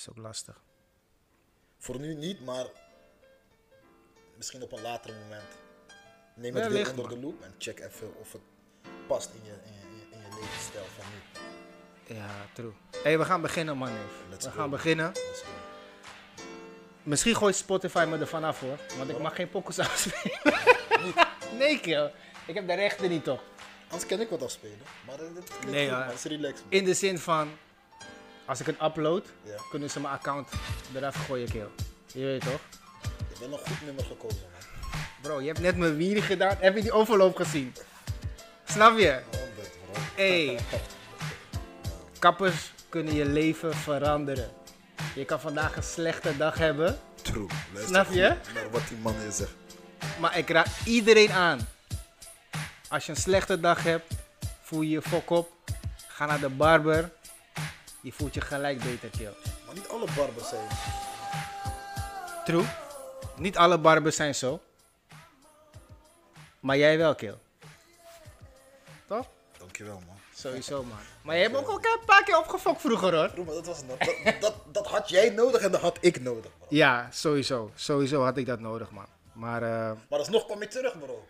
is ook lastig. Voor nu niet, maar misschien op een later moment. Neem het weer onder de loep en check even of het past in je, in je, in je levensstijl van nu. Ja, true. hey, we gaan beginnen, man. Let's We go. gaan beginnen. Let's go. Misschien gooit Spotify me er vanaf hoor. Want ik mag geen pokkels afspelen. nee, kill. Ik heb de rechten niet toch. Anders kan ik wat afspelen. Maar dit Nee, is relaxed. man. In de zin van, als ik het upload, Ja. kunnen ze mijn account eraf gooien, kill. Je weet toch? Je hebt wel een goed nummer gekozen, man. Bro, je hebt net mijn wierie gedaan. Heb je die overloop gezien? Snap je? 100, bro. Hey. Kappers kunnen je leven veranderen. Je kan vandaag een slechte dag hebben, True. Luister Snap je? Naar wat die man hier zegt. maar ik raad iedereen aan. Als je een slechte dag hebt, voel je je fok op. Ga naar de barber. Je voelt je gelijk beter, kill. Maar niet alle barbers zijn. True. Niet alle barbers zijn zo. Maar jij wel, kill. Toch? Dankjewel, man. Sowieso, man. Maar je hebt ook al een paar keer opgefokt vroeger, hoor. Bro, maar dat, was, dat, dat, dat had jij nodig en dat had ik nodig, bro. Ja, sowieso. Sowieso had ik dat nodig, man. Maar eh, Maar alsnog kwam je terug, bro.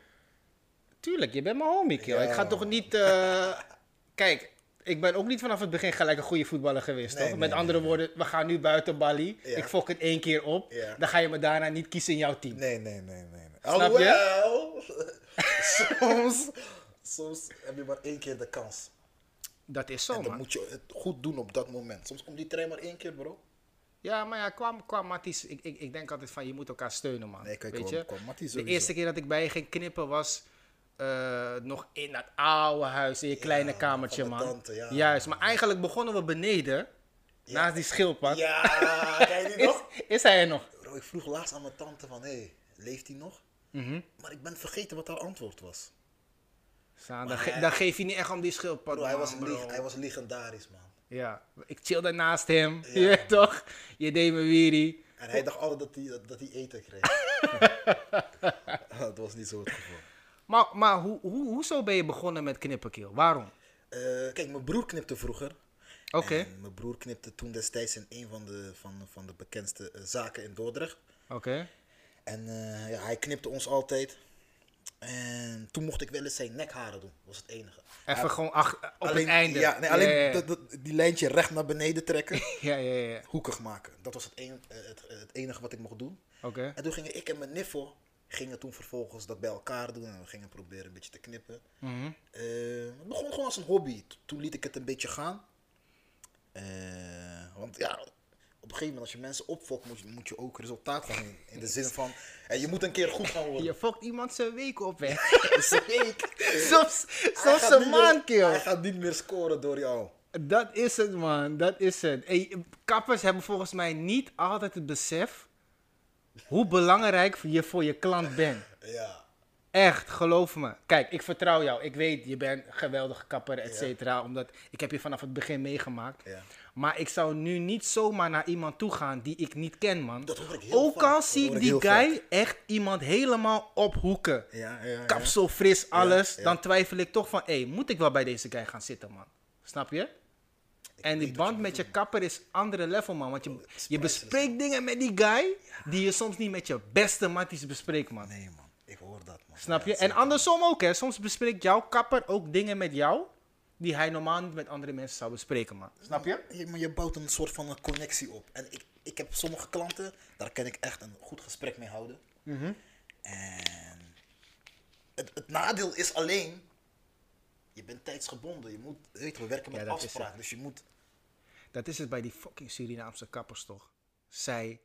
tuurlijk, je bent mijn homie, kill. Ja. Ik ga toch niet... eh, Kijk, ik ben ook niet vanaf het begin gelijk een goede voetballer geweest, Nee, toch? nee, Met andere nee. woorden, we gaan nu buiten Bali. Ja. Ik fok het één keer op. Ja. Dan ga je me daarna niet kiezen in jouw team. Nee, nee, nee, nee. Snap je? Alhoewel, soms, soms heb je maar één keer de kans. Dat is zo, en dan man. moet je het goed doen op dat moment. Soms komt die trein maar één keer, bro. Ja, maar ja, qua, qua Matties, ik, ik, ik denk altijd van je moet elkaar steunen, man. Nee, kijk, Weet je? qua De eerste keer dat ik bij je ging knippen was eh, nog in dat oude huis, in je kleine kamertje, man. tante, ja. Juist, maar eigenlijk begonnen we beneden, naast die schildpad. Ja, kijk die Is, nog? is hij er nog? Bro, ik vroeg laatst aan mijn tante van, hé, hey, leeft hij nog? Mhm. Maar ik ben vergeten wat haar antwoord was. Saan, dan, ge- geef je niet echt om die schildpad, Bro, hij was, bro. hij was legendarisch, man. Ja, ik chillde naast hem, je weet toch? Je deed me wierie. En hij dacht altijd dat hij, dat, dat hij eten kreeg. dat was niet zo het geval. Maar, maar hoe, hoe, hoezo ben je begonnen met knippen, kill? Waarom? Eh, kijk, mijn broer knipte vroeger. Oké, mijn broer knipte toen destijds in een van de, van, van de bekendste eh, zaken in Dordrecht. oké. En eh, ja, hij knipte ons altijd. En toen mocht ik wel eens zijn nekharen doen. Was het enige. Even gewoon ach, op alleen, het einde. Ja, nee, alleen ja, ja. Dat, dat- die lijntje recht naar beneden trekken. ja, ja, ja. hoekig maken. Dat was het, een, het, het enige wat ik mocht doen. Oké. En toen gingen ik en mijn niffel gingen toen vervolgens dat bij elkaar doen. En we gingen proberen een beetje te knippen. Mhm. Eh, het begon gewoon als een hobby. Toen liet ik het een beetje gaan. Eh, want ja, op een gegeven moment als je mensen opfokt, moet je, moet je ook resultaat gaan in. In de zin van, eh, je moet een keer goed gaan worden. Je fokt iemand zijn week op, hè? Dus ik- soms Hij een maand, Hij kill. gaat niet meer scoren door jou. Dat is het, man. Dat is het. Hey, kappers hebben volgens mij niet altijd het besef hoe belangrijk je voor je klant bent. Ja. Echt, geloof me. Kijk, ik vertrouw jou. Ik weet, je bent een geweldige kapper, et cetera. Omdat ik heb je vanaf het begin meegemaakt. Ja. Maar ik zou nu niet zomaar naar iemand toe gaan die ik niet ken, man. Dat hoor ik heel Ook al zie ik die guy echt iemand helemaal ophoeken. Ja, ja, ja. Kapsel, fris, alles. Dan twijfel ik toch van, hé, moet ik wel bij deze guy gaan zitten, man? Snap je? En die band je met je kapper is andere level, man. Want je, je priceless, bespreekt dingen met die guy die je soms niet met je beste matties bespreekt, man. Nee man, ik hoor dat man. Snap je? Ja, En andersom ook, hè. Soms bespreekt jouw kapper ook dingen met jou die hij normaal niet met andere mensen zou bespreken, man. Snap je? Je, maar je bouwt een soort van een connectie op. En ik, ik heb sommige klanten, daar kan ik echt een goed gesprek mee houden. Mhm. En het, het nadeel is alleen, je bent tijdsgebonden. Je moet, weet je, we werken met Ja, is afspraak. Dus je moet, Dat is het bij die fucking Surinaamse kappers toch? Zij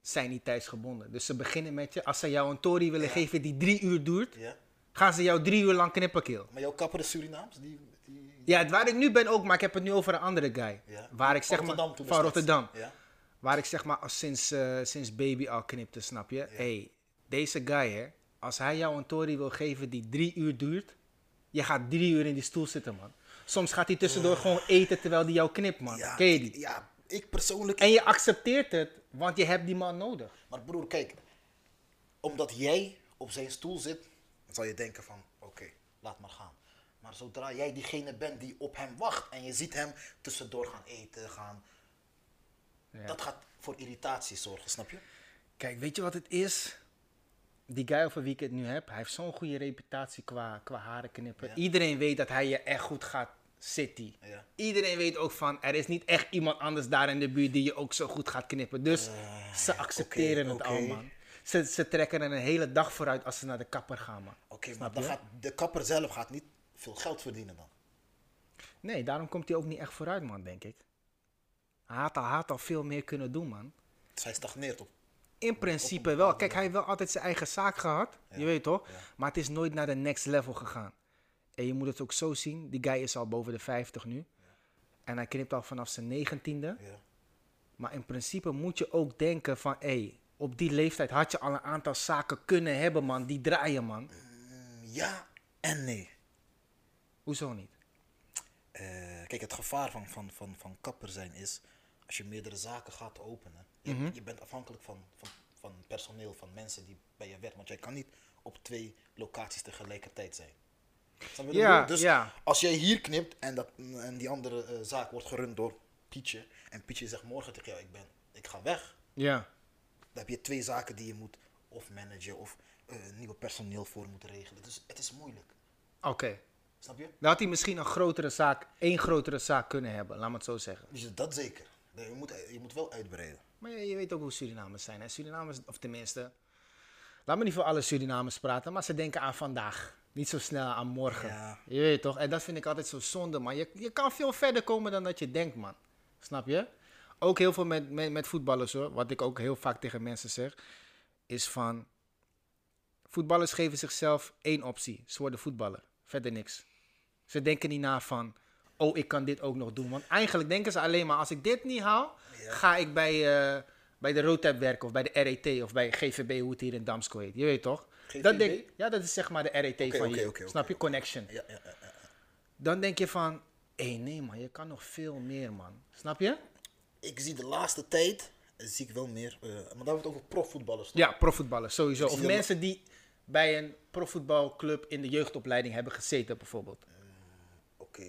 zijn niet tijdsgebonden. Dus ze beginnen met je, als ze jou een tory willen geven die drie uur duurt, ja. gaan ze jou drie uur lang knippen, kill. Maar jouw kapper is Surinaams? Die, die, Ja, waar ik nu ben ook, maar ik heb het nu over een andere guy. Ja. Waar ik Van zeg maar, Rotterdam toen van. Rotterdam. Ja. Waar ik zeg maar als sinds, eh, sinds baby al knipte, snap je? hey, deze guy hè, als hij jou een tory wil geven die drie uur duurt, je gaat drie uur in die stoel zitten, man. Soms gaat hij tussendoor gewoon eten terwijl hij jou knipt, man. Ja, Ken je die? ja, ik persoonlijk. En je accepteert het, want je hebt die man nodig. Maar broer, kijk. Omdat jij op zijn stoel zit, zal je denken van, oké, laat maar gaan. Maar zodra jij diegene bent die op hem wacht en je ziet hem tussendoor gaan eten, gaan... Ja. Dat gaat voor irritatie zorgen, snap je? Kijk, weet je wat het is? Die guy over wie ik het nu heb, hij heeft zo'n goede reputatie qua, qua haren knippen. Ja. Iedereen weet dat hij je echt goed gaat city. Ja. Iedereen weet ook van, er is niet echt iemand anders daar in de buurt die je ook zo goed gaat knippen. Dus ze accepteren het al, man. Ze, ze trekken er een hele dag vooruit als ze naar de kapper gaan, man. Oké, maar dan gaat de kapper zelf gaat niet veel geld verdienen dan. Nee, daarom komt hij ook niet echt vooruit, man, denk ik. Hij had al, had al veel meer kunnen doen, man. Hij stagneert op. In principe wel. Kijk, hij heeft wel altijd zijn eigen zaak gehad. Je weet toch? ja. Maar het is nooit naar de next level gegaan. En je moet het ook zo zien. Die guy is al boven de 50 nu. En hij knipt al vanaf zijn negentiende. Maar in principe moet je ook denken van... Hé, op die leeftijd had je al een aantal zaken kunnen hebben, man. Die draaien, man. Mm, Ja en nee. Hoezo niet? Eh, kijk, het gevaar van, van, van, van kapper zijn is, als je meerdere zaken gaat openen, je, Mhm. je bent afhankelijk van, van, van personeel, van mensen die bij je werken. Want jij kan niet op twee locaties tegelijkertijd zijn. Ja, dus ja. als jij hier knipt en, dat, en die andere eh, zaak wordt gerund door Pietje, en Pietje zegt morgen tegen jou, ik, ben, ik ga weg. Ja. Dan heb je twee zaken die je moet of managen of eh, nieuwe personeel voor moet regelen. Dus het is moeilijk. Oké. Snap je? Dan had hij misschien een grotere zaak, één grotere zaak kunnen hebben. Laat me het zo zeggen. Dus dat zeker. Nee, Je moet, je moet wel uitbreiden. Maar je, je weet ook hoe Surinamers zijn. Hè? Surinamers, of tenminste, laat me niet voor alle Surinamers praten, maar ze denken aan vandaag. Niet zo snel aan morgen. Ja. Je weet toch? En dat vind ik altijd zo zonde, man. Je, je kan veel verder komen dan dat je denkt, man. Snap je? Ook heel veel met, met, met voetballers hoor. Wat ik ook heel vaak tegen mensen zeg, is van. Voetballers geven zichzelf één optie. Ze worden voetballer. Verder niks. Ze denken niet na van. Oh, ik kan dit ook nog doen. Want eigenlijk denken ze alleen maar: als ik dit niet haal, ga ik bij, eh, bij de Rotep werken. Of bij de RET. Of bij GVB, hoe het hier in Damsko heet. Je weet toch? GVB? Dat denk, ja, dat is zeg maar de RET van je. Snap je? Connection. Ja, ja. Dan denk je van: hé, nee man, je kan nog veel meer, man. Snap je? Ik zie de laatste tijd, eh, zie ik wel meer, eh, maar dan hebben we het over profvoetballers. toch? Ja, profvoetballers, sowieso. Of mensen die bij een profvoetbalclub in de jeugdopleiding hebben gezeten, bijvoorbeeld. Oké.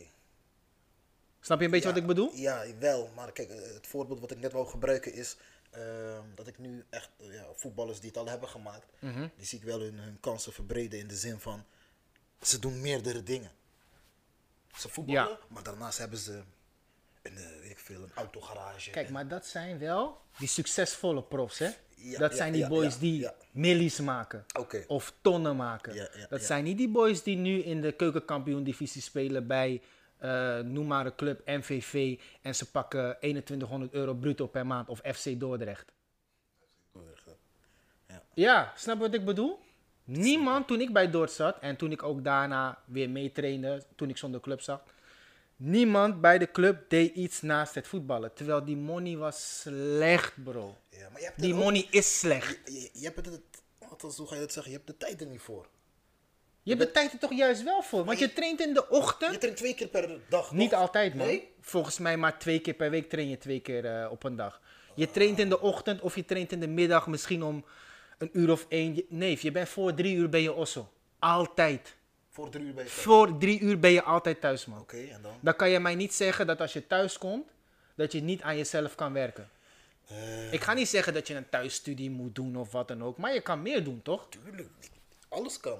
Snap je een beetje Ja, wat ik bedoel? Ja, wel. Maar kijk, eh, het voorbeeld wat ik net wou gebruiken is ehm, dat ik nu echt eh, ja, voetballers die het al hebben gemaakt, Mhm. die zie ik wel hun, hun kansen verbreden in de zin van ze doen meerdere dingen. Ze voetballen, Ja. maar daarnaast hebben ze een, weet ik veel, een autogarage. Kijk, en- maar dat zijn wel die succesvolle profs, hè? Ja, dat zijn die boys die millies maken. Of tonnen maken. Dat zijn niet die boys die nu in de keukenkampioen-divisie spelen bij, eh, noem maar een club, MVV. En ze pakken 2100 euro bruto per maand. Of FC Dordrecht. Ja. Ja, snap je wat ik bedoel? Niemand, toen ik bij Dordt zat en toen ik ook daarna weer meetrainde, toen ik zonder club zat, niemand bij de club deed iets naast het voetballen. Terwijl die money was slecht, bro. Ja, maar je hebt Die ook- money is slecht. Je, je, je hebt het, althans, hoe ga je dat zeggen? Je hebt de tijd er niet voor. Je hebt de tijd er toch juist wel voor, want je traint in de ochtend. Je traint twee keer per dag. Niet altijd, man. Nee? Volgens mij maar twee keer per week train je twee keer eh, op een dag. Je traint in de ochtend of je traint in de middag misschien om een uur of één. Nee, je bent voor drie uur ben je osso. Altijd. Voor drie uur bij je thuis. Voor drie uur ben je altijd thuis, man. Oké, en dan? Dan kan je mij niet zeggen dat als je thuis komt, dat je niet aan jezelf kan werken. Eh, Ik ga niet zeggen dat je een thuisstudie moet doen of wat dan ook, maar je kan meer doen, toch? Tuurlijk, alles kan.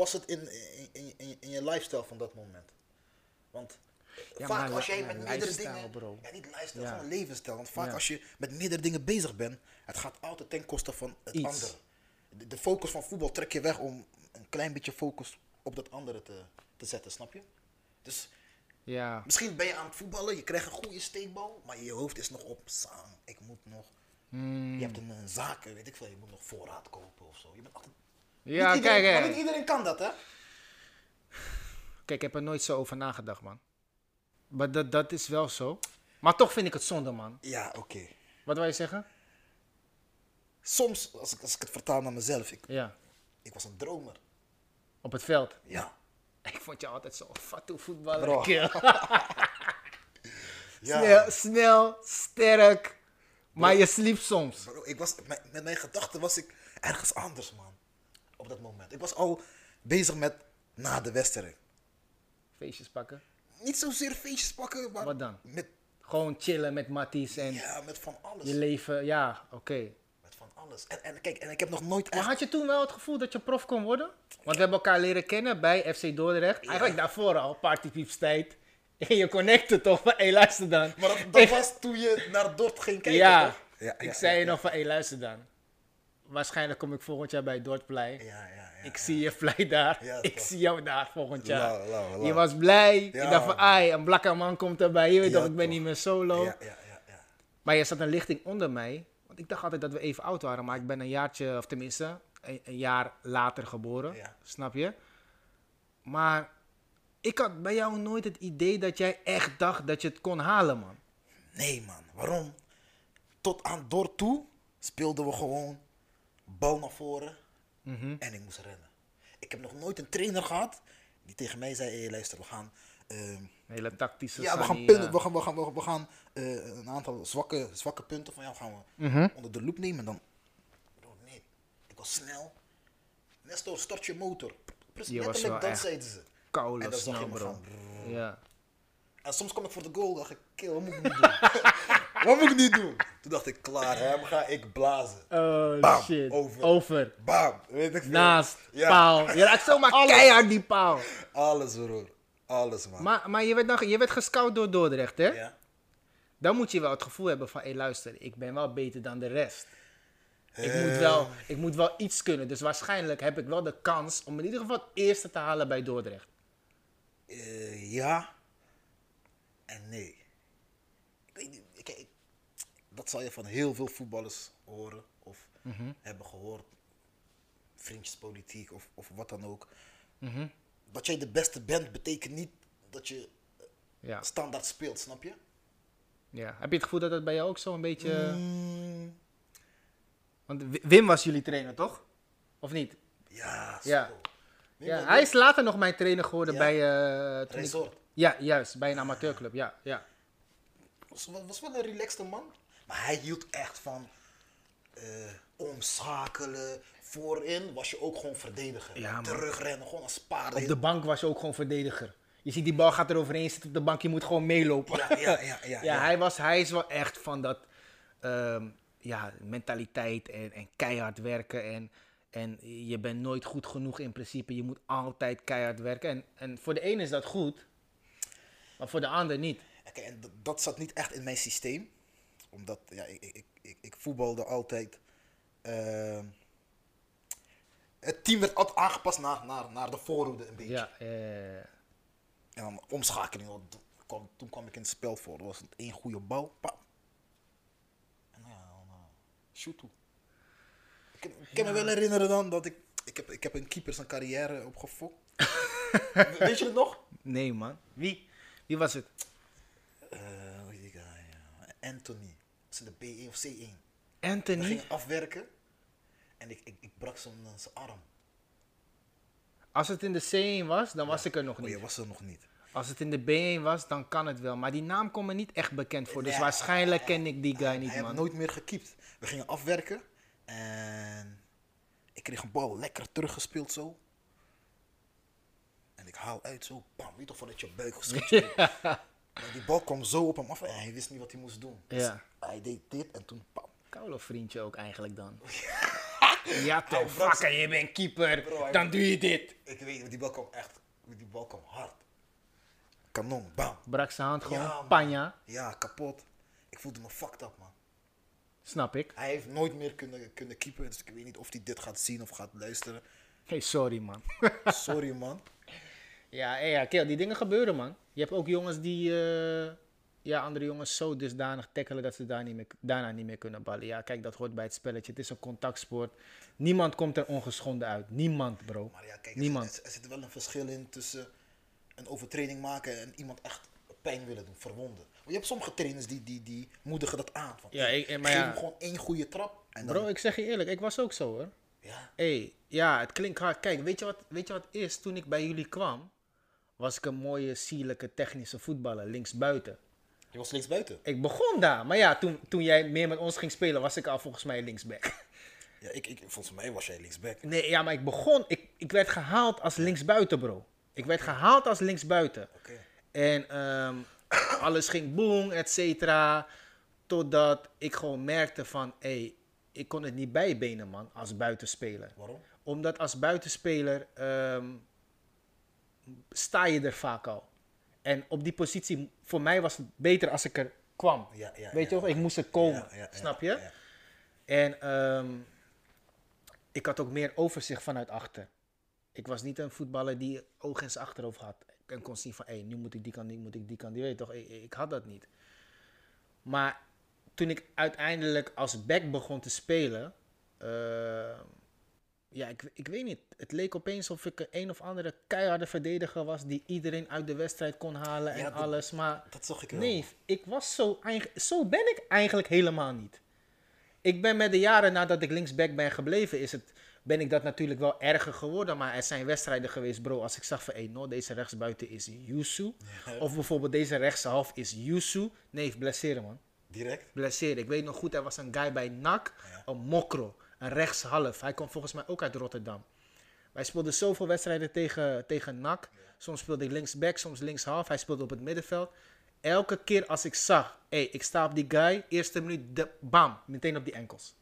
Pas het in, in, in, in, je lifestyle van dat moment. Want Ja, vaak maar als jij met meerdere dingen... bro. Ja, niet lifestyle, Ja. gewoon levensstijl. Want vaak Ja. als je met meerdere dingen bezig bent, het gaat altijd ten koste van het Iets. andere. De, de focus van voetbal trek je weg om een klein beetje focus op dat andere te, te zetten, snap je? Dus Ja. misschien ben je aan het voetballen, je krijgt een goede steekbal, maar je hoofd is nog op, Sam, ik moet nog... Hmm. Je hebt een, een zaak, weet ik veel, je moet nog voorraad kopen of zo. Je bent altijd Ja, niet kijk, hè. maar niet iedereen kan dat, hè? Kijk, ik heb er nooit zo over nagedacht, man. Maar dat, dat is wel zo. Maar toch vind ik het zonde, man. Ja, oké. Wat wil je zeggen? Soms, als ik, als ik het vertaal naar mezelf, ik, Ja. ik was een dromer. Op het veld. Ja. Ik vond je altijd zo fatu voetballer. Ja. Snel, snel, sterk. Maar je sliep soms. Bro, ik was, met, met mijn gedachten was ik ergens anders, man. Op dat moment. Ik was al bezig met na de wedstrijd. Feestjes pakken. Niet zozeer feestjes pakken, maar Wat dan? met Gewoon chillen met matties en Ja, met van alles. je leven, ja, oké. Met van alles. En, en kijk, en ik heb nog nooit Maar echt... had je toen wel het gevoel dat je prof kon worden? Want we hebben elkaar leren kennen bij FC Dordrecht. Eigenlijk daarvoor al, partypieps tijd. En je connecte toch van, hé luister dan. Maar dat, dat was toen je naar Dort ging kijken, ja, toch? Ja, ik zei je nog van, hé luister dan. Waarschijnlijk kom ik volgend jaar bij Dordtplei. Ja, ja, ja. ik zie je blij daar. Ik zie jou daar volgend jaar. Je was blij. Je Ja, dacht van, ai, een blakke man komt erbij. Je weet toch, ik ben niet meer solo. Ja, ja, ja, ja. Maar je zat een lichting onder mij. Want ik dacht altijd dat we even oud waren. Maar ik ben een jaartje, of tenminste, een, een jaar later geboren. Snap je? Maar ik had bij jou nooit het idee dat jij echt dacht dat je het kon halen, man. Nee, man. Waarom? Tot aan Dort toe speelden we gewoon bal naar voren Mhm. en ik moest rennen. Ik heb nog nooit een trainer gehad die tegen mij zei: hey, luister, we gaan. Een hele tactische ja, we gaan, punten, eh, we gaan, we gaan, we gaan, we gaan eh, een aantal zwakke, zwakke punten van jou gaan we Mhm. onder de loep nemen. Dan, nee, ik was snel. Nestor, start je motor. Precies, letterlijk dat echt zeiden ze. koude En zag snel, je me bro. gaan, Ja. En soms kwam ik voor de goal, dacht ik, kill, wat moet ik nu doen? Wat moet ik nu doen? Toen dacht ik, klaar, hem ga ik blazen. Oh, Bam, shit. over. Over. Bam, weet ik veel. Naast. Ja. Paal. Je raakt zomaar keihard die paal. Alles, broer. Alles, man. Maar, maar je, werd dan, je werd gescout door Dordrecht, hè? ja. Dan moet je wel het gevoel hebben van, hé luister, ik ben wel beter dan de rest. Ik, moet Eh, wel, ik moet wel iets kunnen. Dus waarschijnlijk heb ik wel de kans om in ieder geval het eerste te halen bij Dordrecht. eh, ja. En nee. Ik weet niet, ik, ik- dat zal je van heel veel voetballers horen. Of Mhm. hebben gehoord. Vriendjespolitiek of, of wat dan ook. Mhm. Dat jij de beste bent, betekent niet dat je Ja. standaard speelt, snap je? ja. Heb je het gevoel dat dat bij jou ook zo een beetje... Mm, Want Wi- Wim was jullie trainer, toch? Of niet? ja, zo. Ja. Nee, Ja, hij is later nog mijn trainer geworden Ja. bij... eh, ik- Resort. Ja, juist. Bij een amateurclub. Ja, ja. was, was was wel een relaxte man. Maar hij hield echt van eh, omschakelen. Voorin was je ook gewoon verdediger. Ja. Terugrennen, gewoon als paarden. Op de bank was je ook gewoon verdediger. Je ziet die bal gaat er overheen, zit op de bank, je moet gewoon meelopen. Ja, ja, ja, ja, ja. Hij, was, hij is wel echt van dat ehm, ja, mentaliteit en, en keihard werken. En, en je bent nooit goed genoeg in principe. Je moet altijd keihard werken. En, en voor de ene is dat goed, maar voor de ander niet. Oké, en dat zat niet echt in mijn systeem. Omdat ja, ik, ik, ik, ik voetbalde altijd. ehm, het team werd altijd aangepast naar, naar, naar de voorhoede een beetje. Ja, eh, En dan omschakeling. want kwam, toen kwam ik in het spel voor. Er was één goede bal. Pam. En nou ja, dan, uh, shoot toe. Ik, kan- ik kan me wel herinneren dan dat ik... Ik heb, ik heb een keeper zijn carrière opgefokt. Weet je het nog? nee man. Wie? Wie was het? Eh, die guy? Ja. Anthony. De B1 of C1? We Anthony? gingen afwerken. En ik, ik, ik brak zijn zijn arm. Als het in de C1 was, dan was ik er nog Oh, niet. je was er nog niet. Als het in de B1 was, dan kan het wel. Maar die naam komt me niet echt bekend voor. Dus Nee, waarschijnlijk ken ik die guy hij niet, man. nooit meer gekiept. We gingen afwerken. En ik kreeg een bal lekker teruggespeeld zo. En ik haal uit zo. Bam, weet toch vanuit je buik. Maar die bal kwam zo op hem af en hij wist niet wat hij moest doen. Dus Ja. Hij deed dit en toen pam. Koude vriendje ook eigenlijk dan. ja toch, fucker, je bent keeper. Bro, Dan doe je dit. Ik weet niet, die bal kwam echt, die bal kwam hard. Kanon, bam. Brak zijn hand gewoon, Ja, panja. Ja, kapot. Ik voelde me fucked up, man. Snap ik. Hij heeft nooit meer kunnen, kunnen keepen, dus ik weet niet of hij dit gaat zien of gaat luisteren. Hey, sorry man. Sorry, man. ja, hey, ja, die dingen gebeuren man. Je hebt ook jongens die eh, ja, andere jongens zo dusdanig tackelen dat ze daar niet meer, daarna niet meer kunnen ballen. Ja, kijk, dat hoort bij het spelletje. Het is een contactsport. Niemand komt er ongeschonden uit. Niemand, bro. Maar ja, kijk, er, Niemand. zit- er zit wel een verschil in tussen een overtreding maken en iemand echt pijn willen doen, verwonden. Want je hebt sommige trainers die, die, die moedigen dat aan. Van, Ja, ik- maar geef ja. hem gewoon één goede trap. En dan, Bro, ik zeg je eerlijk, ik was ook zo hoor. ja, hey, ja, het klinkt hard. Kijk, weet je, wat, weet je wat is? Toen ik bij jullie kwam, was ik een mooie, sierlijke, technische voetballer, linksbuiten. Je was links buiten. Ik begon daar, maar ja, toen, toen jij meer met ons ging spelen, was ik al volgens mij linksback. Ja, ik, ik, volgens mij was jij linksback. Nee, ja, maar ik begon, ik, ik werd gehaald als linksbuiten, bro. Ik werd gehaald als linksbuiten. Oké. En ehm, Alles ging boom, et cetera. Totdat ik gewoon merkte van, hé, hey, ik kon het niet bijbenen, man, als buitenspeler. Waarom? Omdat als buitenspeler ehm, sta je er vaak al. En op die positie, voor mij was het beter als ik er kwam. Ja, ja, Weet je toch? Ik moest er komen, snap je? En ehm, ik had ook meer overzicht vanuit achter. Ik was niet een voetballer die oog in zijn achterhoofd had. En kon zien van, hé, nu moet ik die kant, nu moet ik die kant. Je weet toch, ik, ik had dat niet. Maar toen ik uiteindelijk als back begon te spelen... ehm, ja, ik, ik weet niet. Het leek opeens of ik een, of andere keiharde verdediger was... die iedereen uit de wedstrijd kon halen Ja, en dat- alles. Maar Dat zag ik wel. Nee, ik was zo, zo ben ik eigenlijk helemaal niet. Ik ben met de jaren nadat ik linksback ben gebleven, is het, ben ik dat natuurlijk wel erger geworden. Maar er zijn wedstrijden geweest, bro, als ik zag van, hé, no, deze rechtsbuiten is Yusu. Of bijvoorbeeld deze rechtshalf is Yusu. Nee, blesseren, man. Direct? Blesseren. Ik weet nog goed, er was een guy bij NAC, een Mokro, een rechtshalf. Hij komt volgens mij ook uit Rotterdam. Wij speelden zoveel wedstrijden tegen, tegen NAC. Soms speelde ik linksback, soms linkshalf. Hij speelde op het middenveld. Elke keer als ik zag, hé, ik sta op die guy, eerste minuut, de, bam, meteen op die enkels.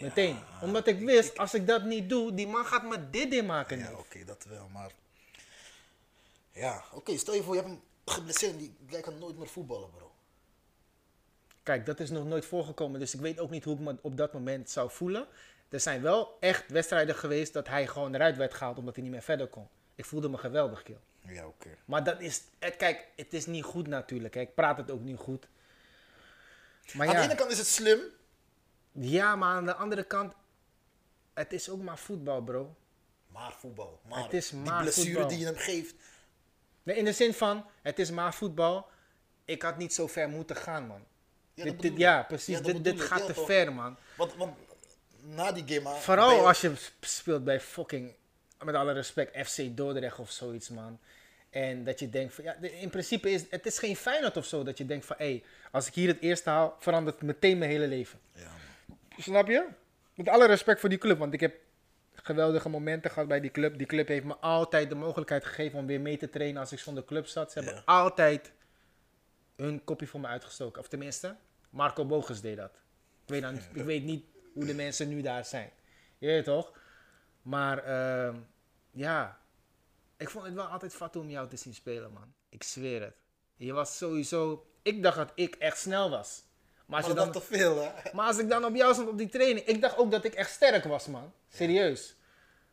Meteen. Omdat ik wist, als ik dat niet doe, die man gaat me dit in maken. Ja, oké, dat wel, maar... Ja, oké, stel je voor, je hebt hem geblesseerd die guy kan nooit meer voetballen, bro. Kijk, dat is nog nooit voorgekomen, dus ik weet ook niet hoe ik me op dat moment zou voelen. Er zijn wel echt wedstrijden geweest dat hij gewoon eruit werd gehaald omdat hij niet meer verder kon. Ik voelde me geweldig, kill. Ja, oké. Maar dat is, het, kijk, het is niet goed natuurlijk. hè. Ik praat het ook niet goed. Maar Aan de ene kant is het slim. ja, maar aan de andere kant, het is ook maar voetbal, bro. Maar voetbal. Maar Het is die maar blessure voetbal. die je hem geeft. Nee, in de zin van, het is maar voetbal. Ik had niet zo ver moeten gaan, man. Ja, dit, dit, ja precies. Ja, dit dit gaat te toch? ver, man. Want, want na die game... Vooral als je sp- speelt bij fucking, met alle respect, FC Dordrecht of zoiets, man. En dat je denkt van, ja, in principe is het is geen Feyenoord of zo. Dat je denkt van, hé, hey, als ik hier het eerste haal, verandert meteen mijn hele leven. Ja. Snap je? Met alle respect voor die club, want ik heb geweldige momenten gehad bij die club. Die club heeft me altijd de mogelijkheid gegeven om weer mee te trainen als ik zonder club zat. Ze hebben Ja. altijd hun kopje voor me uitgestoken. Of tenminste, Marco Bogus deed dat. Ik weet, dan, ik weet niet hoe de mensen nu daar zijn. Je weet toch? Maar ehm, ja, ik vond het wel altijd fat om jou te zien spelen, man. Ik zweer het. Je was sowieso... Ik dacht dat ik echt snel was. Maar als, Maar je dat dan, te veel, hè? maar als ik dan op jou stond op die training, ik dacht ook dat ik echt sterk was, man. Serieus.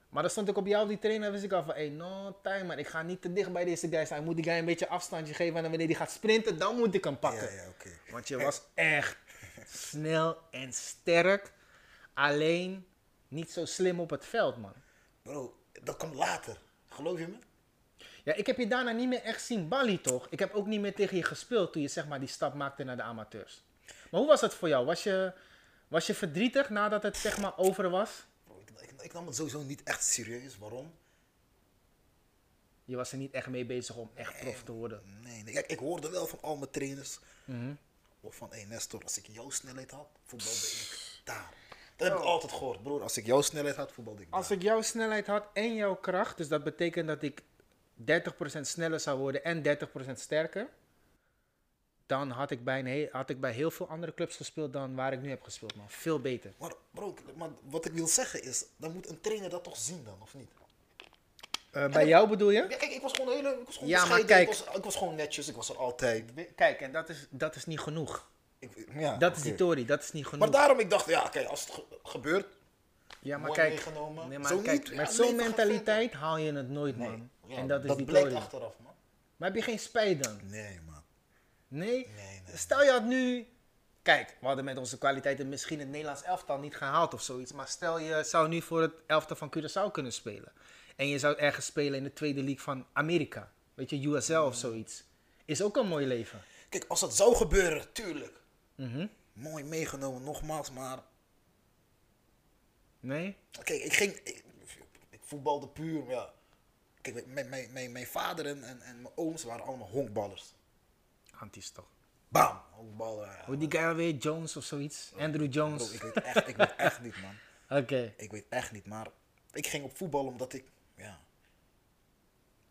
Maar dan stond ik op jou die training en wist ik al van, hey, no time, man. Ik ga niet te dicht bij deze guy staan. Ik moet die guy een beetje afstandje geven en dan wanneer die gaat sprinten, dan moet ik hem pakken. Ja, ja, oké. Want je was echt snel en sterk. Alleen niet zo slim op het veld, man. Bro, dat komt later. Geloof je me? Ja, ik heb je daarna niet meer echt zien ballie, toch? Ik heb ook niet meer tegen je gespeeld toen je zeg maar die stap maakte naar de amateurs. Maar hoe was het voor jou? Was je, was je verdrietig nadat het zeg maar over was? Ik, nam het sowieso niet echt serieus. Waarom? Je was er niet echt mee bezig om echt prof te worden. Nee, nee. Kijk, ik hoorde wel van al mijn trainers. Mhm. Of van, hé Nestor, als ik jouw snelheid had, voetbalde ik daar. Dat heb ik altijd gehoord, broer. Als ik jouw snelheid had, voetbalde ik daar. Als ik jouw snelheid had en jouw kracht, dus dat betekent dat ik 30% sneller zou worden en 30% sterker, dan had ik, bij een had ik bij heel veel andere clubs gespeeld dan waar ik nu heb gespeeld, man. Veel beter. Maar bro, maar wat ik wil zeggen is, dan moet een trainer dat toch zien dan, of niet? Eh, bij jou bedoel je? Ja, kijk, ik was gewoon hele, ik was gewoon Ja, maar kijk. Ik was, ik was gewoon netjes, ik was er altijd. Kijk, en dat is, dat is niet genoeg. Ik, ja, Dat is die Tory, dat is niet genoeg. Maar daarom ik dacht, ja, kijk, als het ge- gebeurt, ja, maar kijk, nee, maar Zo kijk niet, met zo'n mentaliteit haal je het nooit, nee. man. Ja, en dat is die blijkt achteraf, man. Maar heb je geen spijt dan? Nee, man. Nee? Nee, nee. Stel je had nu. Kijk, we hadden met onze kwaliteiten misschien het Nederlands elftal niet gehaald of zoiets. Maar stel je zou nu voor het elftal van Curaçao kunnen spelen. En je zou ergens spelen in de tweede league van Amerika. Weet je, USL of zoiets. Is ook een mooi leven. Kijk, als dat zou gebeuren, tuurlijk. Mhm. Mooi meegenomen, nogmaals, maar... Nee? Kijk, ik ging... Ik, ik voetbalde puur, maar ja. Kijk, mijn, mijn, mijn, mijn vader en, en, en mijn ooms waren allemaal honkballers. Antis toch. Bam! Honkballen. ja. Hoe die guy alweer? Jones of zoiets? Andrew Jones? Bro, ik weet echt, ik weet echt niet, man. Oké. Ik weet echt niet, maar ik ging op voetbal omdat ik, ja...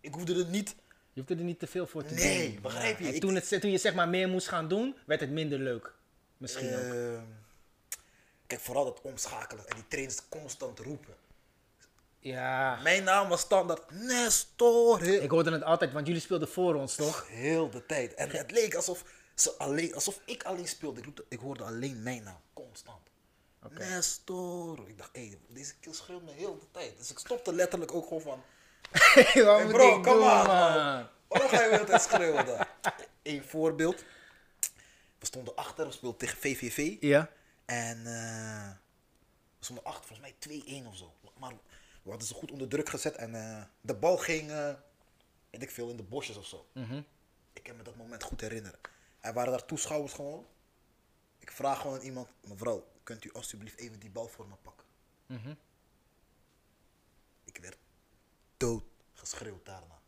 Ik hoefde er niet Je hoefde er niet te veel voor te Nee, doen. begrijp je? En Ik- toen, het, toen je zeg maar meer moest gaan doen, werd het minder leuk. Misschien ook. Ehm, kijk, vooral dat omschakelen en die trainers constant roepen. Ja. Mijn naam was standaard Nestor. Ik hoorde het altijd, want jullie speelden voor ons, toch? heel de tijd. En het leek alsof, ze alleen, alsof ik alleen speelde. Ik, hoorde alleen mijn naam, constant. Nestor. Ik dacht, hé, deze kill schreeuwt me heel de tijd. Dus ik stopte letterlijk ook gewoon van... Wat Hey bro, kom on, man? Waarom ga je weer schreeuwen dan? Eén voorbeeld. We stonden achter, we speelden tegen VVV. Ja. En eh, we stonden achter, volgens mij 2-1 of zo. Maar we hadden ze goed onder druk gezet en eh, de bal ging, eh weet ik veel, in de bosjes of zo. Ik kan me dat moment goed herinneren. Er waren daar toeschouwers gewoon. Ik vraag gewoon aan iemand, mevrouw, kunt u alsjeblieft even die bal voor me pakken? Ik werd dood geschreeuwd daarna.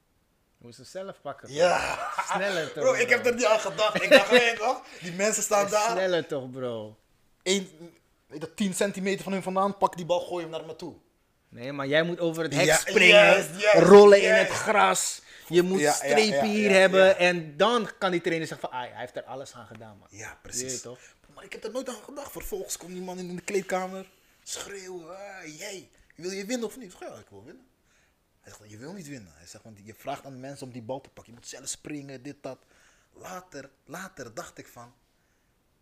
Je moest hem zelf pakken. Ja! Sneller toch, Bro, ik bro. heb er niet aan gedacht. Ik dacht, hé, toch? Die mensen staan daar. Sneller toch, bro. Eén, weet je, 10 centimeter van hun vandaan, pak die bal, gooi hem naar me toe. Nee, maar jij moet over het hek Ja, springen, rollen in het gras. Je moet Ja, strepen ja, hier ja, hebben ja. en dan kan die trainer zeggen van, ah, hij heeft er alles aan gedaan, man. Ja, Weet precies. je toch? Maar ik heb er nooit aan gedacht. Vervolgens komt die man in de kleedkamer, schreeuwen, ah, jij, wil je winnen of niet? Ik zeg, ja, ik wil winnen. Hij zegt, je wil niet winnen. Hij zegt, want je vraagt aan de mensen om die bal te pakken. Je moet zelf springen, dit, dat. Later, later dacht ik van,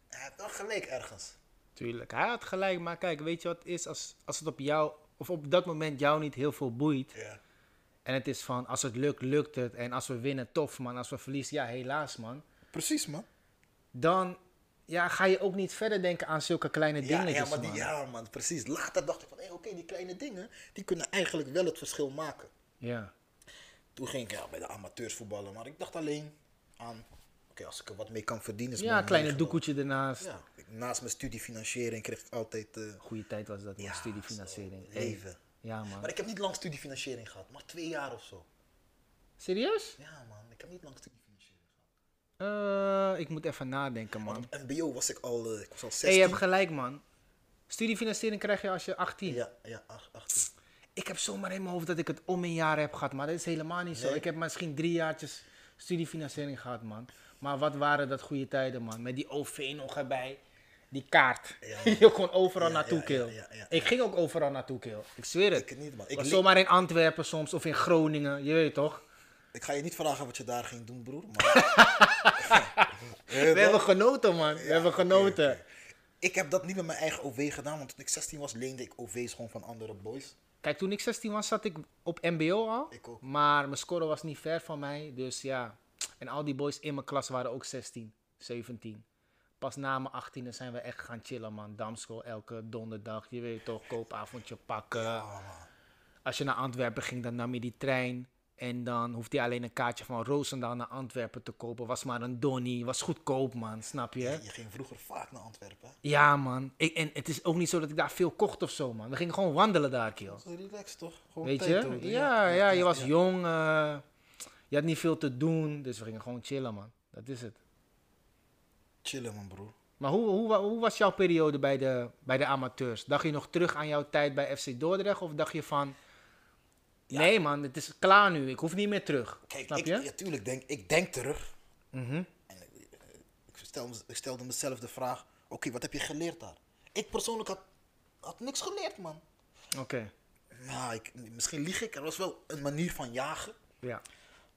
hij heeft wel gelijk ergens. Tuurlijk, hij had gelijk, maar kijk, weet je wat het is? Als, als het op jou, of op dat moment jou niet heel veel boeit, Ja. en het is van, als het lukt, lukt het, en als we winnen, tof, man. Als we verliezen, ja, helaas, man. Precies, man. Dan ja, ga je ook niet verder denken aan zulke kleine Ja, dingetjes, ja, maar die, man. ja, man, precies. Later dacht ik van, hé, oké, die kleine dingen, die kunnen eigenlijk wel het verschil maken. Ja. Toen ging ik ja, bij de amateurs voetballen, maar ik dacht alleen aan, oké, als ik er wat mee kan verdienen is Ja, een kleine doekoetje ernaast. Ja, naast mijn studiefinanciering kreeg ik altijd eh, Goeie tijd was dat. Ja, Studiefinanciering. zo, leven. Ja, man. Maar ik heb niet lang studiefinanciering gehad, maar twee jaar of zo. Serieus? Ja, man, ik heb niet lang studiefinanciering gehad. Eh, ik moet even nadenken, man. Want MBO was ik al, eh, ik was al 16. Hé, je hebt gelijk, man. Studiefinanciering krijg je als je 18. Ja, ja, ach- 18. Ik heb zomaar in mijn hoofd dat ik het om een jaar heb gehad, maar dat is helemaal niet zo. Ik heb misschien drie jaartjes studiefinanciering gehad, man. Maar wat waren dat goede tijden, man. Met die OV nog erbij. Die kaart. Ja, je kon overal Ja, naartoe, kill. Ik ging ook overal naartoe, kill. Ik zweer het. Ik niet, man. Ik was zomaar in Antwerpen soms, of in Groningen. Je weet toch? Ik ga je niet vragen wat je daar ging doen, broer. Maar... We hebben genoten, man. We hebben genoten. Ik heb dat niet met mijn eigen OV gedaan, want toen ik 16 was, leende ik OV's gewoon van andere boys. Kijk, toen ik 16 was, zat ik op MBO al. Ik ook. Maar mijn score was niet ver van mij. Dus ja. En al die boys in mijn klas waren ook 16, 17. Pas na mijn 18e zijn we echt gaan chillen, man. Damschool elke donderdag. Je weet toch, koopavondje pakken. Als je naar Antwerpen ging, dan nam je die trein. En dan hoefde je alleen een kaartje van Roosendaal naar Antwerpen te kopen. Was maar een donnie. Was goedkoop, man. Snap je? Je ging vroeger vaak naar Antwerpen. Ja, man. Ik, en het is ook niet zo dat ik daar veel kocht of zo, man. We gingen gewoon wandelen daar, kill. Zo relaxed toch? Gewoon Weet je? Ja, ja, je was jong. eh, je had niet veel te doen. Dus we gingen gewoon chillen, man. Dat is het. Chillen, man, broer. Maar hoe, hoe, hoe was jouw periode bij de, bij de amateurs? Dacht je nog terug aan jouw tijd bij FC Dordrecht? Of dacht je van... Nee, man. Het is klaar nu. Ik hoef niet meer terug. Kijk, Snap ik, je? ja, tuurlijk, denk, ik denk terug. Mhm. En ik, ik, stel, ik stelde mezelf de vraag, oké, wat heb je geleerd daar? Ik persoonlijk had, had niks geleerd, man. Oké. Nou, ik, misschien lieg ik. Er was wel een manier van jagen. Ja.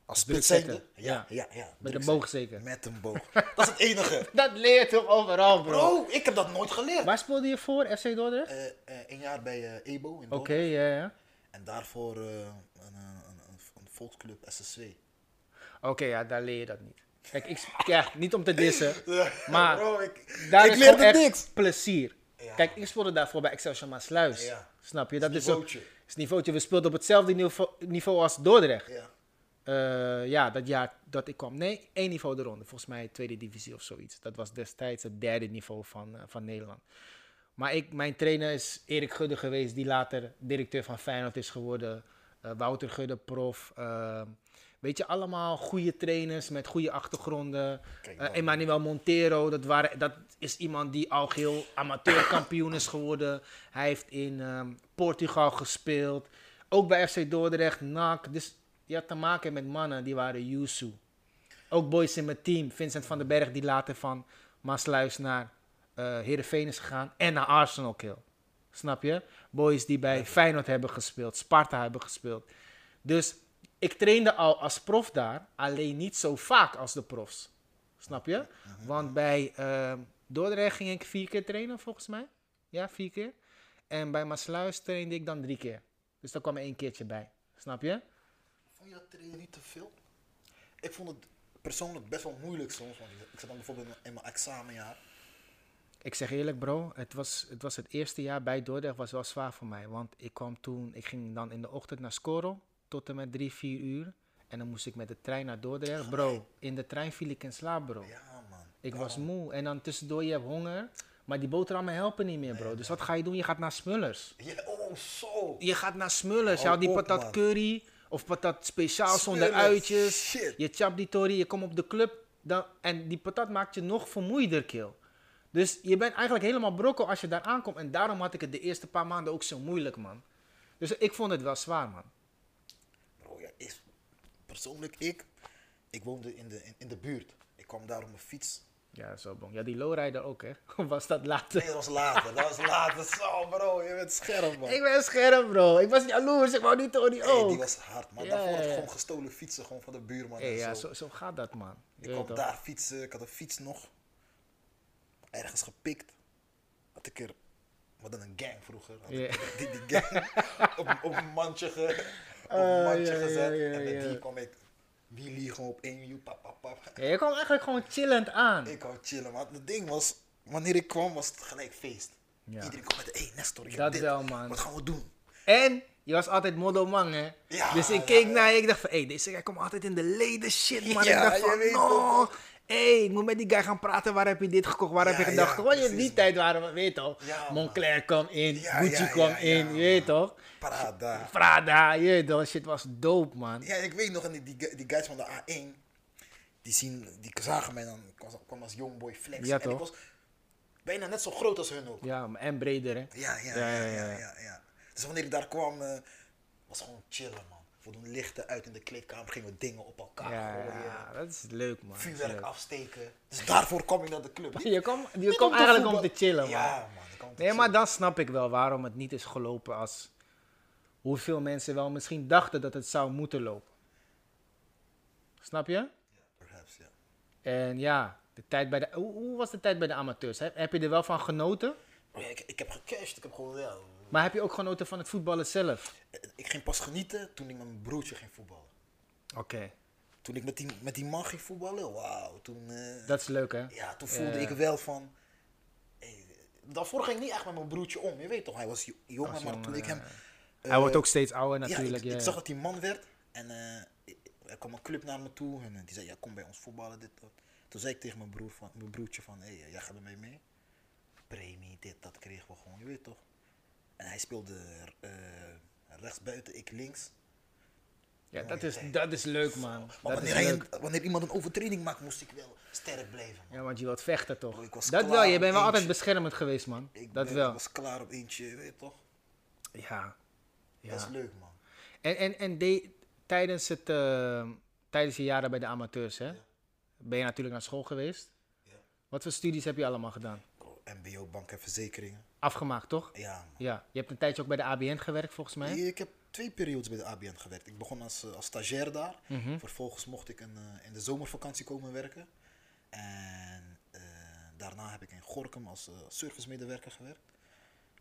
Als spits zijnde. Ja, ja, ja. Met een boog zeker. Met een boog. Dat is het enige. Dat leer je toch overal, bro? Bro, ik heb dat nooit geleerd. Waar speelde je voor, FC Dordrecht? Eh, eh, een jaar bij eh, EBO in Oké, Dordrecht. ja, ja. En daarvoor een, een, een, volksclub SSW. Oké, ja, daar leer je dat niet. Kijk, ik, ja, niet om te dissen, maar Bro, ik, daar ik is leerde echt niks. plezier. Ja. Kijk, ik speelde daarvoor bij Excelsior Maasluis. Ja. Snap je? Dat is ook niveautje. is niveautje. We speelden op hetzelfde niveau, niveau als Dordrecht. Ja. Eh, ja, dat jaar dat ik kwam. Nee, één niveau eronder. Volgens mij tweede divisie of zoiets. Dat was destijds het derde niveau van, eh, van Nederland. Maar ik, mijn trainer is Erik Gudde geweest, die later directeur van Feyenoord is geworden. Eh, Wouter Gudde, prof. Weet je, allemaal goede trainers met goede achtergronden. Emmanuel Montero, dat, waren, dat is iemand die al geheel amateurkampioen is geworden. Hij heeft in ehm, Portugal gespeeld. Ook bij FC Dordrecht, NAC. Dus je had te maken met mannen die waren Yusu. Ook boys in mijn team. Vincent van den Berg die later van Maasluis naar eh Heerenveen is gegaan. En naar Arsenal kill. Snap je? Boys die bij Feyenoord hebben gespeeld. Sparta hebben gespeeld. Dus ik trainde al als prof daar. Alleen niet zo vaak als de profs. Snap je? Want bij eh, Dordrecht ging ik vier keer trainen volgens mij. Ja, vier keer. En bij Maasluis trainde ik dan drie keer. Dus daar kwam er één keertje bij. Snap je? Vond je dat trainen niet te veel? Ik vond het persoonlijk best wel moeilijk soms. Want ik zat dan bijvoorbeeld in mijn examenjaar. Ik zeg eerlijk bro, het was, het was het eerste jaar bij Dordrecht was wel zwaar voor mij. Want ik kwam toen, ik ging dan in de ochtend naar Scorrel tot en met drie, vier uur. En dan moest ik met de trein naar Dordrecht. Bro, in de trein viel ik in slaap bro. Ja, man. Ik was moe. En dan tussendoor je hebt honger. Maar die boterhammen helpen niet meer bro. Dus wat ga je doen? Je gaat naar Smullers. Ja, oh, zo. Je gaat naar Smullers. Je die patat curry. Of patat speciaal zonder uitjes. shit. Je chapt die tori. Je komt op de club. Dan, en die patat maakt je nog vermoeider, kill. Dus je bent eigenlijk helemaal brokkel als je daar aankomt. En daarom had ik het de eerste paar maanden ook zo moeilijk, man. Dus ik vond het wel zwaar, man. Bro, ja, is, persoonlijk ik, ik woonde in de, in, in de buurt. Ik kwam daar op mijn fiets. Ja, zo bon. Ja, die lowrider ook, hè? Of was dat later? Nee, dat was later. Dat was later. Zo, bro, je bent scherp, man. Ik ben scherp, bro. Ik was jaloers. Ik wou die tori Hey, ook. die was hard, man. Ja, Daarvoor had ik gewoon gestolen fietsen gewoon van de buurman. Hey, en ja, zo. zo, zo gaat dat, man. Ik kwam toch? daar fietsen, ik had een fiets nog ergens gepikt. Had ik er, hadden een gang vroeger. Had ik die, die gang op, op een mandje, ge, op een Ah, mandje gezet. en met die kwam ik, wheelie gewoon op één wiel, pap, pap, pap. Ja, je kwam eigenlijk gewoon chillend aan. Ik wou chillen, maar het ding was, wanneer ik kwam was het gelijk feest. Ja. Iedereen kwam met, hé hey, Nestor, ik Dat dit. wel, man. Wat gaan we doen? En je was altijd modelman, hè? Ja, dus ik keek ja. naar je, ik dacht van, hé, hey, deze guy komt altijd in de leden shit, man. Ja, ik dacht van, no. Hé, hey, ik moet met die guy gaan praten. Waar heb je dit gekocht? Waar heb je gedacht? ja, Gewoon in precies, die tijd waren we, weet je toch? Ja. Moncler kwam in, Gucci kwam in, je weet toch? Parada. Prada, je weet toch? Shit was dope, man. Ja, ik weet nog, en die, die, die guys van de A1, die, zien, die zagen mij dan, ik kwam als jongboy flex. Ja, en toch? ik was bijna net zo groot als hun ook. Ja, en breder, hè? Ja, ja, Ja, ja, ja. Dus wanneer ik daar kwam, eh, was gewoon chillen, man. Doen lichten uit in de kleedkamer, gingen we dingen op elkaar Ja, gooien. ja, dat is leuk, man. Vuurwerk leuk. afsteken. Dus daarvoor kwam ik naar de club. Je kwam, je niet kwam om te eigenlijk om te chillen, man. Ja, man. ik Nee, maar chillen. dan snap ik wel waarom het niet is gelopen als hoeveel mensen wel misschien dachten dat het zou moeten lopen. Snap je? Perhaps, ja. En ja, de tijd bij de, hoe, hoe was de tijd bij de amateurs? Heb, heb je er wel van genoten? Ja, ik, ik heb gecashed, ik heb gewoon, ja. Maar heb je ook genoten van het voetballen zelf? Ik ging pas genieten toen ik met mijn broertje ging voetballen. Oké, Toen ik met die, met die man ging voetballen, wauw. Toen, eh, dat is leuk hè? ja, toen voelde ik wel van... Hey, daarvoor ging ik niet echt met mijn broertje om. Je weet toch, hij was jo- jonger, maar jongen, toen ik hem... Hij eh, wordt ook steeds ouder ja, natuurlijk. ik, Ja, ik zag dat hij man werd en eh, ik- er kwam een club naar me toe en die zei, ja, kom bij ons voetballen, dit, dat. Toen zei ik tegen mijn, broer van, mijn broertje van, hé, hey, jij gaat ermee mee? Premie, dit, dat kregen we gewoon, je weet toch. En hij speelde eh rechts buiten, ik links. Ja, dat, is, dat is leuk man. Maar Dat is wanneer, hij leuk. een- wanneer iemand een overtreding maakt, moest ik wel sterk blijven. man. Ja, want je wilt vechten toch? Bro, Dat wel, je bent wel altijd beschermend geweest man. Ik dat ben- wel. Ik was klaar op eentje, je weet toch. Ja. ja. Dat is leuk, man. En, en, en de, tijdens, het, eh, tijdens je jaren bij de amateurs, hè, ben je natuurlijk naar school geweest. Ja. Wat voor studies heb je allemaal gedaan? Bro, MBO, bank en verzekeringen. Afgemaakt, toch? Ja, man. Ja. Je hebt een tijdje ook bij de ABN gewerkt, volgens mij. Ik heb twee periodes bij de ABN gewerkt. Ik begon als, eh, als stagiair daar. Mhm. Vervolgens mocht ik een, eh, in de zomervakantie komen werken. En eh, daarna heb ik in Gorkum als eh, servicemedewerker gewerkt.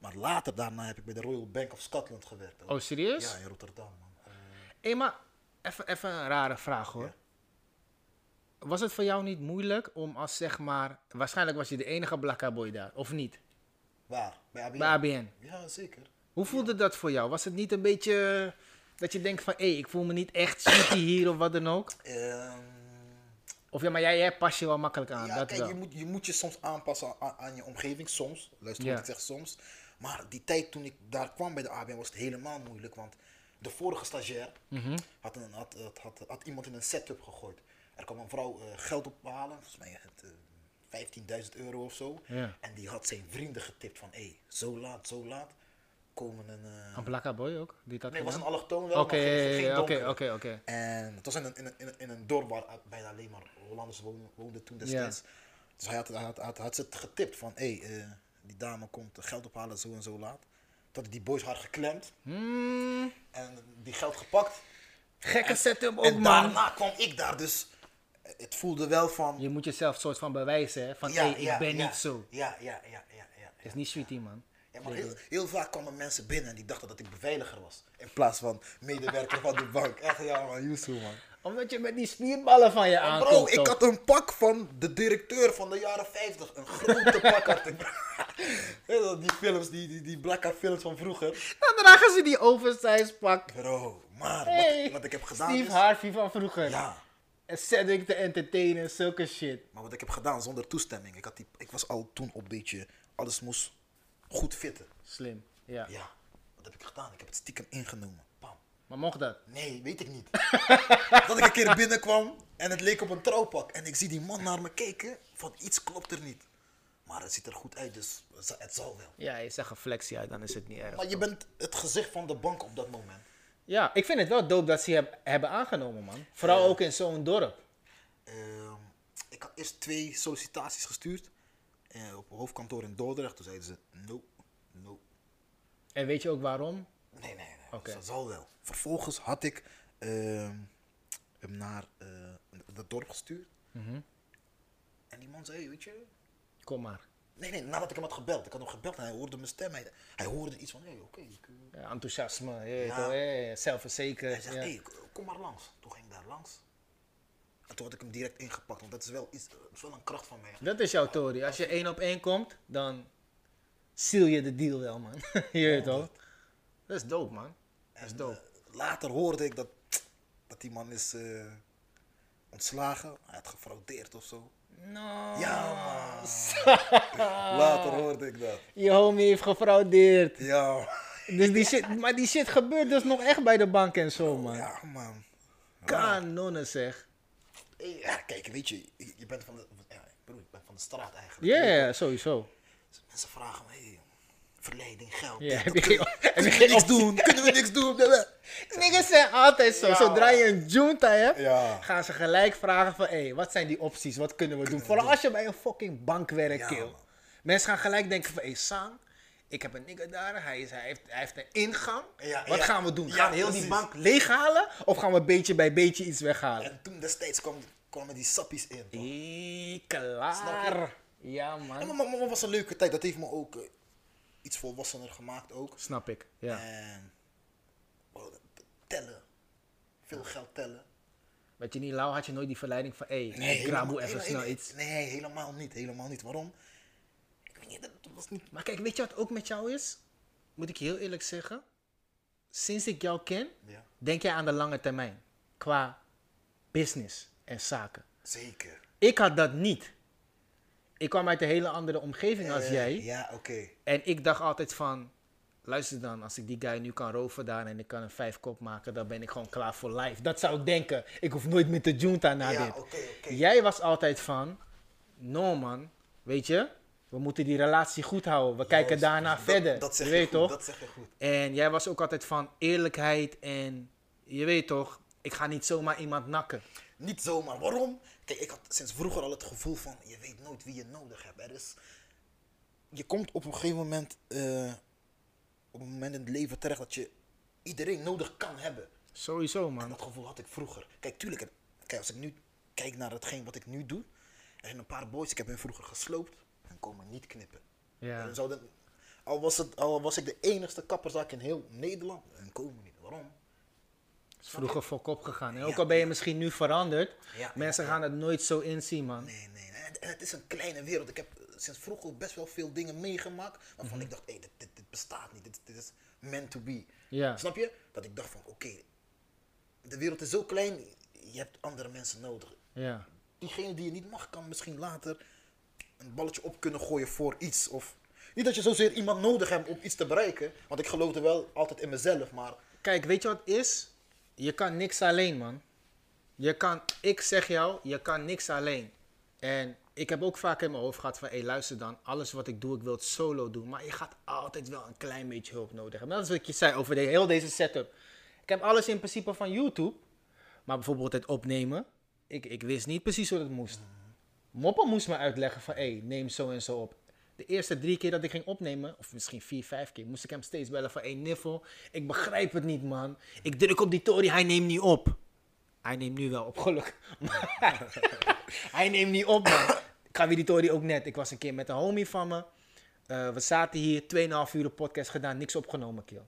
Maar later daarna heb ik bij de Royal Bank of Scotland gewerkt. ook. Oh, serieus? Ja, in Rotterdam, man. Hé, maar even, even een rare vraag hoor. Ja. Was het voor jou niet moeilijk om als zeg maar... Waarschijnlijk was je de enige blakka boy daar, of niet? Waar? Bij ABN? Bij ABN. Ja, zeker. Hoe voelde dat voor jou? Was het niet een beetje dat je denkt van... Hé, ik voel me niet echt sweetie hier of wat dan ook? Ehm, Of ja, maar jij, jij pas je wel makkelijk aan, ja, dat kijk, wel. je moet, je moet je soms aanpassen aan, aan je omgeving, soms. Luister Ja. wat ik zeg, soms. Maar die tijd toen ik daar kwam bij de ABN was het helemaal moeilijk. Want de vorige stagiair Mhm. had, een, had, had, had, had iemand in een setup gegooid. Er kwam een vrouw eh, geld ophalen, volgens mij het, eh, 15.000 euro of zo. Ja. En die had zijn vrienden getipt van, hé, hey, zo laat, zo laat, komen een... eh, Een Blakka Boy ook? Die dat nee, het was een allochtoon wel, Oké, oké, oké, oké. En het was in een, in een, in een, dorp waar bijna alleen maar Hollanders woonden, woonden toen destijds. Dus hij had, had, had, had ze getipt van, hé, hey, eh, die dame komt geld ophalen zo en zo laat. Had die boys haar geklemd Hmm, en die geld gepakt. gekke setup ook, en man. daarna kwam ik daar, dus het voelde wel van... Je moet jezelf soort van bewijzen, hè? Van, ja, hé, ik ja, ben ja, niet zo. Ja, ja, ja, ja, ja. Is niet sweetie, man. Ja, maar heel, heel vaak kwamen mensen binnen en die dachten dat ik beveiliger was. In plaats van medewerker van de bank. Echt, ja man, Yusuf man. Omdat je met die spierballen van je aankomt. Bro, ik toch? had een pak van de directeur van de jaren 50. Een grote pak had ik. Die films, die, die, die blakka films van vroeger. Dan dragen ze die oversize pak. Bro, maar Hey, wat, wat ik heb gedaan Steve is... Harvey van vroeger. Ja, En Cedric de Entertainer, zulke shit. maar wat ik heb gedaan zonder toestemming. Ik, had die, ik was al toen op een beetje... Alles moest goed fitten. Slim, ja. Ja, wat heb ik gedaan? Ik heb het stiekem ingenomen. Bam. Maar mocht dat? Nee, weet ik niet. dat ik een keer binnenkwam en het leek op een trouwpak. En ik zie die man naar me kijken, van iets klopt er niet. Maar het ziet er goed uit, dus het zal wel. Ja, je zegt een flexie uit, dan is het niet erg. Maar je bent het gezicht van de bank op dat moment. Ja, ik vind het wel dope dat ze je heb- hebben aangenomen, man. Vooral ook in zo'n dorp. Ehm, ik had eerst twee sollicitaties gestuurd. eh, op hoofdkantoor in Dordrecht. Toen zeiden ze, no, no. En weet je ook waarom? Nee, nee, nee. Oké. Dus dat zal wel. Vervolgens had ik ehm, hem naar eh het dorp gestuurd. Mhm. En die man zei, "Hey, weet je, Kom maar. Nee, nee, nadat ik hem had gebeld. Ik had hem gebeld en hij hoorde mijn stem. Hij, hij hoorde iets van, hé, hey, oké. ik, eh, Ja, enthousiasme, Ja. toch, zelfverzekerd. hij zegt, ja. hé, hey, kom maar langs. Toen ging ik daar langs. En toen had ik hem direct ingepakt, want dat is wel, iets, dat is wel een kracht van mij. Dat is jouw Tory. Als je één op één komt, dan seal je de deal wel, man. je weet toch? Dat is dope, man. Dat is dope. eh, later hoorde ik dat, dat die man is eh, ontslagen. Hij had gefraudeerd of zo. No. Ja, man. Later hoorde ik dat. Je homie heeft gefraudeerd. Ja. Dus die shit, maar die shit gebeurt dus nog echt bij de bank en zo, man. ja man. Kanonnen zeg. Ja, kijk, weet je, je bent van de, ja, broer, ik ben van de straat eigenlijk. Ja, ja, sowieso. Mensen vragen me, hey, verleiding, geld. Ja, heb je geen- heb je niks doen? Kunnen we niks doen? Niggas zijn altijd zo. Ja, Zodra je een junta hebt, Ja. gaan ze gelijk vragen van... Hé, wat zijn die opties? Wat kunnen we doen? Vooral als je bij een fucking bank werkt, Ja, kill. man. Mensen gaan gelijk denken van... Hé, Sang, ik heb een nigger daar. Hij, is, hij, heeft, hij heeft een ingang. Ja, wat ja. gaan we doen? Ja, Gaan we heel die bank leeghalen? Of gaan we beetje bij beetje iets weghalen? En toen destijds kwam, kwamen die sappies in. Snap klaar. Ja, Ja, man. maar, maar, maar was een leuke tijd. Dat heeft me ook eh, iets volwassener gemaakt ook. Snap ik, ja. En oh, tellen. Veel geld tellen. Weet je niet, lauw had je nooit die verleiding van... Hé, hey, graboe even snel iets. Nee, helemaal niet. Helemaal niet. Waarom? Ik weet niet, dat was niet... Maar kijk, weet je wat ook met jou is? Moet ik je heel eerlijk zeggen. Sinds ik jou ken, Ja, denk jij aan de lange termijn. Qua business en zaken. zeker. Ik had dat niet. Ik kwam uit een hele andere omgeving als Eh, jij. Ja, oké. En ik dacht altijd van... Luister dan, als ik die guy nu kan roven daar en ik kan een vijf kop maken, dan ben ik gewoon klaar voor life. Dat zou ik denken. Ik hoef nooit met de junta naar Ja, dit. oké, oké. Jij was altijd van, no man, weet je, we moeten die relatie goed houden. We kijken daarna Dat- verder. Dat zeg je je, weet goed, toch? Dat zeg je goed. En jij was ook altijd van eerlijkheid en je weet toch, ik ga niet zomaar iemand nakken. Niet zomaar. Waarom? Kijk, ik had sinds vroeger al het gevoel van, je weet nooit wie je nodig hebt. Er is, je komt op een gegeven moment, eh, op een moment in het leven terecht dat je iedereen nodig kan hebben. Sowieso En man. dat gevoel had ik vroeger. Kijk, tuurlijk, kijk, als ik nu kijk naar hetgeen wat ik nu doe. Er zijn een paar boys, ik heb hen vroeger gesloopt en komen niet knippen. Ja. En zouden, al, was het, al was ik de enigste kapperzak in heel Nederland, en komen niet. Waarom? Is vroeger voor kop gegaan. En ook al ben je misschien nu veranderd, mensen gaan het nooit zo inzien man. Nee, nee. En, het is een kleine wereld. Ik heb sinds vroeger best wel veel dingen meegemaakt. Waarvan Mhm. ik dacht, hé, dit, dit, dit bestaat niet. Dit, dit is meant to be. Ja. Snap je? Dat ik dacht van, oké, de wereld is zo klein. Je hebt andere mensen nodig. Ja. Diegene die je niet mag, kan misschien later een balletje op kunnen gooien voor iets. Of niet dat je zozeer iemand nodig hebt om iets te bereiken. Want ik geloofde wel altijd in mezelf. Maar Kijk, weet je wat het is? Je kan niks alleen, man. Je kan, ik zeg jou, je kan niks alleen. En ik heb ook vaak in mijn hoofd gehad van, hé luister dan, alles wat ik doe, ik wil het solo doen. Maar je gaat altijd wel een klein beetje hulp nodig hebben. Dat is wat je zei over de, heel deze setup. Ik heb alles in principe van YouTube. Maar bijvoorbeeld het opnemen, ik, ik wist niet precies hoe dat moest. Moppa moest me uitleggen van, hé, neem zo en zo op. De eerste drie keer dat ik ging opnemen, of misschien vier, vijf keer, moest ik hem steeds bellen van, hé, Niffel, ik begrijp het niet, man. Ik druk op die Tory, hij neemt niet op. Hij neemt nu wel op, gelukkig. hij neemt niet op, man. Ik ga weer die Tory ook net. Ik was een keer met een homie van me. Eh, we zaten hier, 2,5 uur podcast gedaan, niks opgenomen, kill.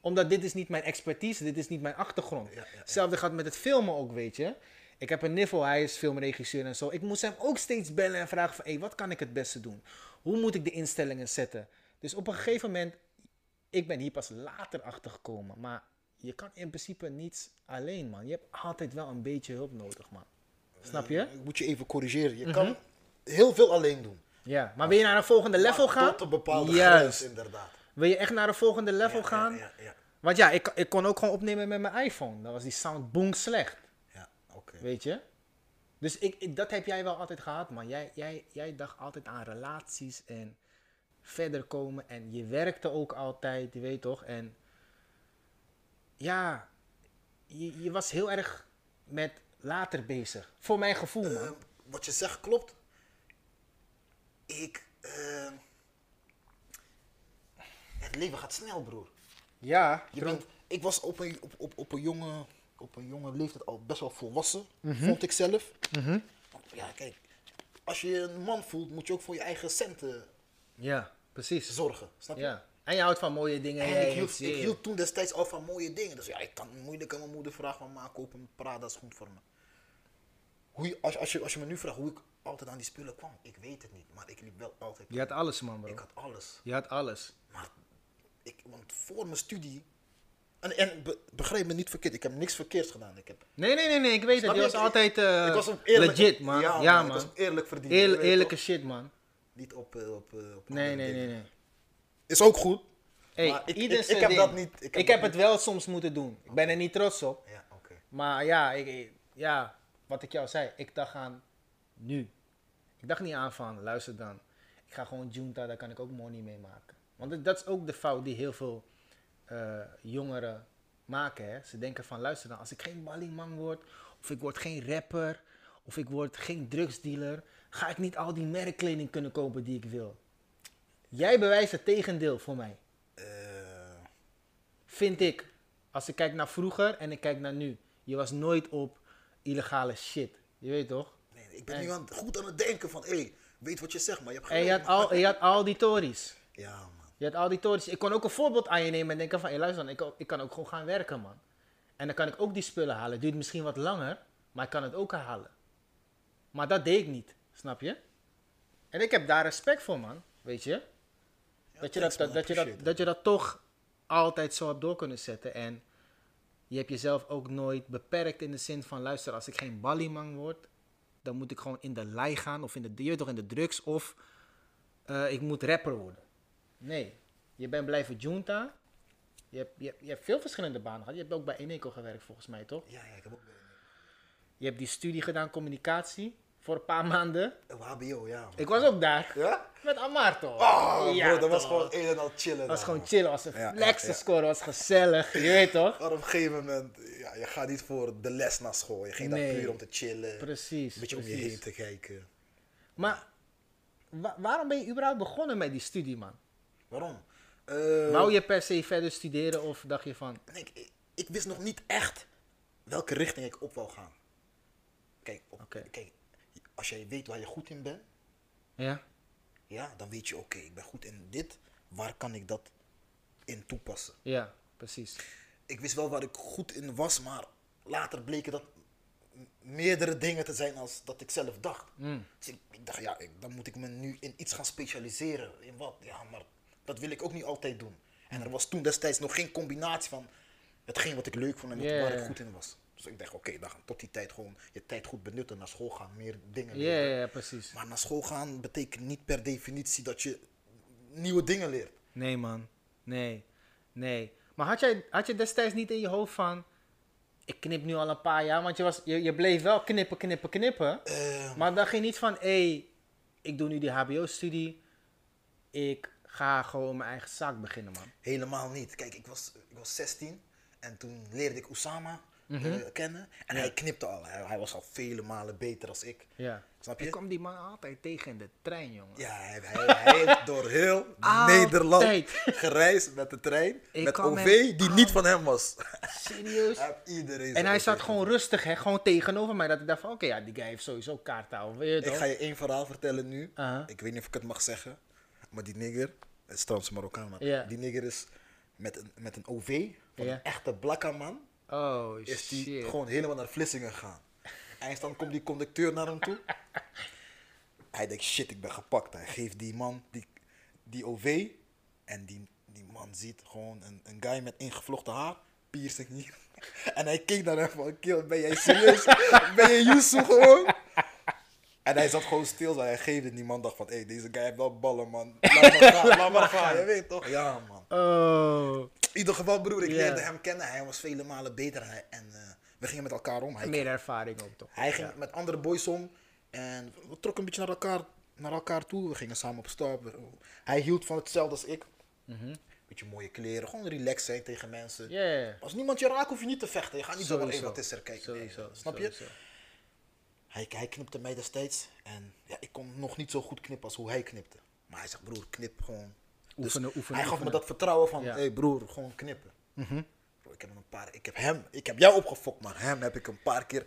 Omdat dit is niet mijn expertise, dit is niet mijn achtergrond. Ja, ja, ja. Hetzelfde gaat met het filmen ook, weet je. Ik heb een niffel, hij is filmregisseur en zo. Ik moest hem ook steeds bellen en vragen van... Hé, wat kan ik het beste doen? Hoe moet ik de instellingen zetten? Dus op een gegeven moment... Ik ben hier pas later achter gekomen. Maar je kan in principe niets alleen, man. Je hebt altijd wel een beetje hulp nodig, man. Snap je? Ik moet je even corrigeren. Je Mhm. kan heel veel alleen doen. Ja. Maar wil je naar een volgende level Maar gaan? Tot een bepaalde Juist. grens, inderdaad. Wil je echt naar een volgende level Ja, gaan? Ja, ja, ja. Want ja, ik, ik kon ook gewoon opnemen met mijn iPhone. Dan was die sound boom slecht. Weet je? Dus ik, ik- dat heb jij wel altijd gehad, man. Jij, jij, jij dacht altijd aan relaties en verder komen. En je werkte ook altijd, je weet toch? En ja, je, je was heel erg met later bezig. Voor mijn gevoel, man. Eh, wat je zegt klopt. Ik. eh, het leven gaat snel, broer. ja, Je bent, ik was op een, op, op, op, een jonge, op een jonge leeftijd al best wel volwassen, vond ik zelf. Want Ja, kijk, als je een man voelt, moet je ook voor je eigen centen ja, precies. zorgen. Snap je? Ja. En je houdt van mooie dingen. En ik hield, initieert. ik hield toen destijds al van mooie dingen. Dus ja, ik kan moeilijk aan mijn moeder vragen van ma, koop een Prada schoen voor me. Hoe je, als, als, je, als je me nu vraagt hoe ik altijd aan die spullen kwam, ik weet het niet. Maar ik liep wel altijd. Je had alles, man, bro. Ik had alles. Je had alles. Maar ik, want voor mijn studie. En, en be- begrijp me niet verkeerd, ik heb niks verkeerds gedaan. Ik heb, Nee, nee, nee, nee, ik weet het. Je was altijd eh, ik was ook eerlijk, legit, man. Ja, Ja, Ik man. was eerlijk verdiend. Eerlijke shit, man. Niet op. eh, op, eh, op Nee, nee, nee, nee. Is ook goed. Hey, Maar ik- ik- heb dat niet- ik Ik heb het wel soms moeten doen. Ik ben er niet trots op. Ja, oké. Maar ja, ik, ja, wat ik jou zei, ik dacht aan nu. Ik dacht niet aan van, luister dan. Ik ga gewoon Junta, daar kan ik ook money mee maken. Want dat is ook de fout die heel veel eh, jongeren maken. Hè? Ze denken van, luister dan, als ik geen ballingman word, of ik word geen rapper, of ik word geen drugsdealer, ga ik niet al die merkkleding kunnen kopen die ik wil. Jij bewijst het tegendeel voor mij. Eh, Vind ik. Als ik kijk naar vroeger en ik kijk naar nu. Je was nooit op illegale shit. Je weet toch? nee, ik ben En- nu aan, goed aan het denken van, hé, hey, weet wat je zegt, maar je hebt En je had al, je had al die tories. Ja. Je had al die. Ik kon ook een voorbeeld aan je nemen en denken van... Hé, luister dan, ik, ik kan ook gewoon gaan werken, man. En dan kan ik ook die spullen halen. Het duurt misschien wat langer, maar ik kan het ook halen. Maar dat deed ik niet, snap je? En ik heb daar respect voor, man. Weet je? dat, je dat, je dat, dat je dat toch altijd zo hebt door kunnen zetten. En je hebt jezelf ook nooit beperkt in de zin van... Luister, als ik geen ballyman word... dan moet ik gewoon in de lei gaan of in de, je weet toch, in de drugs... of eh, ik moet rapper worden. Nee, je bent blijven junta. Je hebt, je, hebt, je hebt veel verschillende banen gehad. Je hebt ook bij Eneco gewerkt volgens mij, toch? Ja, ja, ik heb ook Je hebt die studie gedaan, communicatie, voor een paar maanden. een HBO, ja. man. Ik was ook daar. Ja? Met Amar, toch? Oh, Ja, bro, dat was gewoon een en al chillen. Het was gewoon man. chillen, was een Ja, score, was gezellig. Je weet toch? Maar op een gegeven moment, ja, je gaat niet voor de les naar school. Je ging Nee. daar puur om te chillen. Precies, Een beetje om je heen te kijken. Maar wa- waarom ben je überhaupt begonnen met die studie, man? Waarom? Eh, Wou je per se verder studeren of dacht je van... nee, ik, ik wist nog niet echt welke richting ik op wou gaan. Kijk, op- kijk, als jij weet waar je goed in bent, Ja? ja, dan weet je, oké, ik ben goed in dit. Waar kan ik dat in toepassen? Ja, precies. ik wist wel waar ik goed in was, maar later bleken dat meerdere dingen te zijn als dat ik zelf dacht. Mm. Dus ik, ik dacht, ja, ik- dan moet ik me nu in iets gaan specialiseren. In wat? Ja, maar dat wil ik ook niet altijd doen. En er was toen destijds nog geen combinatie van hetgeen wat ik leuk vond en Ja, waar ik goed in was. Dus ik dacht, oké, dan gaan tot die tijd gewoon je tijd goed benutten, naar school gaan, meer dingen leren. ja, precies. Maar naar school gaan betekent niet per definitie dat je nieuwe dingen leert. Nee, man. Nee. Nee. Maar had, jij, had je destijds niet in je hoofd van... Ik knip nu al een paar jaar, want je, was, je, je bleef wel knippen, knippen, knippen. Eh, Maar dacht je niet van, hé, ik doe nu die HBO-studie. Ik ga gewoon mijn eigen zaak beginnen, man. Helemaal niet. Kijk, ik was, ik was 16 en toen leerde ik Osama Mhm. eh, kennen. En hij knipte al. Hij, hij was al vele malen beter als ik. Ja. Snap je? Ik kwam die man altijd tegen in de trein, jongen. Ja, hij, hij, hij heeft door heel Altijd. Nederland gereisd met de trein. Ik met OV die niet van hem was. Serieus? Iedereen En hij zat gewoon rustig, hè? Gewoon tegenover mij. Dat ik dacht van, oké, ja, die guy heeft sowieso kaarttaal. Weet je Ik toch? ga je één verhaal vertellen nu. Aha. Ik weet niet of ik het mag zeggen. Maar die nigger, het is trouwens Marokkaan man. Die nigger is met een, met een OV van een echte blakka man. Oh, Is die shit. gewoon helemaal naar Vlissingen gegaan. En dan komt die conducteur naar hem toe. Hij denkt, shit, ik ben gepakt. Hij geeft die man die, die OV. En die, die man ziet gewoon een, een guy met ingevlochten haar. Piercing hier. En hij keek naar hem van, kill, ben jij serieus? ben je Yusuf gewoon? En hij zat gewoon stil. zo. Hij geeft het. Die man dacht van, hé, hey, deze guy heeft wel ballen, man. Laat maar gaan, laat maar gaan. Je weet toch? Ja, man. Oh, In ieder geval, broer, ik leerde hem kennen. Hij was vele malen beter. En, hij- en eh, we gingen met elkaar om. Hij, meer ervaring ook toch? hij ging met andere boys om. En we trokken een beetje naar elkaar, naar elkaar toe. We gingen samen op stap. Hij hield van hetzelfde als ik. Beetje mooie kleren. Gewoon relaxed zijn tegen mensen. Ja, Als niemand je raakt, hoef je niet te vechten. Je gaat niet Sowieso. hey, wat is er? Kijk, Sowieso, nee, snap je? sowieso. Hij, hij knipte mij destijds. En ja, ik kon nog niet zo goed knippen als hoe hij knipte. Maar hij zegt, broer, knip gewoon. Dus Oefenen, oefenen, hij gaf me dat vertrouwen van, hé Ja. hey broer, gewoon knippen. Bro, ik heb hem een paar, ik heb hem, ik heb jou opgefokt, maar hem heb ik een paar keer.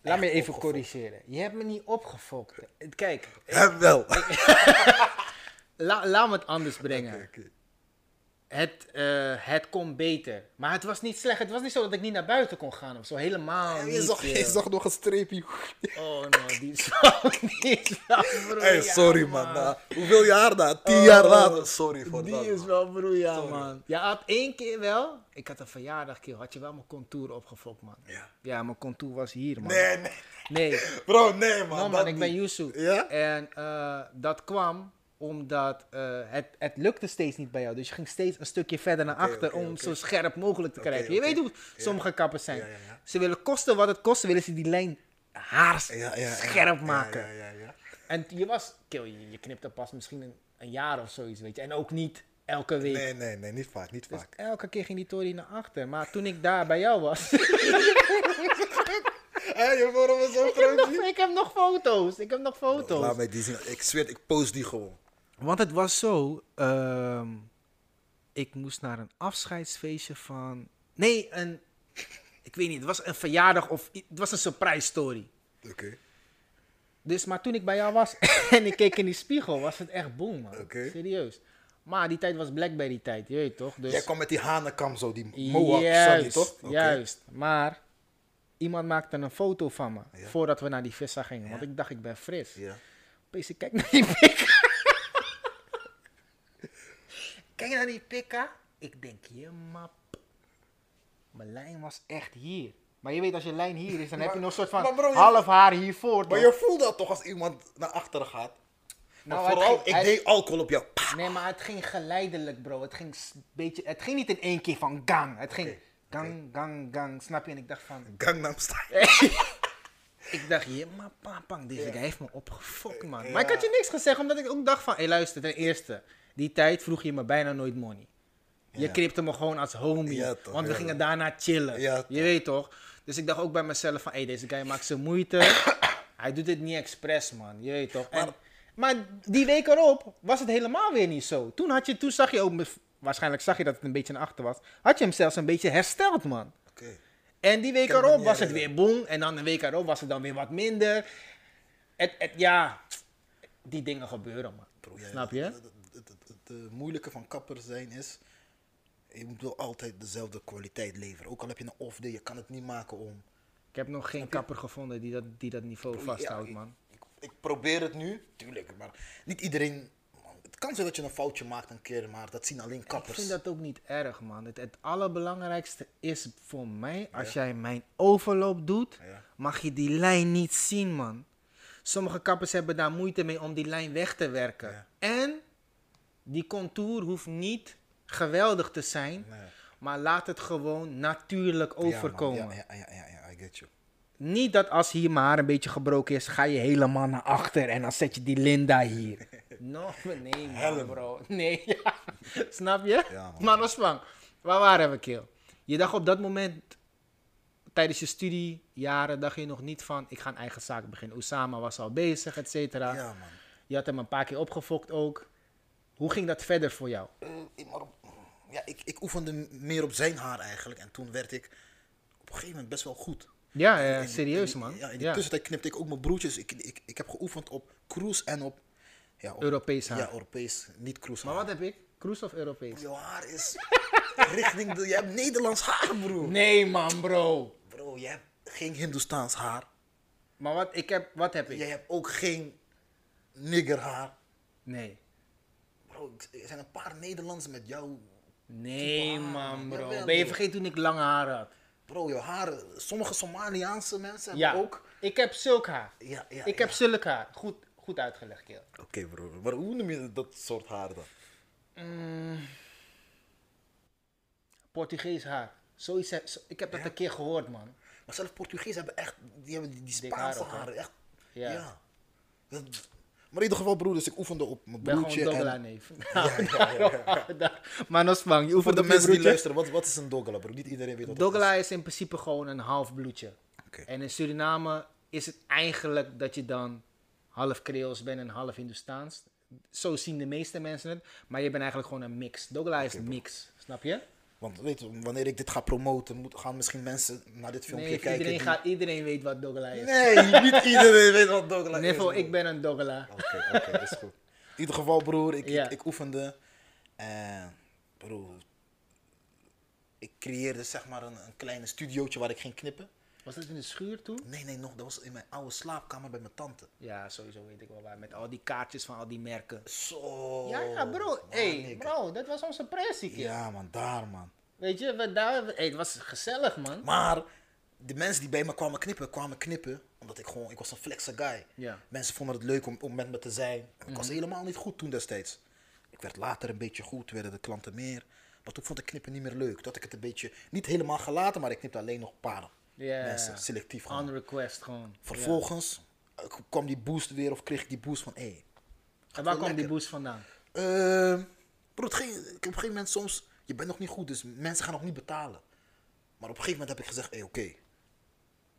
Laat me even opgefokt. corrigeren. Je hebt me niet opgefokt. Kijk, Hem wel. la, laat me het anders brengen. Het, eh, het kon beter. Maar het was niet slecht. Het was niet zo dat ik niet naar buiten kon gaan of zo. Helemaal niet. je, zag, eh. je zag nog een streepje. Oh no, die is wel, die is wel broer. Hey, ja, sorry man. na hoeveel jaar na? Tien jaar later. Sorry voor Die dat. is man. wel broeia, Sorry. man. Je had één keer wel. Ik had een verjaardag, keer. Had je wel mijn contour opgefokt, man. Ja. Ja, mijn contour was hier, man. Nee, nee. Nee. Bro, nee man. No, man, ik ben niet. Yusuf. Ja? En eh, dat kwam omdat eh, het, het lukte steeds niet bij jou. Dus je ging steeds een stukje verder naar achter om zo scherp mogelijk te krijgen. Je weet hoe sommige kappers zijn. Ja, ja, ja. Ze willen kosten wat het kost, willen ze die lijn haar Ja, ja, ja. scherp Ja, maken. Ja, ja, ja. En je was, kill, je, je knipte pas misschien een, een jaar of zoiets, weet je. En ook niet elke week. Nee, nee, nee, niet vaak, niet Dus vaak. elke keer ging die Tory naar achter. Maar toen ik daar bij jou was, Hé, je is zo ik, heb nog, ik heb nog foto's. Ik heb nog foto's. Laat mij die zien. Ik zweer, ik post die gewoon. Want het was zo, ehm, ik moest naar een afscheidsfeestje van, nee, een, ik weet niet, het was een verjaardag of, het was een surprise story. Oké. Dus, maar toen ik bij jou was en ik keek in die spiegel, was het echt boom, man. Oké. Serieus. Maar die tijd was Blackberry tijd, je weet toch? Dus, Jij kwam met die hanenkam zo, die Sunny, juist, toch? Oké. juist. Maar iemand maakte een foto van me Ja. voordat we naar die vissa gingen. Want ik dacht, ik ben fris. Ja. Opeens, ik kijk naar die pik. Kijk naar die pikka. Ik denk, je map. Mijn lijn was echt hier. Maar je weet, als je lijn hier is, dan heb je nog een soort van bro, je- half haar hiervoor. Maar je voelt dat toch als iemand naar achteren gaat? Nou, Maar vooral, ging- ik deed alcohol op jou. Nee, maar het ging geleidelijk, bro. Het ging, beetje, het ging niet in één keer van gang. Het ging gang, gang, gang. Snap je? En ik dacht van... Gangnam Style. Ik dacht, je maar papang, deze guy heeft me opgefokt, man. Ja. Maar ik had je niks gezegd, omdat ik ook dacht van... Hé, luister, ten eerste, die tijd vroeg je me bijna nooit money. Je Ja. knipte me gewoon als homie, Ja, toch, want we gingen daarna chillen. Je weet toch? Dus ik dacht ook bij mezelf van... Hé, deze guy maakt zijn moeite. Hij doet dit niet expres, man. Je weet toch? En, maar die week erop was het helemaal weer niet zo. Toen, had je, toen zag je ook... Waarschijnlijk zag je dat het een beetje naar achter was. Had je hem zelfs een beetje hersteld, man. Oké. En die week erop was het weer boem. En dan de week erop was het dan weer wat minder. Het, het, ja, die dingen gebeuren, man. Snap je? Het, het, eh, moeilijke van kapper zijn is... Je moet wel altijd dezelfde kwaliteit leveren. Ook al heb je een off day, je kan het niet maken om... Ik heb nog geen kapper gevonden die dat, die dat niveau vasthoudt, Ja, man. Ik, ik probeer het nu, tuurlijk, maar niet iedereen... Het kan zijn dat je een foutje maakt een keer, maar dat zien alleen Ik kappers. vind dat ook niet erg, man. Het, het allerbelangrijkste is voor mij, als jij mijn overloop doet, Ja. mag je die lijn niet zien, man. Sommige kappers hebben daar moeite mee om die lijn weg te werken. En die contour hoeft niet geweldig te zijn, Nee. maar laat het gewoon natuurlijk overkomen. Ja, ja, ja, ja, ja, I get you. niet dat als hier mijn haar een beetje gebroken is, ga je helemaal naar achter en dan zet je die Linda hier. No, nee man, bro. Nee, ja. Snap je? Ja, man. man, Osman, waar waren we, Kill? Je dacht op dat moment, tijdens je studiejaren, dacht je nog niet van, ik ga een eigen zaak beginnen. Osama was al bezig, et cetera. Ja, man. Je had hem een paar keer opgefokt ook. Hoe ging dat verder voor jou? Eh, ik- maar op- ja, ik, ik oefende meer op zijn haar eigenlijk. En toen werd ik op een gegeven moment best wel goed. Ja, In die- serieus in man. Ja, in Ja. tussentijd knipte ik ook mijn broertjes. Ik, ik, ik heb geoefend op cruise en op... Ja, op Europees haar. Ja, Europees, niet cruise Maar haar. wat heb ik? Cruise of Europees? Jouw haar is richting de... Je hebt Nederlands haar, bro. Nee man, bro. Bro, je hebt geen Hindoestaans haar. Maar wat, ik heb, wat heb ik? Je hebt ook geen nigger haar. Nee. Bro, er zijn een paar Nederlanders met jou. Nee man, bro. jawel, Ben je vergeten toen ik lange haar had? Bro, jouw haar... Sommige Somaliaanse mensen Ja. hebben ook... Ik heb zulk haar. Ja, ja, ik heb zulk haar. Goed, goed uitgelegd, Kiel. Oké, bro. Maar hoe noem je dat soort haar dan? Portugees haar. Zoiets, ik heb dat een keer gehoord, man. Maar zelfs Portugees hebben echt... Die hebben die, Spaanse haar haren. Echt... Ja. Ja. Dat- maar in ieder geval, broer, dus ik oefende op mijn Ik ben broertje. gewoon en... neef. Maar Nosman, je Voor oefent de op je mensen die broertje. luisteren, wat, wat is een Dogla, bro? Niet iedereen weet wat dat Dogla is in principe gewoon een half bloedje. En in Suriname is het eigenlijk dat je dan half Creools bent en half Hindoestaans. Zo zien de meeste mensen het. Maar je bent eigenlijk gewoon een mix. Dogla is een mix. Snap je? Want weet je, wanneer ik dit ga promoten, moet, gaan misschien mensen naar dit filmpje Nee, kijken. iedereen, die- gaat, iedereen weet wat Dogla is. Nee, niet iedereen weet wat Dogla is. Bro. ik ben een Dogla. Oké, oké, dat is goed. In ieder geval, broer, ik, Ja. ik, ik oefende. En, broer, ik creëerde zeg maar een, een kleine studiootje waar ik ging knippen. Was dat in de schuur toen? Nee, nee, nog. Dat was in mijn oude slaapkamer bij mijn tante. Ja, sowieso weet ik wel waar. Met al die kaartjes van al die merken. Zo. Ja, ja, bro. waar, Hey, bro, dat was onze pressie. Ja, man, daar, man. Weet je, we daar, hey, het was gezellig, man. Maar de mensen die bij me kwamen knippen, kwamen knippen. Omdat ik gewoon, ik was een flexe guy. Ja. Mhm. Mensen vonden het leuk om, om met me te zijn. Ik was helemaal niet goed toen destijds. Ik werd later een beetje goed, werden de klanten meer. Maar toen vond ik knippen niet meer leuk. Had ik het een beetje, niet helemaal gelaten, maar ik knipte alleen nog een paar Ja. mensen, selectief gewoon. On request gewoon. Vervolgens eh, kwam die boost weer, of kreeg ik die boost van, hé. Hey, En waar kwam die boost vandaan? Ehm, bro, het ging, ik heb op een gegeven moment soms, je bent nog niet goed, dus mensen gaan nog niet betalen. Maar op een gegeven moment heb ik gezegd, hé, oké.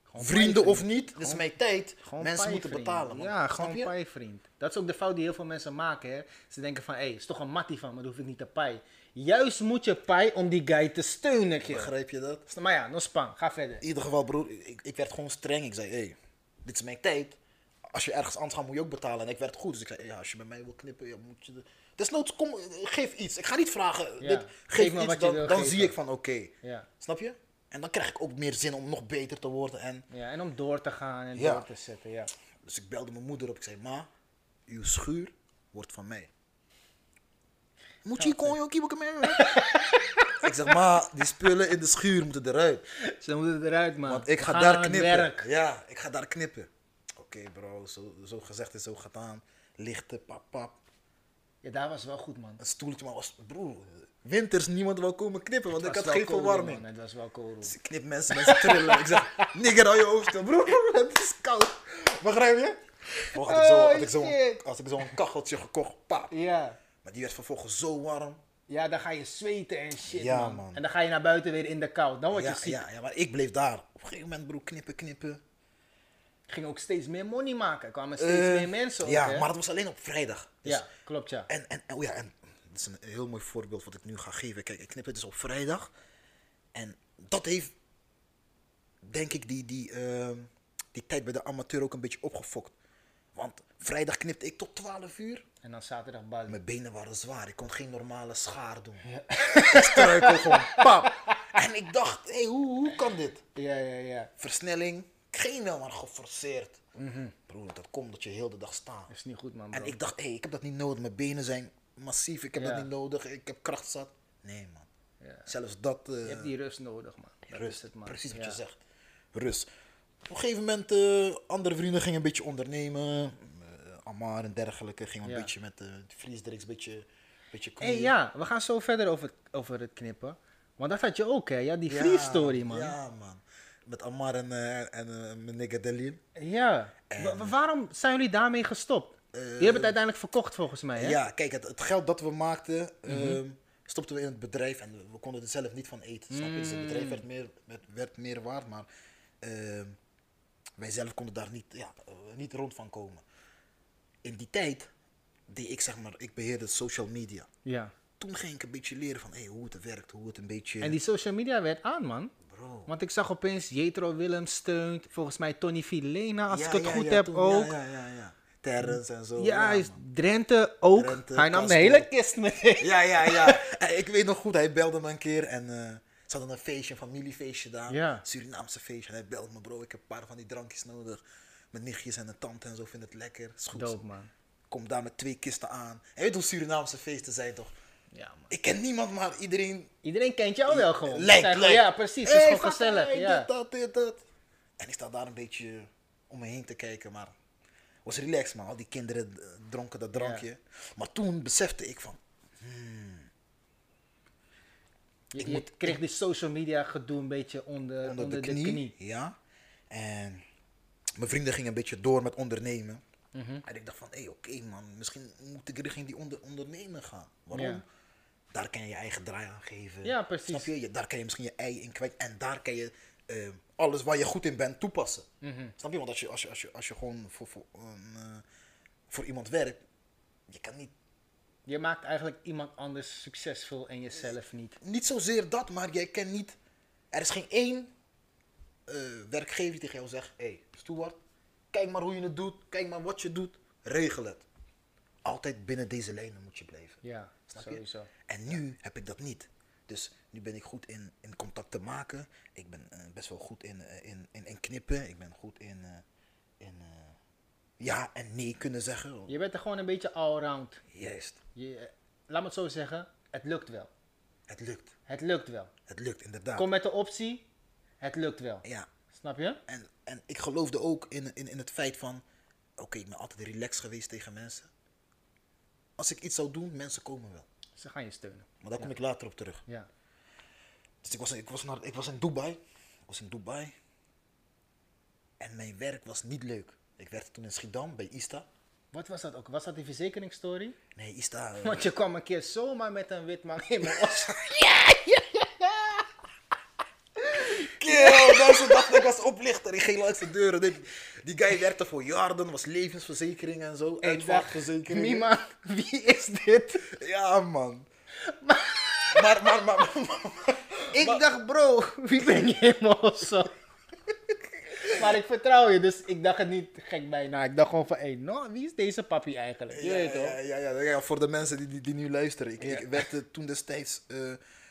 Gewoon Vrienden of niet, dit is mijn tijd. Gewoon Mensen moeten betalen, man. Ja, gewoon pij, vriend. Dat is ook de fout die heel veel mensen maken, hè. Ze denken van, hé, hey, is toch een mattie van, maar dat hoef ik niet te pij. Juist moet je pij om die guy te steunen, kill. Begrijp je dat? Maar ja, no span, ga verder. In ieder geval, broer, ik, ik werd gewoon streng. Ik zei, hé, hey, dit is mijn tijd. Als je ergens anders gaat, moet je ook betalen. En ik werd goed. Dus ik zei, ja, als je bij mij wil knippen, ja, moet je... De... Desnoods, kom, geef iets. Ik ga niet vragen, Ja, dit, geef geef iets, wat je dan, wil dan geven. zie ik van, oké. Ja. Snap je? En dan krijg ik ook meer zin om nog beter te worden. En, ja, en om door te gaan en Ja. door te zetten, ja. dus ik belde mijn moeder op. Ik zei, ma, uw schuur wordt van mij. Moet je kon je ook mee? Ik zeg, ma, die spullen in de schuur moeten eruit. Ze moeten eruit, man. Want ik ga daar knippen. Ja, ik ga daar knippen. Oké bro, zo, zo gezegd en zo gedaan. Lichten, pap, pap. Ja, daar was wel goed, man. Een stoeltje, maar was, broer, winters niemand wil komen knippen, want Het ik had geen cool, verwarming. man. Het was wel cool. Dus ik knip mensen, mensen trillen. ik zeg, nigger, hou je hoofd. Broer, het is koud. Begrijp je? Had ik zo, had ik zo, Oh, had ik zo'n kacheltje gekocht, pap. Ja. Maar die werd vervolgens zo warm. Ja, dan ga je zweten en shit, Ja, man. man. En dan ga je naar buiten weer in de kou. Dan word je Ja, ziek. ja, ja, maar ik bleef daar. Op een gegeven moment, broer, knippen, knippen. Ging ook steeds meer money maken. Er kwamen steeds Eh, meer mensen ook, Ja, hè? maar dat was alleen op vrijdag. Dus Ja, klopt, ja. En, en, oh ja, en dat is een heel mooi voorbeeld wat ik nu ga geven. Kijk, ik knip het dus op vrijdag. En dat heeft, denk ik, die, die, ehm, die tijd bij de amateur ook een beetje opgefokt. Want vrijdag knipte ik tot 12 uur. En dan zaterdag ballen. Mijn benen waren zwaar. Ik kon geen normale schaar doen. ik struikel gewoon. Pap. En ik dacht, hé, hey, hoe, hoe kan dit? Ja, ja, ja. Versnelling, geen maar geforceerd. Broer, dat komt dat je heel de dag staat. Is niet goed, man, bro. En ik dacht, hé, hey, ik heb dat niet nodig. Mijn benen zijn massief. Ik heb Ja. dat niet nodig. Ik heb kracht zat. Nee, man. Ja. Zelfs dat... eh, Je hebt die rust nodig, man. Dat rust. is het, man. Precies wat je zegt. Rust. Op een gegeven moment, eh, andere vrienden gingen een beetje ondernemen. Eh, Amar en dergelijke gingen een beetje met de vriesdriks, een beetje, beetje hey, ja, we gaan zo verder over, over het knippen. Want dat had je ook, hè? Ja, die Ja, freeze story, man. Ja, man. Met Amar en, eh, en eh, mijn nigga Delil. Ja. Wa- wa- waarom zijn jullie daarmee gestopt? Je hebt het uiteindelijk verkocht volgens mij, hè? Ja, kijk, het, het geld dat we maakten, Mhm. ehm, stopten we in het bedrijf en we konden er zelf niet van eten. Snap je? Dus het Mm. bedrijf werd meer, werd, werd meer waard, maar ehm, wij zelf konden daar niet, ja, eh, niet rond van komen. In die tijd deed ik, zeg maar, ik beheerde social media. Ja. Toen ging ik een beetje leren van hey, hoe het werkt, hoe het een beetje... En die social media werd aan, man. Bro. Want ik zag opeens Jetro Willems steunt. Volgens mij Tony Filena, als Ja, ik het ja, goed ja, heb toen- ook. Ja, Ja, ja, ja. ja. Terrence en zo. hij is man. Drenthe ook. Drenthe, hij nam de hele kist mee. Ja, ja, ja. Eh, ik weet nog goed, hij belde me een keer en eh, ze hadden een feestje, een familiefeestje daar. Ja. Surinaamse feestje. En hij belde me, bro, ik heb een paar van die drankjes nodig. Mijn nichtjes en een tante en zo vinden het lekker. Is goed. Dope, man. Kom daar met twee kisten aan. En je weet hoe Surinaamse feesten zijn toch? Ja, man. Ik ken niemand, maar iedereen Iedereen kent jou wel gewoon. lijkt, gewoon-. Ja, precies. Het is Hey, gewoon gezellig. hey, Ja. Dit, dat, dit, dat. En ik sta daar een beetje om me heen te kijken, maar was relaxed man. Al die kinderen eh, dronken dat drankje. Maar toen besefte ik van, Je, Ik je moet- kreeg die social media gedoe een beetje onder, onder, onder, de, knie, Ja. En mijn vrienden gingen een beetje door met ondernemen. Mhm. En ik dacht van, hé, hey, oké man, misschien moet ik richting die onder, ondernemen gaan. Waarom? Ja. Daar kan je je eigen draai aan geven. Ja, precies. Snap je? Je- Daar kan je misschien je ei in kwijt. En daar kan je eh, alles waar je goed in bent toepassen. Mhm. Snap je? Want als je, als je, als je, als je gewoon voor, voor, eh, voor iemand werkt, je kan niet Je maakt eigenlijk iemand anders succesvol en jezelf niet. niet zozeer dat, maar jij kent niet. Er is geen één eh, werkgever die tegen jou zegt: hé, hey, Stuart, kijk maar hoe je het doet, kijk maar wat je doet, regel het. Altijd binnen deze lijnen moet je blijven. Ja, Snap je? sowieso. En nu heb ik dat niet. Dus nu ben ik goed in, in contacten maken. Ik ben eh, best wel goed in, eh, in, in, in knippen. Ik ben goed in, eh, in ja en nee kunnen zeggen. Je bent er gewoon een beetje allround. Juist, Je, laat me het zo zeggen, het lukt wel. het lukt. Het lukt wel. Het lukt inderdaad. Kom met de optie, het lukt wel. Ja, Snap je? En, en ik geloofde ook in, in, in het feit van, oké, ik ben altijd relaxed geweest tegen mensen. Als ik iets zou doen, mensen komen wel. Ze gaan je steunen. Maar daar kom ik later op terug. Ja. Dus ik was, ik, was naar, ik was in Dubai. Ik was in Dubai. En mijn werk was niet leuk. Ik werkte toen in Schiedam bij Ista. Wat was dat ook? Was dat die verzekeringsstory? Nee, Ista. eh, Want je kwam een keer zomaar met een wit man in mijn os. Kill, mensen dachten ik was oplichter. Ik ging langs de deuren. Dit, die guy werkte voor Jarden, was levensverzekering en zo. Dacht, Uitvaartverzekering. Mima, wie is dit? Ja, man. Maar, maar, maar, maar, Ik dacht, bro, wie ben je helemaal zo? maar ik vertrouw je, dus ik dacht het niet gek bijna. Ik dacht gewoon van, hé, no, wie is deze papi eigenlijk? Je ja, weet toch? ja, ja, ja, voor de mensen die, die, die nu luisteren. Ik werd eh, toen destijds, eh,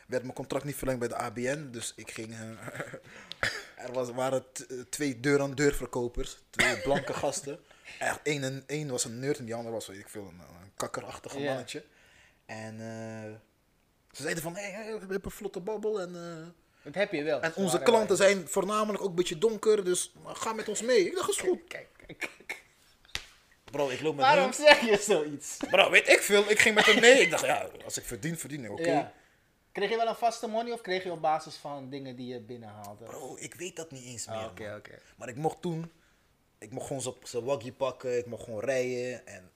werd mijn contract niet verlengd bij de ABN. Dus ik ging, eh, er was, waren eh, twee deur-aan-deur verkopers. Twee blanke gasten. Echt, één, en- één was een nerd en die andere was, weet ik veel, een, een kakkerachtige mannetje. En eh, ze zeiden van, hé, hey, hey, we hebben een vlotte babbel en... eh, Dat heb je wel. en Ze onze klanten zijn voornamelijk ook een beetje donker, dus ga met ons mee. Ik dacht, is goed. Kijk, kijk, kijk. Bro, ik loop met Waarom hem. zeg je zoiets? Bro, weet ik veel. Ik ging met hem mee. Ik dacht, ja, als ik verdien, verdien ik. Oké. Ja. Kreeg je wel een vaste money of kreeg je op basis van dingen die je binnenhaalde? Bro, ik weet dat niet eens meer. Ah, Oké, man. oké. Maar ik mocht toen, ik mocht gewoon zo- zijn waggie pakken. Ik mocht gewoon rijden. En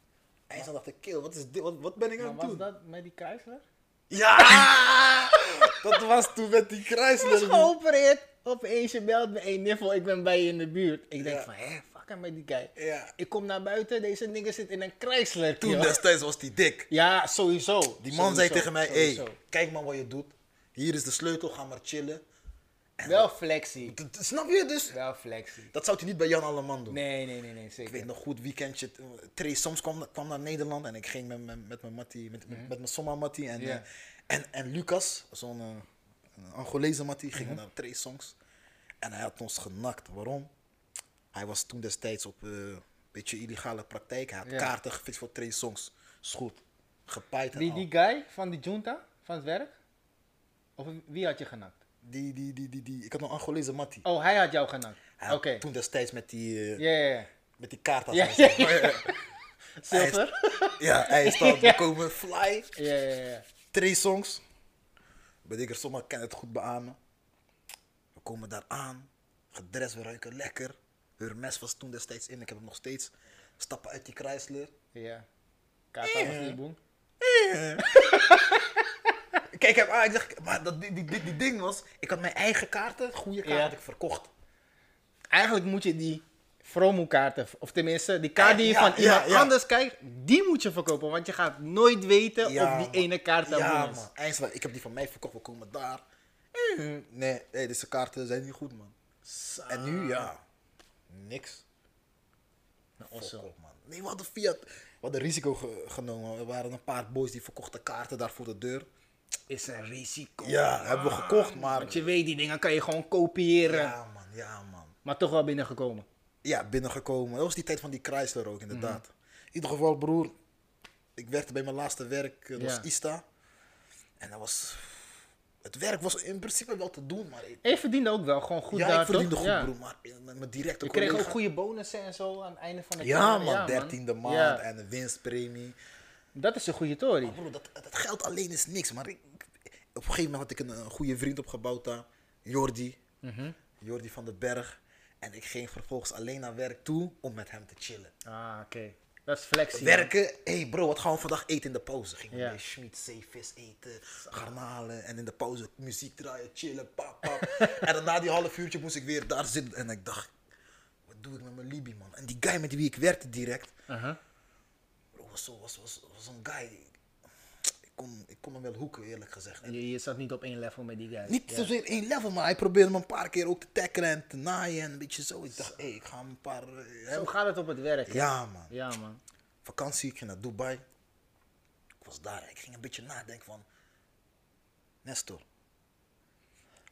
eindstand dacht ik, kill, wat, is dit, wat, wat ben ik aan het was doen? dat met die Chrysler? Ja! dat was toen met die Ik Chrysler. was geopereerd. Opeens je belt me, hey Niffel, ik ben bij je in de buurt. Ik denk Ja. van, hé, met die guy. Ja. Ik kom naar buiten, deze nigger zit in een Chrysler. Toen joh. destijds was die dik. Ja, sowieso. Die man zei tegen mij, hey, sowieso. kijk maar wat je doet. Hier is de sleutel, ga maar chillen. Wel flexie. Snap je dus? Wel flexie. Dat zou hij niet bij Jan Alleman doen. Nee, nee, nee, nee, Ik zeker. weet nog goed, weekendje. Trey soms kwam, kwam naar Nederland en ik ging met, mijn- met mijn mattie, met, met, met mijn Somma mattie en, Mhm. Eh, en, en Lucas, zo'n eh, Angolese mattie, gingen Mhm. naar Trey songs. En hij had ons genakt. Waarom? Hij was toen destijds op eh, een beetje illegale praktijk. Hij had Ja. kaarten gefixt voor Trey songs. Is goed. Gepaaid en Die, al. die guy van die junta, van het werk? Of wie had je genakt? Die, die, die, die, die, ik had nog een Angolese mattie. Oh, hij had jou genakt. Hij Oké. had toen destijds met die, eh, Ja, ja, ja. met die kaart had Ja, hij- ja, hij is dan gekomen fly. Ja, ja, ja. Drie songs. Ben ik er zomaar kan het goed beamen. We komen daar aan. Gedrest, we ruiken lekker. Hermes was toen destijds in, ik heb hem nog steeds. Stappen uit die Chrysler. Ja. Kaart af die boem. Kijk hem aan, ik zeg, maar dat, die, die, die, die ding was, ik had mijn eigen kaarten, goede kaart Ja. had ik verkocht. Eigenlijk moet je die promokaarten, of tenminste die kaart die je Ja, van ja, iemand ja. anders krijgt, die moet je verkopen. Want je gaat nooit weten Ja, of die man. ene kaart Ja, taboe is. man. Eindelijk, ik heb die van mij verkocht, we komen daar. Nee, nee, deze kaarten zijn niet goed, man. En nu, ja, niks. Nou, awesome. man. Nee, we hadden Fiat, we hadden risico ge- genomen. Er waren een paar boys die verkochten kaarten daar voor de deur. Is een risico. Ja, hebben we gekocht, maar... Want je weet, die dingen kan je gewoon kopiëren. Ja, man, ja, man. Maar toch wel binnengekomen. Ja, binnengekomen. Dat was die tijd van die Chrysler ook, inderdaad. Mhm. In ieder geval, broer. Ik werkte bij mijn laatste werk, eh, dat was Ja. ISTA. En dat was... Het werk was in principe wel te doen, maar... Ik, En je verdiende ook wel gewoon goed ja, daar, ik verdiende toch? goed, ja. broer. Maar eh, met mijn directe Je kreeg ook goede bonussen en zo aan het einde van het Ja, jaar. man. Dertiende maand Ja. en een winstpremie. Dat is een goede tory. Maar broer, dat, dat geld alleen is niks. Maar ik, op een gegeven moment had ik een, een goede vriend opgebouwd daar. Jordi. Mhm. Jordi van den Berg. En ik ging vervolgens alleen naar werk toe om met hem te chillen. Ah, oké. Dat is flexie. Werken, hé hey bro, wat gaan we vandaag eten in de pauze? Gingen we Ja. Schmid zeevis eten, garnalen en in de pauze muziek draaien, chillen, pap, pap. en dan na die half uurtje moest ik weer daar zitten en ik dacht, wat doe ik met mijn Libi man? En die guy met wie ik werkte direct, Uh-huh. bro, was, zo, was, was, was een guy, kon, ik kon hem wel hoeken eerlijk gezegd. En je, je zat niet op één level met die guy. Niet Ja. zozeer één level, maar hij probeerde me een paar keer ook te tackelen en te naaien en een beetje zo. Ik dacht, hé, ik ga hem een paar... eh, Zo gaat het op het werk. hè? Ja man. Ja, man. vakantie, ik ging naar Dubai. Ik was daar, ik ging een beetje nadenken van, Nestor.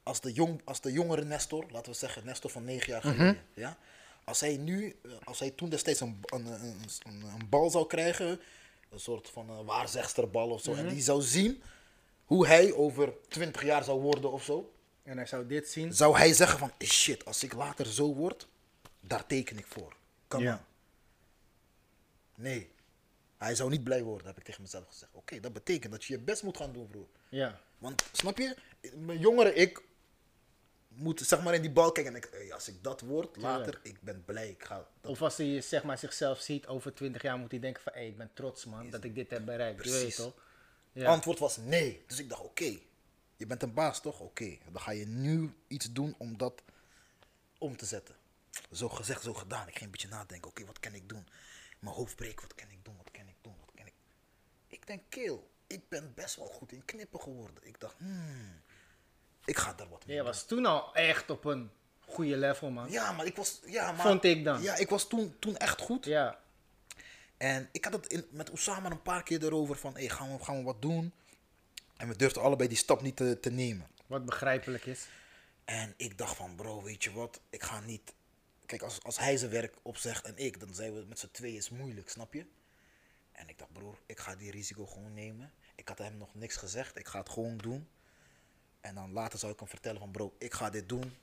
Als de, jong, als de jongere Nestor, laten we zeggen Nestor van negen jaar geleden, ja? Als hij nu, eh, als hij toen destijds een, een, een, een bal zou krijgen, een soort van een waarzegsterbal of zo, en die zou zien hoe hij over 20 jaar zou worden of zo, En hij zou dit zien. zou hij zeggen van, eh, shit, als ik later zo word, daar teken ik voor. Come Ja. Nee. Hij zou niet blij worden, heb ik tegen mezelf gezegd. Oké, dat betekent dat je je best moet gaan doen, broer. Ja. Want, snap je? Mijn jongere ik moet zeg maar in die bal kijken en ik, hey, als ik dat word later, ik ben blij. Ik ga dat Of als hij zeg maar, zichzelf ziet over 20 jaar, moet hij denken van, hé, ik ben trots man, dat ik dit heb bereikt. Je weet Precies. toch? Ja. Antwoord was nee. Dus ik dacht, oké, je bent een baas toch? Oké, dan ga je nu iets doen om dat om te zetten. Zo gezegd, zo gedaan. Ik ging een beetje nadenken, oké, wat kan ik doen? Mijn hoofd breken, wat kan ik doen? Wat kan ik doen? Wat kan ik... Ik denk, keel, ik ben best wel goed in knippen geworden. Ik dacht, hmm, ik ga daar wat mee Je was toen al echt op een goede level man. Ja, maar ik was, ja, maar... Vond ik dan. Ja, ik was toen, toen echt goed. Ja. En ik had het in, met Osama een paar keer erover van, hey, gaan, we, gaan we wat doen? En we durfden allebei die stap niet te, te nemen. Wat begrijpelijk is. En ik dacht van, bro, weet je wat? Ik ga niet... Kijk, als, als hij zijn werk opzegt en ik, dan zijn we met z'n tweeën is moeilijk, snap je? En ik dacht, broer, ik ga die risico gewoon nemen. Ik had hem nog niks gezegd, ik ga het gewoon doen. En dan later zou ik hem vertellen van, bro, ik ga dit doen.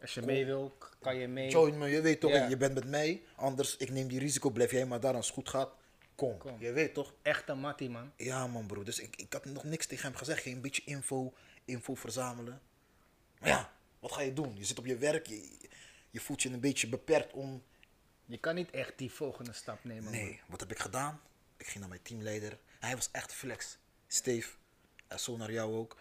Als je mee wil, kan je mee. Join me, je weet toch, je bent met mij. Anders, ik neem die risico, blijf jij maar daar als het goed gaat. Kom, Kom. je weet toch? Echt een mattie man. Ja man bro, dus ik, ik had nog niks tegen hem gezegd. Ging een beetje info, info verzamelen. Maar ja, wat ga je doen? Je zit op je werk, je, je voelt je een beetje beperkt om... Je kan niet echt die volgende stap nemen. man. Nee, wat heb ik gedaan? Ik ging naar mijn teamleider. Hij was echt flex. Steve, en zo naar jou ook.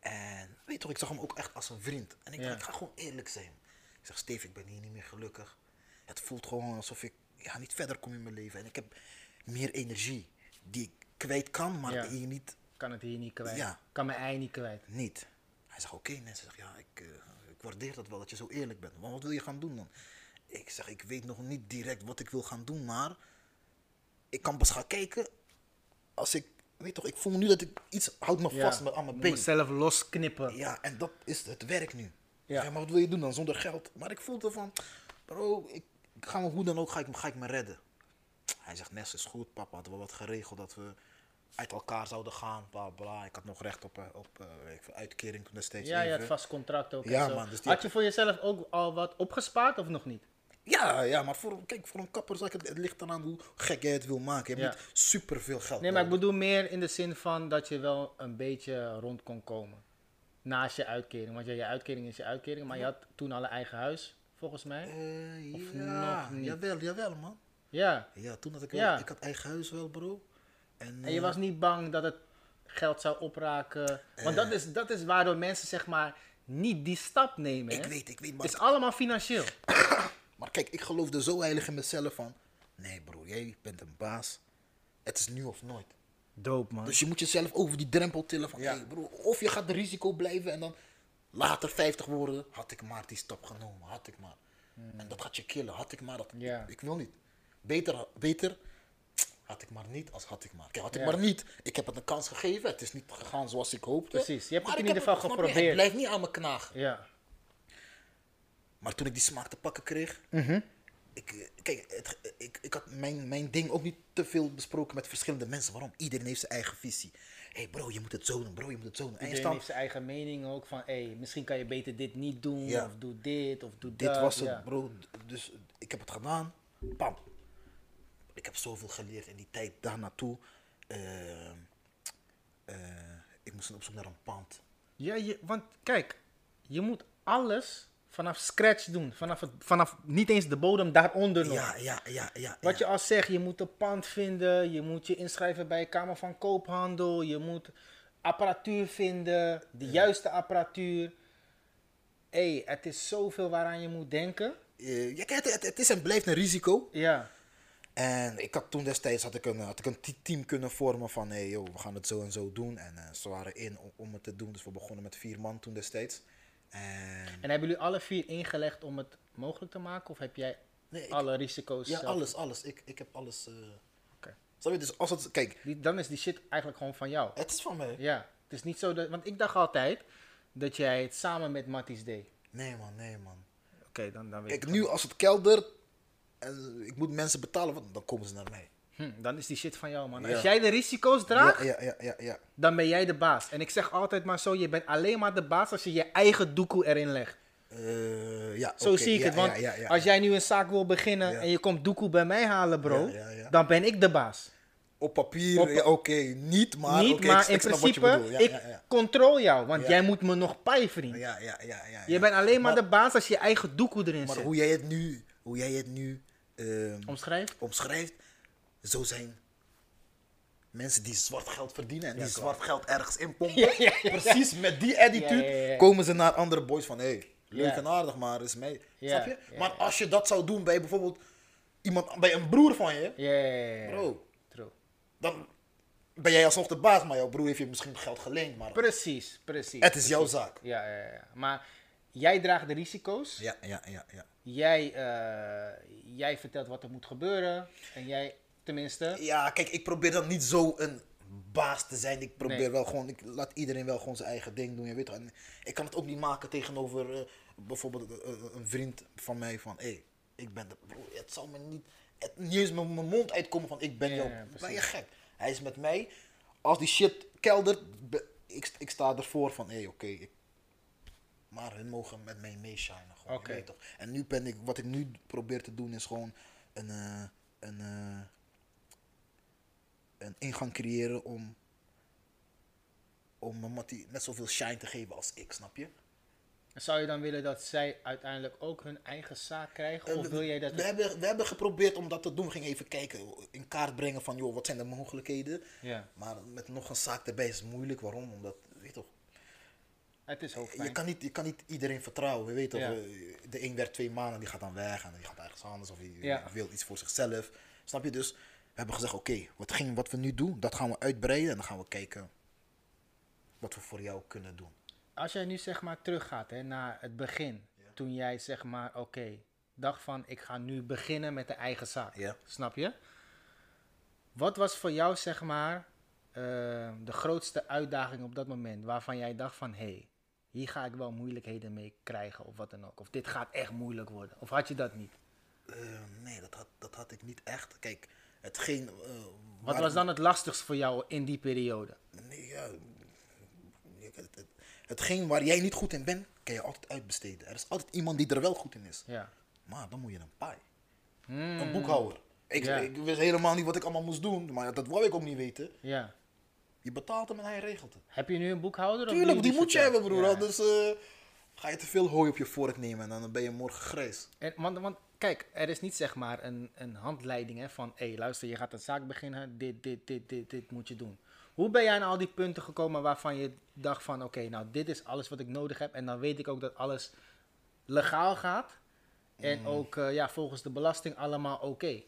En weet toch, ik zag hem ook echt als een vriend. En ik dacht, ik ga gewoon eerlijk zijn. Ik zeg, Steve, ik ben hier niet meer gelukkig. Het voelt gewoon alsof ik ja, niet verder kom in mijn leven. En ik heb meer energie die ik kwijt kan, maar hier niet Kan het hier niet kwijt. Ja. Kan mijn ei niet kwijt. niet. Hij zegt, oké mensen, zeg, ja, ik, eh, ik waardeer dat wel dat je zo eerlijk bent. Maar wat wil je gaan doen dan? Ik zeg, ik weet nog niet direct wat ik wil gaan doen, maar ik kan pas gaan kijken als ik, weet toch, ik voel nu dat ik iets houdt me vast met, aan mijn been. mezelf losknippen. Ja, en dat is het werk nu. Ja. Ja. maar wat wil je doen dan zonder geld? Maar ik voelde van, bro, ik, ik ga me hoe dan ook, ga ik, ga ik me redden. Hij zegt, Nes is goed, papa, hadden we wat geregeld dat we uit elkaar zouden gaan, bla bla. Ik had nog recht op, eh, op veel, uitkering toen destijds Ja, je even. had vast contract ook. en Ja, zo. man, dus die Had je voor jezelf ook al wat opgespaard of nog niet? Ja, ja, maar voor, kijk, voor een kapper, zeg ik, het, ligt eraan hoe gek jij het wil maken. Je hebt niet super veel geld Nee, maar ik nodig. bedoel meer in de zin van dat je wel een beetje rond kon komen. Naast je uitkering. Want ja, je uitkering is je uitkering. Maar je had toen al een eigen huis, volgens mij. Eh, Of ja, nog niet? jawel, jawel man. Ja. Ja, toen had ik Ja. wel, ik had eigen huis wel bro. En, En je eh, was niet bang dat het geld zou opraken. Want dat, is, dat is waardoor mensen zeg maar niet die stap nemen. Ik hè. weet, ik weet, maar, Het is allemaal financieel. Maar kijk, ik geloofde zo heilig in mezelf van, nee bro, jij bent een baas. Het is nu of nooit. Doop man. Dus je moet jezelf over die drempel tillen van, Ja. hey bro, of je gaat de risico blijven en dan later 50 worden, had ik maar die stap genomen, had ik maar. En dat gaat je killen, had ik maar, dat, Hmm. Ja. ik, ik wil niet. Beter, beter, had ik maar niet als had ik maar. Kijk, had ik maar niet, ik heb het een kans gegeven, het is niet gegaan zoals ik hoopte. Precies, je hebt Maar het in ieder geval geprobeerd. Het blijft niet aan me knagen. Ja. Maar toen ik die smaak te pakken kreeg, Mhm. ik, kijk, het, ik, ik had mijn, mijn ding ook niet te veel besproken met verschillende mensen. Waarom? Iedereen heeft zijn eigen visie. Hé hey bro, je moet het zo doen, bro, je moet het zo doen. En je Iedereen staat- heeft zijn eigen mening ook van, hé, misschien kan je beter dit niet doen, Ja. of doe dit, of doe dit dat. was het, ja. bro. Dus ik heb het gedaan. Pam. Ik heb zoveel geleerd in die tijd daar naartoe. Eh, eh, ik moest op zoek naar een pand. Ja, je, want kijk, je moet alles vanaf scratch doen. Vanaf, het, vanaf niet eens de bodem daaronder nog. Ja, ja, ja, ja. Wat ja. je al zegt, je moet een pand vinden, je moet je inschrijven bij Kamer van Koophandel, je moet apparatuur vinden, de juiste apparatuur. Hé, hey, het is zoveel waaraan je moet denken. Eh, ja, het, het, het is en blijft een risico. Ja, En ik had toen destijds had ik een, had ik een te- team kunnen vormen van hey, joh, we gaan het zo en zo doen. En eh, ze waren in om, om het te doen. Dus we begonnen met vier man toen destijds. En en hebben jullie alle vier ingelegd om het mogelijk te maken? Of heb jij Nee, ik- alle risico's ja, zelf? alles, alles. Ik, ik heb alles. eh Oké. Snap je? Dus als het, kijk, Die- Dan is die shit eigenlijk gewoon van jou. het is van mij. Ja, het is niet zo dat... Want ik dacht altijd dat jij het samen met Matties deed. Nee man, nee man. Oké, dan, dan weet Kijk, ik nu als het keldert en ik moet mensen betalen, want dan komen ze naar mij. Hm, dan is die shit van jou, man. Ja. Als jij de risico's draagt, Ja, ja, ja, ja, dan ben jij de baas. En ik zeg altijd maar zo, je bent alleen maar de baas als je je eigen doekoe erin legt. Eh, ja Zo zie ik ja, het, want als jij nu een zaak wil beginnen en je komt doekoe bij mij halen, bro, dan ben ik de baas. Op papier, oké, niet, maar, Niet, maar ik, in ik principe, ik controle jou, want jij moet me nog paai, vriend. Ja, ja, ja, ja, Je bent alleen maar, Maar- de baas als je je eigen doekoe erin Maar zet. hoe jij het nu, hoe jij het nu ehm, Omschrijf? omschrijft, zo zijn mensen die zwart geld verdienen en die Ja, zwart geld ergens inpompen. Ja, ja, ja. Precies met die attitude komen ze naar andere boys van hé, hey, leuk en aardig, maar is mee. Snap je? maar als je dat zou doen bij bijvoorbeeld iemand, bij een broer van je, bro, True. dan ben jij alsnog de baas, maar jouw broer heeft je misschien geld geleend, maar Precies, precies. het is jouw zaak. Ja, ja, ja. Maar jij draagt de risico's. Ja, ja, ja, ja. Jij, eh, jij vertelt wat er moet gebeuren. En jij, tenminste. Ja, kijk, ik probeer dan niet zo een baas te zijn. Ik probeer Nee. wel gewoon, ik laat iedereen wel gewoon zijn eigen ding doen. Je weet toch? En ik kan het ook niet maken tegenover eh, bijvoorbeeld eh, eh, een vriend van mij van, hé, hey, ik ben de bro, het zal me niet, het, niet eens met mijn mond uitkomen van, ik ben Ja, jou, ben je gek? Hij is met mij, als die shit keldert, be- ik, ik sta ervoor van, hé, hey, oké, maar hun mogen met mij meeshinen. Oké. En nu ben ik, wat ik nu probeer te doen is gewoon een, een, een ingang creëren om, om mattie net zoveel shine te geven als ik, snap je? Zou je dan willen dat zij uiteindelijk ook hun eigen zaak krijgen? Of Eh, wil jij dat... we, hebben, we hebben geprobeerd om dat te doen. We gingen even kijken, in kaart brengen van, joh, wat zijn de mogelijkheden? Ja, Maar met nog een zaak erbij is het moeilijk. Waarom? Omdat, weet je toch, het is hoofdpijn. je kan, niet, je kan niet iedereen vertrouwen. Weet toch, Ja. eh, de een werkt twee maanden, die gaat dan weg en die gaat ergens anders of die Ja. wil iets voor zichzelf. Snap je? Dus we hebben gezegd, oké, wat, ging- wat we nu doen, dat gaan we uitbreiden en dan gaan we kijken wat we voor jou kunnen doen. Als jij nu zeg maar teruggaat hè, naar het begin. Toen jij zeg maar, oké, dacht van ik ga nu beginnen met de eigen zaak. Ja. Snap je? Wat was voor jou zeg maar eh, de grootste uitdaging op dat moment? Waarvan jij dacht van, hé, hey, hier ga ik wel moeilijkheden mee krijgen of wat dan ook. Of dit gaat echt moeilijk worden. Of had je dat niet? Eh, nee, dat had, dat had ik niet echt. Kijk, hetgeen... eh, Wat was dan het lastigst voor jou in die periode? Nee, ja. Het, het, hetgeen waar jij niet goed in bent, kan je altijd uitbesteden. Er is altijd iemand die er wel goed in is. Ja. Maar dan moet je een paai. Hmm, Een boekhouder. Ik, ik wist helemaal niet wat ik allemaal moest doen, maar dat wou ik ook niet weten. Ja. Je betaalt hem en hij regelt het. Heb je nu een boekhouder? Tuurlijk, die moet je hebben, broer. Ja. Anders eh, ga je te veel hooi op je vork nemen en dan ben je morgen grijs. En, want, want kijk, er is niet zeg maar een, een handleiding hè, van... Hé, luister, je gaat een zaak beginnen. Dit, dit, dit, dit, dit moet je doen. Hoe ben jij aan al die punten gekomen waarvan je dacht van... Oké, nou, dit is alles wat ik nodig heb. En dan weet ik ook dat alles legaal gaat. En ook eh, ja, volgens de belasting allemaal oké.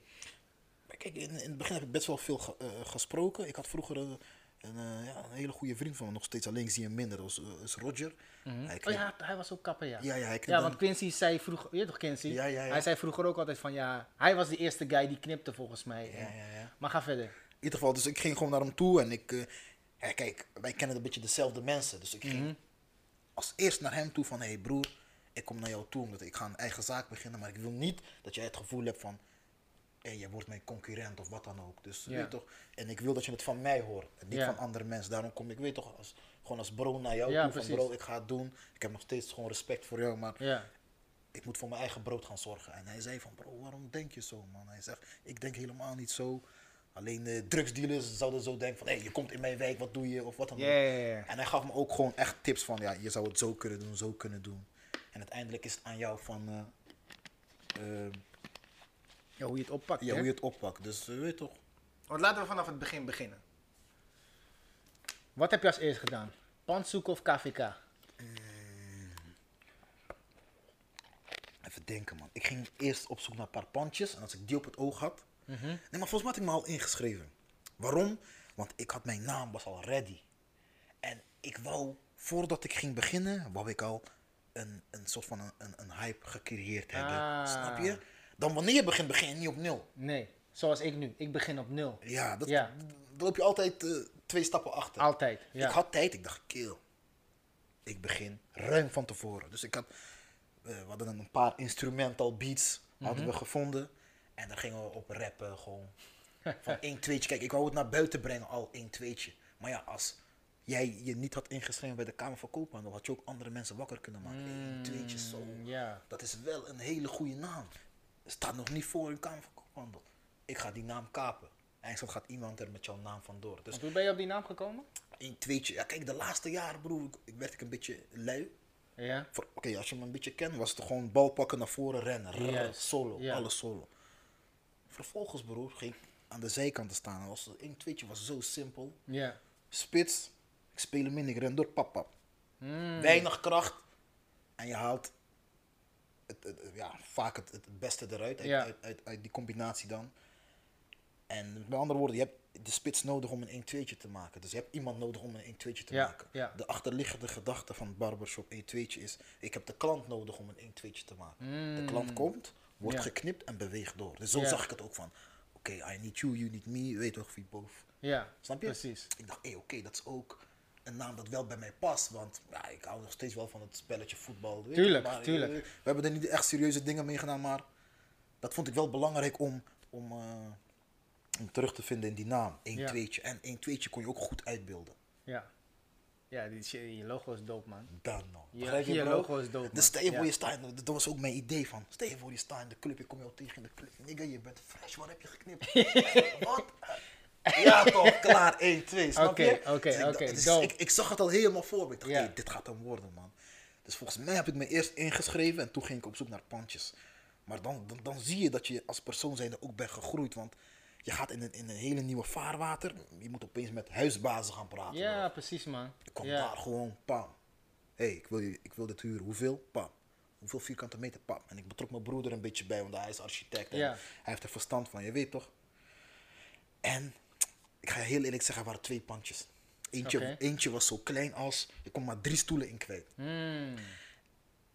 Kijk, in, in het begin heb ik best wel veel ge- eh, gesproken. Ik had vroeger een, een, eh, ja, een hele goede vriend van me, nog steeds alleen zie je hem minder, is, eh, is Roger. Hij Oh ja, hij was ook kapper, ja. ja, ja, hij Ja, want Quincy zei vroeger... Je toch Quincy? Ja, ja, ja. Hij zei vroeger ook altijd van... Ja, hij was de eerste guy die knipte volgens mij. Ja, ja, ja. Maar ga verder. In ieder geval, dus ik ging gewoon naar hem toe en ik... eh, ja, kijk, wij kennen een beetje dezelfde mensen. Dus ik ging als eerst naar hem toe van... Hé hey broer, ik kom naar jou toe omdat ik ga een eigen zaak beginnen. Maar ik wil niet dat jij het gevoel hebt van... Hé, jij wordt mijn concurrent of wat dan ook. Dus Ja. weet toch... En ik wil dat je het van mij hoort en niet Ja. van andere mensen. Daarom kom ik, weet toch, als, gewoon als bro naar jou Ja, toe. precies. Van bro, ik ga het doen. Ik heb nog steeds gewoon respect voor jou, maar... Ja. ik moet voor mijn eigen brood gaan zorgen. En hij zei van, bro, waarom denk je zo, man? Hij zegt, ik denk helemaal niet zo. Alleen eh, drugsdealers zouden zo denken van, hé, je komt in mijn wijk, wat doe je? Of wat dan ook. En hij gaf me ook gewoon echt tips van, ja, je zou het zo kunnen doen, zo kunnen doen. En uiteindelijk is het aan jou van, eh, eh, Ja, hoe je het oppakt. ja, hè? hoe je het oppakt. Dus eh, weet je toch, Want laten we vanaf het begin beginnen. Wat heb je als eerst gedaan? Pantsoek of KVK? even denken, man. Ik ging eerst op zoek naar een paar pandjes. En als ik die op het oog had... Nee, maar volgens mij had ik me al ingeschreven. Waarom? Want ik had mijn naam was al ready. En ik wou, voordat ik ging beginnen, wou ik al een, een soort van een, een, een hype gecreëerd hebben. Ah. Snap je? Dan wanneer je begint, begin je niet op nul. Nee, zoals ik nu. Ik begin op nul. Ja, dat, Ja. dan loop je altijd eh, twee stappen achter. Altijd, ja. Ik had tijd, ik dacht, kill. Ik begin ruim van tevoren. Dus ik had, eh, we hadden een paar instrumental beats hadden we gevonden. En daar gingen we op rappen, gewoon. Van één tweetje. Kijk, ik wou het naar buiten brengen, al één tweetje. Maar ja, als jij je niet had ingeschreven bij de Kamer van Koophandel, had je ook andere mensen wakker kunnen maken. Eén tweetje, zo. Mm, ja. Dat is wel een hele goede naam. Staat nog niet voor in Kamer van Koophandel. Ik ga die naam kapen. Eindelijk gaat iemand er met jouw naam vandoor. Dus hoe ben je op die naam gekomen? een tweetje. Ja, kijk, de laatste jaren, broer, ik- werd ik een beetje lui. Ja. Oké, als je me een beetje kent, was het gewoon bal pakken naar voren rennen. Rrr, Solo, ja. alles solo. Vervolgens, broer, ging ik aan de zijkanten staan. En was, een tweetje was zo simpel. Ja. Spits, ik speel hem in, ik ren door, pap, pap. Mm. Weinig kracht. En je haalt het, het- ja, vaak het, het beste eruit, uit, Ja. uit, uit, uit die combinatie dan. En met andere woorden, je hebt de spits nodig om een 1-2'tje te maken. Dus je hebt iemand nodig om een 1-2'tje te Ja, maken. ja. De achterliggende gedachte van barbershop 1-2'tje is, ik heb de klant nodig om een 1-2'tje te maken. De klant komt, wordt Mm. Geknipt en beweegt door. Dus zo zag ik het ook van, oké, I need you, you need me, weet toch, wie both. Ja. Snap je? Precies. Ik dacht, hé, oké, dat is ook een naam dat wel bij mij past. Want ja, ik hou nog steeds wel van het spelletje voetbal. weet Tuurlijk, maar, tuurlijk. eh, we hebben er niet echt serieuze dingen mee gedaan, maar dat vond ik wel belangrijk om, om, eh, om terug te vinden in die naam. 1 Ja. 2'tje. En 1 2'tje kon je ook goed uitbeelden. Ja. Ja, die, je logo is dope, man. Dan nog. Ja, je logo is dope, man. Dus stel je voor je staat, dat was ook mijn idee van. Stel je voor je staat in de club, ik kom jou tegen in de club. Nigga, je bent fresh, wat heb je geknipt? wat? Ja toch, klaar, 1, 2, snap Oké, je? oké, Dus oké, dus dope. ik, ik zag het al helemaal voor me. Ik dacht, hey, dit gaat hem worden, man. Dus volgens mij heb ik me eerst ingeschreven en toen ging ik op zoek naar pandjes. Maar dan, dan, dan zie je dat je als persoon zijnde ook bent gegroeid. Want je gaat in een, in een hele nieuwe vaarwater. Je moet opeens met huisbazen gaan praten. Ja, precies, man. Ik kom daar gewoon, pam. Hé, hey, ik, wil ik wil dit huren. Hoeveel? Pam. Hoeveel vierkante meter? Pam. En ik betrok mijn broeder een beetje bij, want hij is architect. En Ja. Hij heeft er verstand van, je weet toch? En ik ga je heel eerlijk zeggen, er waren twee pandjes. Eentje, eentje was zo klein als, ik kon maar drie stoelen in kwijt. Mm.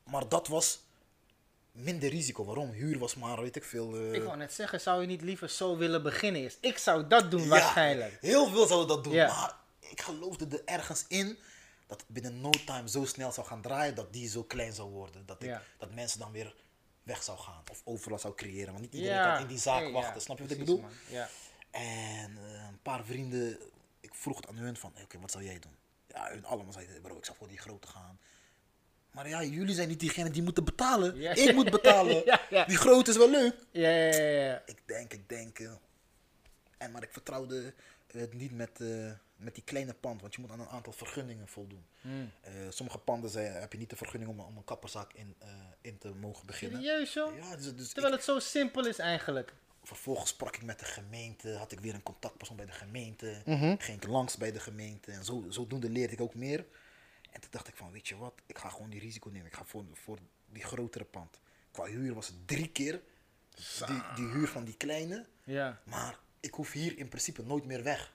Maar dat was minder risico. Waarom? Huur was maar, weet ik veel. eh, Ik wou net zeggen, zou je niet liever zo willen beginnen eerst? Ik zou dat doen Ja, waarschijnlijk. Heel veel zouden dat doen. Ja. Maar ik geloofde er ergens in dat het binnen no time zo snel zou gaan draaien dat die zo klein zou worden. Dat, ik, Ja. dat mensen dan weer weg zou gaan of overlast zou creëren. Want niet iedereen kan in die zaak Hey, wachten. Snap je wat ik bedoel? En eh, een paar vrienden, ik vroeg het aan hun van, oké, wat zou jij doen? Ja, hun allemaal zeiden, bro, ik zou voor die grote gaan. Maar ja, jullie zijn niet diegene die moeten betalen. Ja. Ik moet betalen. Ja. Die grote is wel leuk. Ja, ja, ja. Ik denk, ik denk. eh, en, maar ik vertrouwde het niet met, eh, met die kleine pand, want je moet aan een aantal vergunningen voldoen. Hmm. Sommige panden zijn, heb je niet de vergunning om, om een kapperszaak in, in te mogen beginnen. Serieus joh? Ja, dus, dus Terwijl ik- het zo simpel is eigenlijk. Vervolgens sprak ik met de gemeente, had ik weer een contactpersoon bij de gemeente, Mhm. ging ik langs bij de gemeente en zo, zodoende leerde ik ook meer. En toen dacht ik van, weet je wat, ik ga gewoon die risico nemen. Ik ga voor, voor die grotere pand. Qua huur was het drie keer die, die huur van die kleine, Ja. maar ik hoef hier in principe nooit meer weg.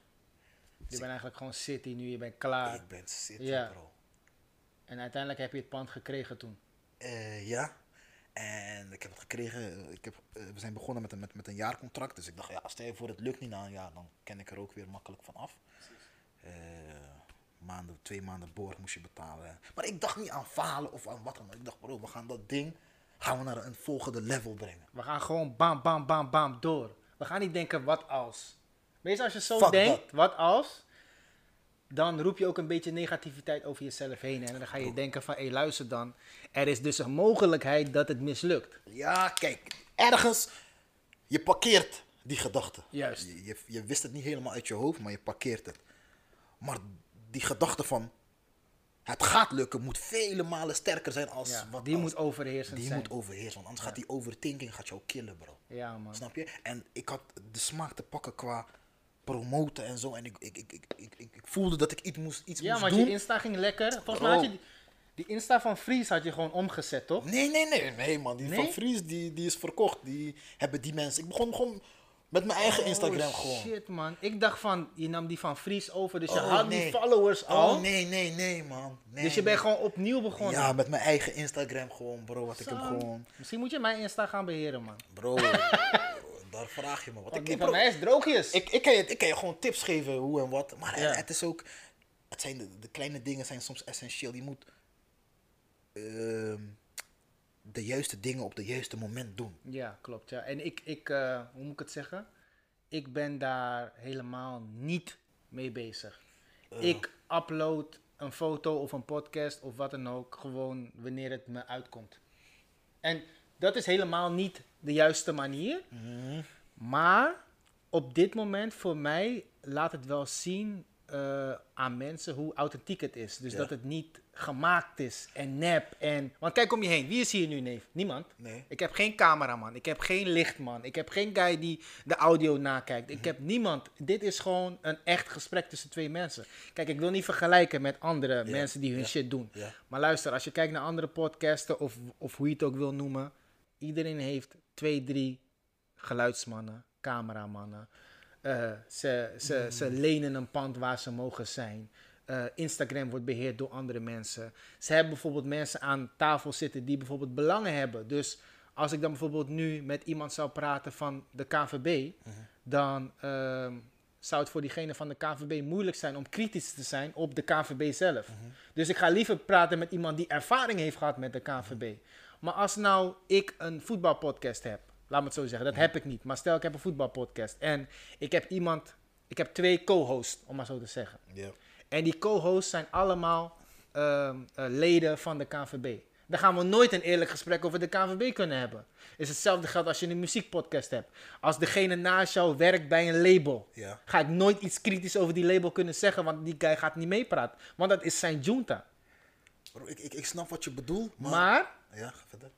Je bent eigenlijk gewoon city nu, je bent klaar. Ik ben city, Ja. bro. En uiteindelijk heb je het pand gekregen toen. Eh, ja. En ik heb het gekregen. Ik heb, eh, we zijn begonnen met een, met, met een jaarcontract. Dus ik dacht, ja, stel je voor het lukt niet na een jaar, dan ken ik er ook weer makkelijk van af. Eh, maanden, twee maanden borg moest je betalen. Maar ik dacht niet aan falen of aan wat dan ook. Ik dacht, bro, we gaan dat ding gaan we naar een volgende level brengen. We gaan gewoon bam, bam, bam, bam door. We gaan niet denken, wat als? Meestal als je zo Fuck denkt, wat als? Dan roep je ook een beetje negativiteit over jezelf heen. En dan ga je denken van, hé luister dan. Er is dus een mogelijkheid dat het mislukt. Ja, kijk, ergens, je parkeert die gedachte. Juist. Je, je, je wist het niet helemaal uit je hoofd, maar je parkeert het. Maar die gedachte van, het gaat lukken, moet vele malen sterker zijn als Ja, wat die als- moet overheersend Die zijn. moet overheersen, want anders gaat die overthinking gaat jou killen, bro. Ja man. Snap je? En ik had de smaak te pakken qua promoten en zo. En ik, ik, ik, ik, ik, ik, voelde dat ik iets moest, iets Ja, moest want doen. je Insta ging lekker. Volgens mij had je die, die Insta van Fries had je gewoon omgezet, toch? Nee, nee, nee, nee, man. Die Nee? van Fries, die, die is verkocht. Die hebben die mensen. Ik begon gewoon met mijn eigen Instagram oh, gewoon. shit man. Ik dacht van, je nam die van Fries over, dus je Oh, had nee. die followers al. Oh, nee, nee, nee, man. Nee, dus je bent gewoon opnieuw begonnen. Ja, met mijn eigen Instagram gewoon, bro. Wat ik heb Zo. gewoon. Misschien moet je mijn Insta gaan beheren, man. Bro, daar vraag je me wat. Want Ik, van mij is droogjes. ik, ik, kan je, ik kan je gewoon tips geven hoe en wat. Maar Ja. het is ook. Het zijn de, de kleine dingen zijn soms essentieel. Je moet. ehm, de juiste dingen op de juiste moment doen. Ja, klopt. Ja. En ik, ik eh, hoe moet ik het zeggen? Ik ben daar helemaal niet mee bezig. Ik upload een foto of een podcast of wat dan ook, gewoon wanneer het me uitkomt. En dat is helemaal niet de juiste manier. Maar op dit moment voor mij laat het wel zien eh, aan mensen hoe authentiek het is. Dus Ja. dat het niet gemaakt is en nep. En, want kijk om je heen, wie is hier nu neef? Niemand. Nee. Ik heb geen cameraman, ik heb geen lichtman, ik heb geen guy die de audio nakijkt. Ik heb niemand. Dit is gewoon een echt gesprek tussen twee mensen. Kijk, ik wil niet vergelijken met andere mensen die hun ja, shit doen. Maar luister, als je kijkt naar andere podcasten of, of hoe je het ook wil noemen, iedereen heeft twee, drie geluidsmannen, cameramannen. Eh, ze, ze, ze lenen een pand waar ze mogen zijn. Eh, Instagram wordt beheerd door andere mensen. Ze hebben bijvoorbeeld mensen aan tafel zitten die bijvoorbeeld belangen hebben. Dus als ik dan bijvoorbeeld nu met iemand zou praten van de KVB, dan ehm, zou het voor diegene van de KVB moeilijk zijn om kritisch te zijn op de KVB zelf. Dus ik ga liever praten met iemand die ervaring heeft gehad met de KVB. Maar als nou ik een voetbalpodcast heb, laat me het zo zeggen, dat heb ik niet. Maar stel ik heb een voetbalpodcast en ik heb iemand, ik heb twee co-hosts, om maar zo te zeggen. Ja. En die co-hosts zijn allemaal ehm, eh, leden van de KVB. Dan gaan we nooit een eerlijk gesprek over de KVB kunnen hebben. Is hetzelfde geldt als je een muziekpodcast hebt. Als degene naast jou werkt bij een label, Ja. ga ik nooit iets kritisch over die label kunnen zeggen, want die guy gaat niet meepraten. Want dat is zijn junta. Bro, ik, ik, ik snap wat je bedoelt, maar... Maar Ja, ga verder.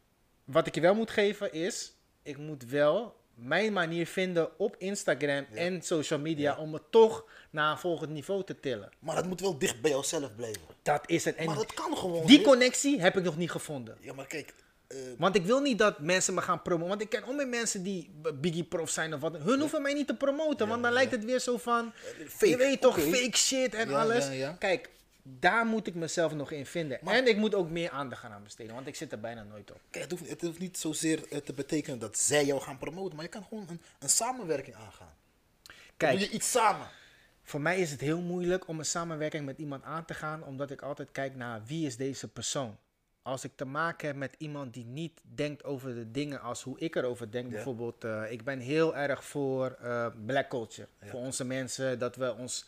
wat ik je wel moet geven is, ik moet wel mijn manier vinden op Instagram en social media om het toch naar een volgend niveau te tillen. Maar het moet wel dicht bij jouzelf blijven. Dat is het. En Maar dat kan gewoon. die connectie heb ik nog niet gevonden. Ja, maar kijk. eh, Want ik wil niet dat mensen me gaan promoten. Want ik ken ook meer mensen die Biggie Prof zijn of wat. Hun hoeven mij niet te promoten. want dan lijkt het weer zo van. fake, je weet toch, fake shit en Ja, alles. ja, ja. Kijk, daar moet ik mezelf nog in vinden. en ik moet ook meer aandacht gaan aan besteden. Want ik zit er bijna nooit op. Kijk, het hoeft, het hoeft niet zozeer eh, te betekenen dat zij jou gaan promoten, maar je kan gewoon een, een samenwerking aangaan. Dan Kijk, doe je iets samen. Voor mij is het heel moeilijk om een samenwerking met iemand aan te gaan, omdat ik altijd kijk naar wie is deze persoon. Als ik te maken heb met iemand die niet denkt over de dingen als hoe ik erover denk, bijvoorbeeld, eh, ik ben heel erg voor eh, black culture. Voor onze mensen, dat we ons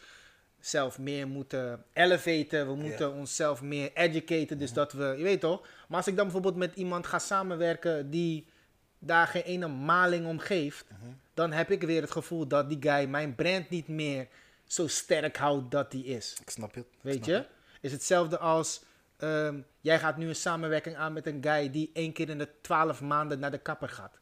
zelf meer moeten elevaten, we moeten onszelf meer educaten, dus dat we, je weet toch. Maar als ik dan bijvoorbeeld met iemand ga samenwerken die daar geen ene maling om geeft, dan heb ik weer het gevoel dat die guy mijn brand niet meer zo sterk houdt dat hij is. Ik snap het. ik Weet snap je? het. Is hetzelfde als ehm, jij gaat nu een samenwerking aan met een guy die één keer in de twaalf maanden naar de kapper gaat.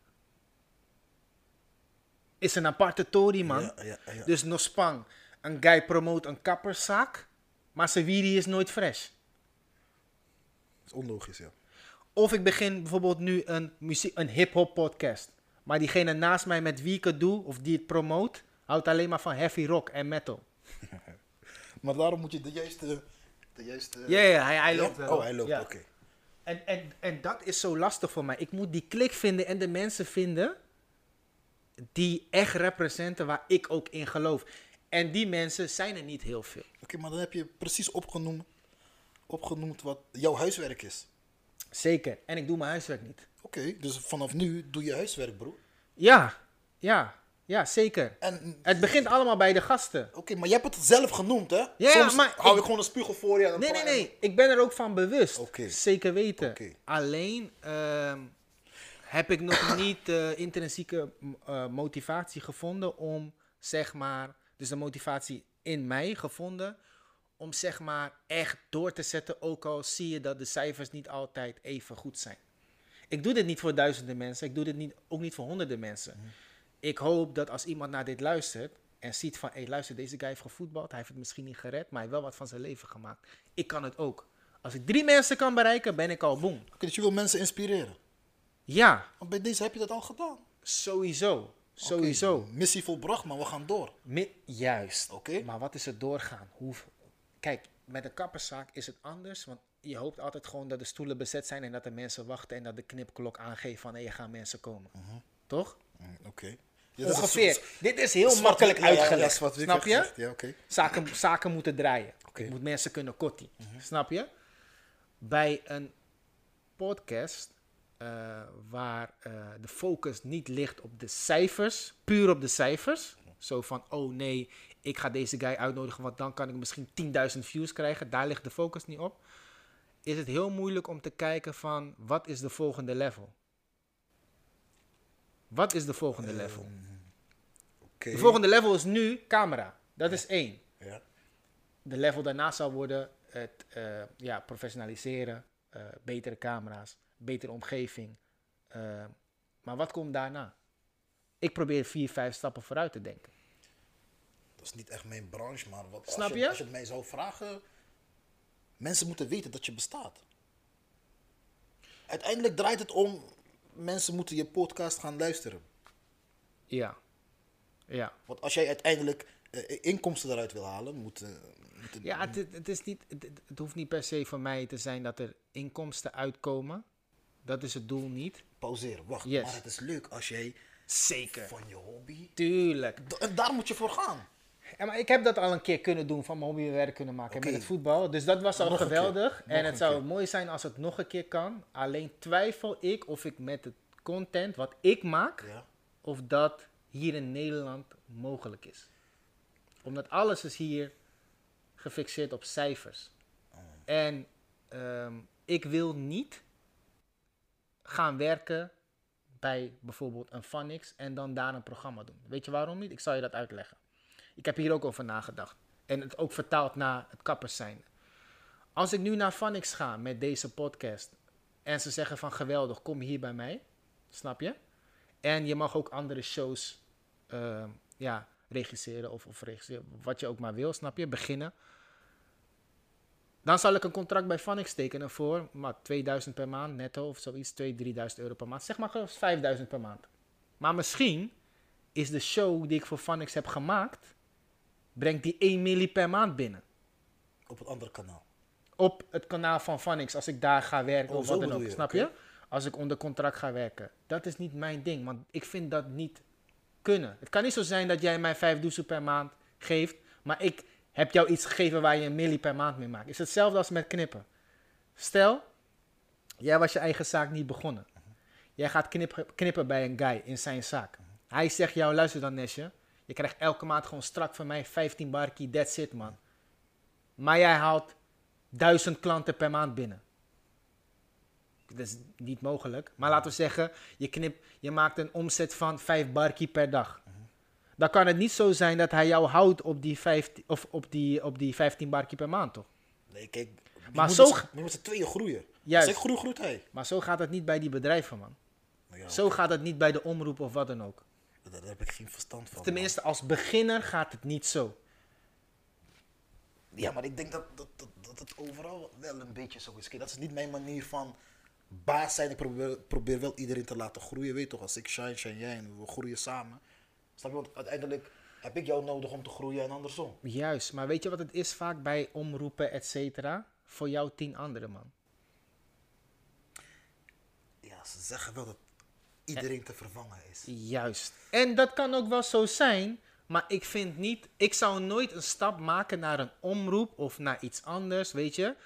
Is een aparte tory, man. Ja, ja, ja. Dus nog spang. Een guy promoot een kapperszaak, maar zijn wierie is nooit fresh. Dat is onlogisch, ja. Of ik begin bijvoorbeeld nu een, muziek, een hip-hop podcast. Maar diegene naast mij met wie ik het doe, of die het promoot, houdt alleen maar van heavy rock en metal. Maar daarom moet je de juiste... De juiste Ja, ja, hij, hij loopt wel. Oh, hij loopt, Ja. oké. En, en, en dat is zo lastig voor mij. Ik moet die klik vinden en de mensen vinden die echt representen waar ik ook in geloof. En die mensen zijn er niet heel veel. Oké, maar dan heb je precies opgenoemd, opgenoemd wat jouw huiswerk is. Zeker. En ik doe mijn huiswerk niet. Oké, dus vanaf nu doe je huiswerk, bro. Ja, ja, ja, zeker. En Het begint allemaal bij de gasten. Oké, maar je hebt het zelf genoemd, hè? ja, Soms maar hou ik- gewoon een spiegel voor je. Nee, nee, nee. Ik ben er ook van bewust. Oké. Zeker weten. Alleen ehm, heb ik nog niet de intrinsieke eh, motivatie gevonden om, zeg maar, dus de motivatie in mij gevonden om, zeg maar, echt door te zetten, ook al zie je dat de cijfers niet altijd even goed zijn. Ik doe dit niet voor duizenden mensen, ik doe dit niet, ook niet voor honderden mensen. Ik hoop dat als iemand naar dit luistert en ziet van, hé hey, luister, deze guy heeft gevoetbald, hij heeft het misschien niet gered, maar hij heeft wel wat van zijn leven gemaakt. Ik kan het ook. Als ik drie mensen kan bereiken, ben ik al boem. Oké, dus je wil mensen inspireren. Ja, Want bij deze heb je dat al gedaan. sowieso. Sowieso. Missie volbracht, maar we gaan door. Mi- Juist. Oké. Maar wat is het doorgaan? Hoe... Kijk, met een kapperszaak is het anders. Want je hoopt altijd gewoon dat de stoelen bezet zijn en dat de mensen wachten en dat de knipklok aangeeft van hé, er gaan mensen komen. Toch? Mm, Oké. Ja, is Ongeveer. soort- Dit is heel makkelijk ja, ja, ja, uitgelegd. zwart-wit snap je? Ja, oké. Zaken, zaken moeten draaien. Ik moet mensen kunnen kotti. Snap je? Bij een podcast eh, waar eh, de focus niet ligt op de cijfers, puur op de cijfers. Zo van, oh nee, ik ga deze guy uitnodigen, want dan kan ik misschien 10.000 views krijgen. Daar ligt de focus niet op. Is het heel moeilijk om te kijken van, wat is de volgende level? Wat is de volgende level? Oké. De volgende level is nu camera. Dat is één Ja. de level daarna zal worden het eh, ja, professionaliseren, betere camera's, betere omgeving. Eh, maar wat komt daarna? Ik probeer vier, vijf stappen vooruit te denken. Dat is niet echt mijn branche, maar wat, Snap als, je? als je het mij zou vragen... Mensen moeten weten dat je bestaat. Uiteindelijk draait het om... Mensen moeten je podcast gaan luisteren. Ja. Ja. Want als jij uiteindelijk eh, inkomsten eruit wil halen... Moet, eh, moet Ja, het, het- is niet, het, het- het hoeft niet per se voor mij te zijn dat er inkomsten uitkomen. Dat is het doel niet. pauzeren. Wacht, Yes. maar het is leuk als jij Zeker. van je hobby... Tuurlijk. En daar moet je voor gaan. Ja, maar ik heb dat al een keer kunnen doen, van mijn hobby werk kunnen maken met het voetbal. Dus dat was al Nog geweldig. En het zou keer. mooi zijn als het nog een keer kan. Alleen twijfel ik of ik met het content wat ik maak, Ja. of dat hier in Nederland mogelijk is. Omdat alles is hier gefixeerd op cijfers. Oh. En ehm, ik wil niet gaan werken bij bijvoorbeeld een Funix en dan daar een programma doen. Weet je waarom niet? Ik zal je dat uitleggen. Ik heb hier ook over nagedacht. En het ook vertaald naar het kappers zijn. Als ik nu naar Funix ga met deze podcast en ze zeggen van geweldig, kom hier bij mij. Snap je? En je mag ook andere shows eh, ja, regisseren of, of regisseren, wat je ook maar wil, snap je? Beginnen. Dan zal ik een contract bij Funix tekenen voor maar 2000 per maand netto of zoiets, 2.000, 3.000 euro per maand. Zeg maar gewoon 5000 per maand. Maar misschien is de show die ik voor Funix heb gemaakt, brengt die 1 milli per maand binnen. Op het andere kanaal. Op het kanaal van Funix, als ik daar ga werken Oh, of wat dan ook. je, Snap je? Als ik onder contract ga werken. Dat is niet mijn ding, want ik vind dat niet kunnen. Het kan niet zo zijn dat jij mij 5 doezel per maand geeft, maar ik heb jou iets gegeven waar je een milli per maand mee maakt. Is hetzelfde als met knippen. Stel, jij was je eigen zaak niet begonnen. Jij gaat knippen, knippen bij een guy in zijn zaak. Hij zegt jou, luister dan Nesje, je krijgt elke maand gewoon strak van mij 15 barkie, that's it man. Maar jij haalt 1000 klanten per maand binnen. Dat is niet mogelijk. Maar laten we zeggen, je, knip, je maakt een omzet van 5 barkie per dag. Dan kan het niet zo zijn dat hij jou houdt op die 15, of op die, op die 15 barkie per maand, toch? Nee, kijk. Maar moet zo moet z'n tweeën groeien. Juist. Als ik groei, groeit hij. Maar zo gaat het niet bij die bedrijven, man. Ja, Zo gaat het niet bij de omroep of wat dan ook. Daar heb ik geen verstand van. Tenminste, als beginner gaat het niet zo. Ja, maar ik denk dat, dat, dat, dat het overal wel een beetje zo is. Kijk, dat is niet mijn manier van baas zijn. Ik probeer, probeer wel iedereen te laten groeien. Weet toch, als ik shine, shine jij en we groeien samen. Snap je? Want uiteindelijk heb ik jou nodig om te groeien en andersom. Juist, maar weet je wat het is vaak bij omroepen, et cetera? Voor jou tien anderen, man. Ja, ze zeggen wel dat iedereen te vervangen is. Juist. En dat kan ook wel zo zijn, maar ik vind niet, ik zou nooit een stap maken naar een omroep of naar iets anders, weet je.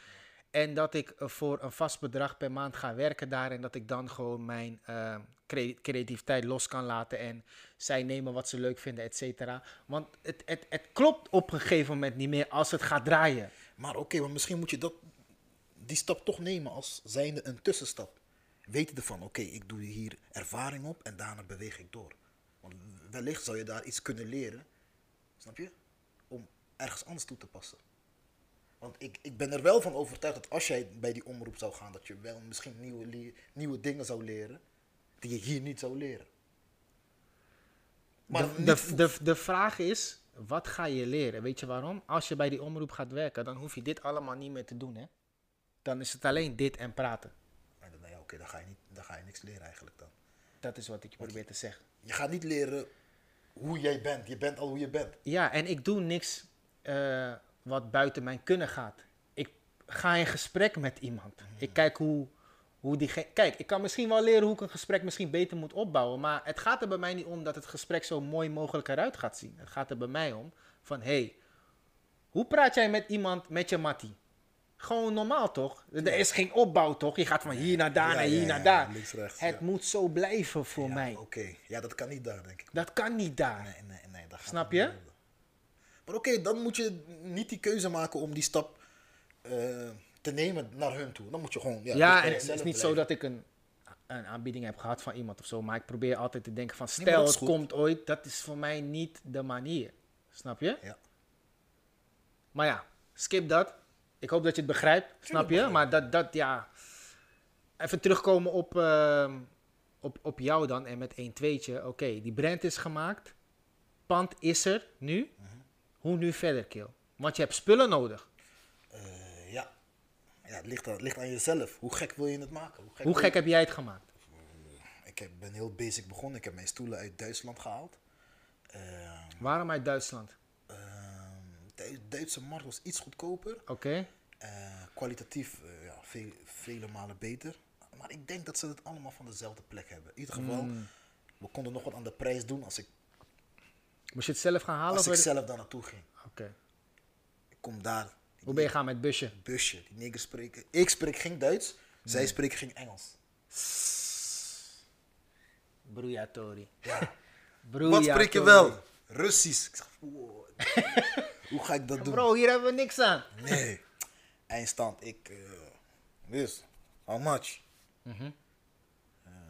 En dat ik eh, voor een vast bedrag per maand ga werken daar en dat ik dan gewoon mijn eh, cre- creativiteit los kan laten en zij nemen wat ze leuk vinden, et cetera. Want het, het, het klopt op een gegeven moment niet meer als het gaat draaien. Maar oké, maar misschien moet je dat, die stap toch nemen als zijnde een tussenstap. Weten ervan, oké, ik doe hier ervaring op en daarna beweeg ik door. Want wellicht zou je daar iets kunnen leren, snap je? Om ergens anders toe te passen. Want ik, ik ben er wel van overtuigd dat als jij bij die omroep zou gaan, dat je wel misschien nieuwe, nieuwe dingen zou leren, die je hier niet zou leren. Maar de, de, de, de vraag is, wat ga je leren? Weet je waarom? Als je bij die omroep gaat werken, dan hoef je dit allemaal niet meer te doen, hè? Dan is het alleen dit en praten. Maar dan- ja, oké, dan, ga je niet- dan ga je niks leren eigenlijk dan. Dat is wat ik probeer te zeggen. Je gaat niet leren hoe jij bent. Je bent al hoe je bent. Ja, en ik doe niks eh, wat buiten mijn kunnen gaat. Ik ga in gesprek met iemand. Ik kijk hoe, hoe die... Kijk, ik kan misschien wel leren hoe ik een gesprek misschien beter moet opbouwen. Maar het gaat er bij mij niet om dat het gesprek zo mooi mogelijk eruit gaat zien. Het gaat er bij mij om van... hey, hoe praat jij met iemand met je mattie? Gewoon normaal toch? Er is geen opbouw toch? Je gaat van hier naar daar, Ja, naar hier ja, naar daar. links, rechts, het ja. moet zo blijven voor mij. Oké, ja, dat kan niet daar, denk ik. Dat kan niet daar. Nee, nee, nee. Dat gaat Snap je? Maar oké, dan moet je niet die keuze maken om die stap eh, te nemen naar hun toe. Dan moet je gewoon. Ja, en het is niet zo dat ik een, een aanbieding heb gehad van iemand of zo. Maar ik probeer altijd te denken van, stel het komt ooit. Dat is voor mij niet de manier. Snap je? Ja. Maar ja, skip dat. Ik hoop dat je het begrijpt. Snap je? Maar dat, dat ja... Even terugkomen op, ehm, op, op jou dan en met 1 2'tje. Oké, die brand is gemaakt. Pand is er nu. Mhm. Hoe nu verder, Kill? Want je hebt spullen nodig. Eh, ja. ja, het ligt, aan, ligt aan jezelf. Hoe gek wil je het maken? Hoe gek, Hoe wil gek je- heb jij het gemaakt? Ik heb, ben heel basic begonnen. Ik heb mijn stoelen uit Duitsland gehaald. Eh, Waarom uit Duitsland? de Duitse markt was iets goedkoper. Oké. Eh, kwalitatief eh, ja, veel, vele malen beter. Maar ik denk dat ze het allemaal van dezelfde plek hebben. In ieder geval, Hmm. we konden nog wat aan de prijs doen als ik, Moest je het zelf gaan halen? als of ik zelf daar naartoe ging. Oké. Ik kom daar, Hoe ben je gaan met busje? busje, die negers spreken. Ik spreek geen Duits, zij Hmm. spreken geen Engels. Broeiatori. Ja. Broeiatori. Wat spreek je wel? Russisch. Ik zeg, wow. hoe ga ik dat doen? Bro, hier hebben we niks aan. Nee. Eindstand, ik, dus, how much? Eh,